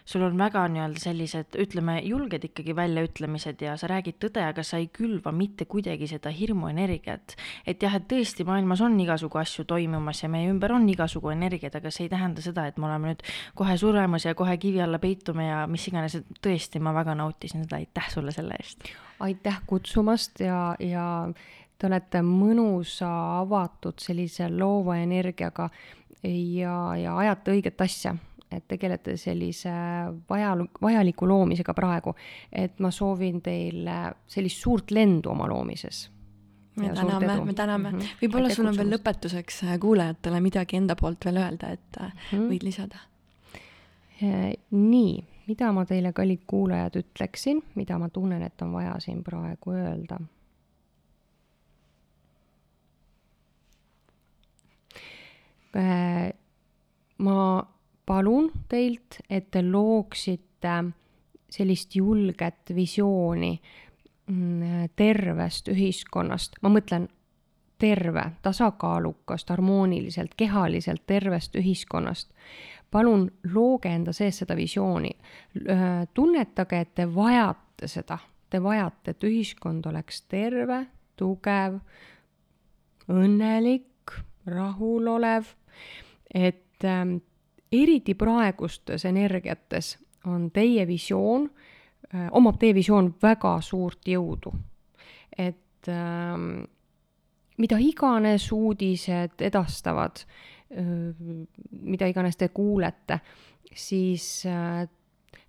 sul on väga nii-öelda sellised, ütleme, julged ikkagi väljaütlemised ja sa räägid tõde, aga sa ei külva mitte kuidagi seda hirmuenergiat. et jah, et tõesti maailmas on igasugu asju toimumas ja meie ümber on igasugu energiat, aga see ei tähenda seda, et me oleme nüüd kohe suremas ja kohe kivi alla peitume ja mis iganes, et tõesti, ma väga nautisin seda, aitäh sulle selle eest aitäh kutsumast ja, ja te olete mõnusa, avatud sellise loova energiaga ja, ja ajate õiget asja, et tegelete sellise vaja, vajaliku loomisega praegu. et ma soovin teile sellist suurt lendu oma loomises me täname, me täname mm -hmm.. võib-olla sul on veel lõpetuseks äh, kuulajatele midagi enda poolt veel öelda, et mm -hmm. võid lisada? Äh, nii mida ma teile, kallid kuulajad, ütleksin, mida ma tunnen, et on vaja siin praegu öelda? Äh, ma palun teilt, et te looksite sellist julget visiooni mm, tervest ühiskonnast, ma mõtlen terve, tasakaalukast, harmooniliselt, kehaliselt tervest ühiskonnast palun looge enda sees seda visiooni. tunnetage, et te vajate seda, te vajate, et ühiskond oleks terve, tugev, õnnelik, rahulolev, et ähm, eriti praegustes energiates on teie visioon äh,, omab teie visioon väga suurt jõudu. et ähm, mida iganes uudised edastavad äh,, mida iganes te kuulete, siis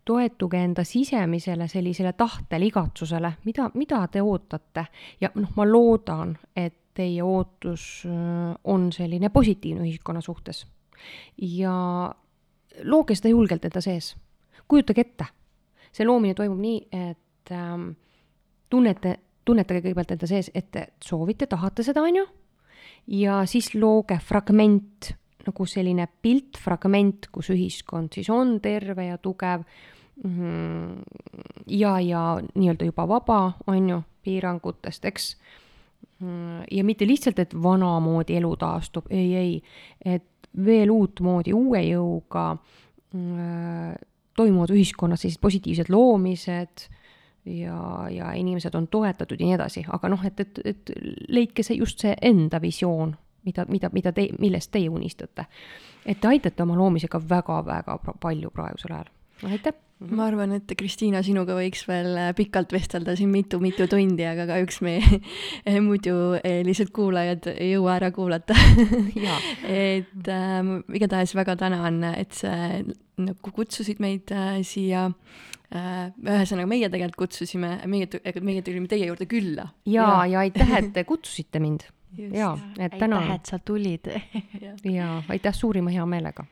toetuge enda sisemisele sellisele tahtele, igatsusele, mida, mida te ootate? Ja noh, ma loodan, et teie ootus on selline positiivne ühiskonna suhtes. ja looge seda julgelt enda sees, kujutage ette, see loomine toimub nii, et ähm, tunnete, tunnetage kõigepealt enda sees, et te soovite, tahate seda, on ju ja siis looge fragment, nagu selline piltfragment, kus ühiskond siis on terve ja tugev. Mhm, ja, ja nii-öelda juba vaba, on ju, piirangutest, eks. Mhm, ja mitte lihtsalt, et vanamoodi elu taastub, ei, ei, et veel uutmoodi, uue jõuga äh, toimuvad ühiskonnas sellised positiivsed loomised ja, ja inimesed on toetatud ja nii edasi, aga noh, et, et, et leidke see just see enda visioon, mida, mida, mida te, millest teie unistate. et te aitate oma loomisega väga-väga palju praegusel ajal, aitäh! Ma arvan, et Kristiina, sinuga võiks veel äh, pikalt vestelda siin mitu-mitu tundi, aga kahjuks me (laughs) muidu eh, lihtsalt kuulajad ei jõua ära kuulata. (laughs) Et äh, igatahes väga tänan, et sa nagu kutsusid meid äh, siia. Äh,. ühesõnaga, meie tegelikult kutsusime, meie, meie tulime teie juurde külla. ja, ja, ja aitäh, et te (laughs) kutsusite mind jaa, et täna. aitäh, et sa tulid (laughs) ja aitäh suurima heameelega.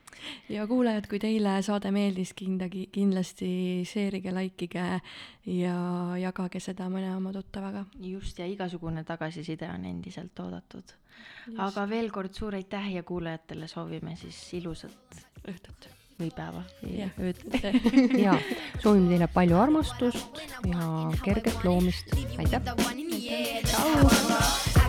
ja kuulajad, kui teile saade meeldis, kindlasti, kindlasti sheerige, likeige ja jagage seda mõne oma tuttavaga. just, ja igasugune tagasiside on endiselt oodatud. aga veel kord suur aitäh ja kuulajatele soovime siis ilusat õhtut või päeva või ööd. (laughs) ja soovime teile palju armastust ja kerget loomist. aitäh. tšau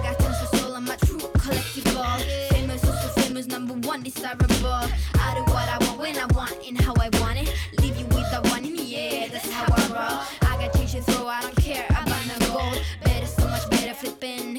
collectible. Famous is famous, number one desirable. I do what I want when I want and how I want it. Leave you with the one in the air, that's how I roll. I got change so I don't care about no gold. Better, so much better, flipping.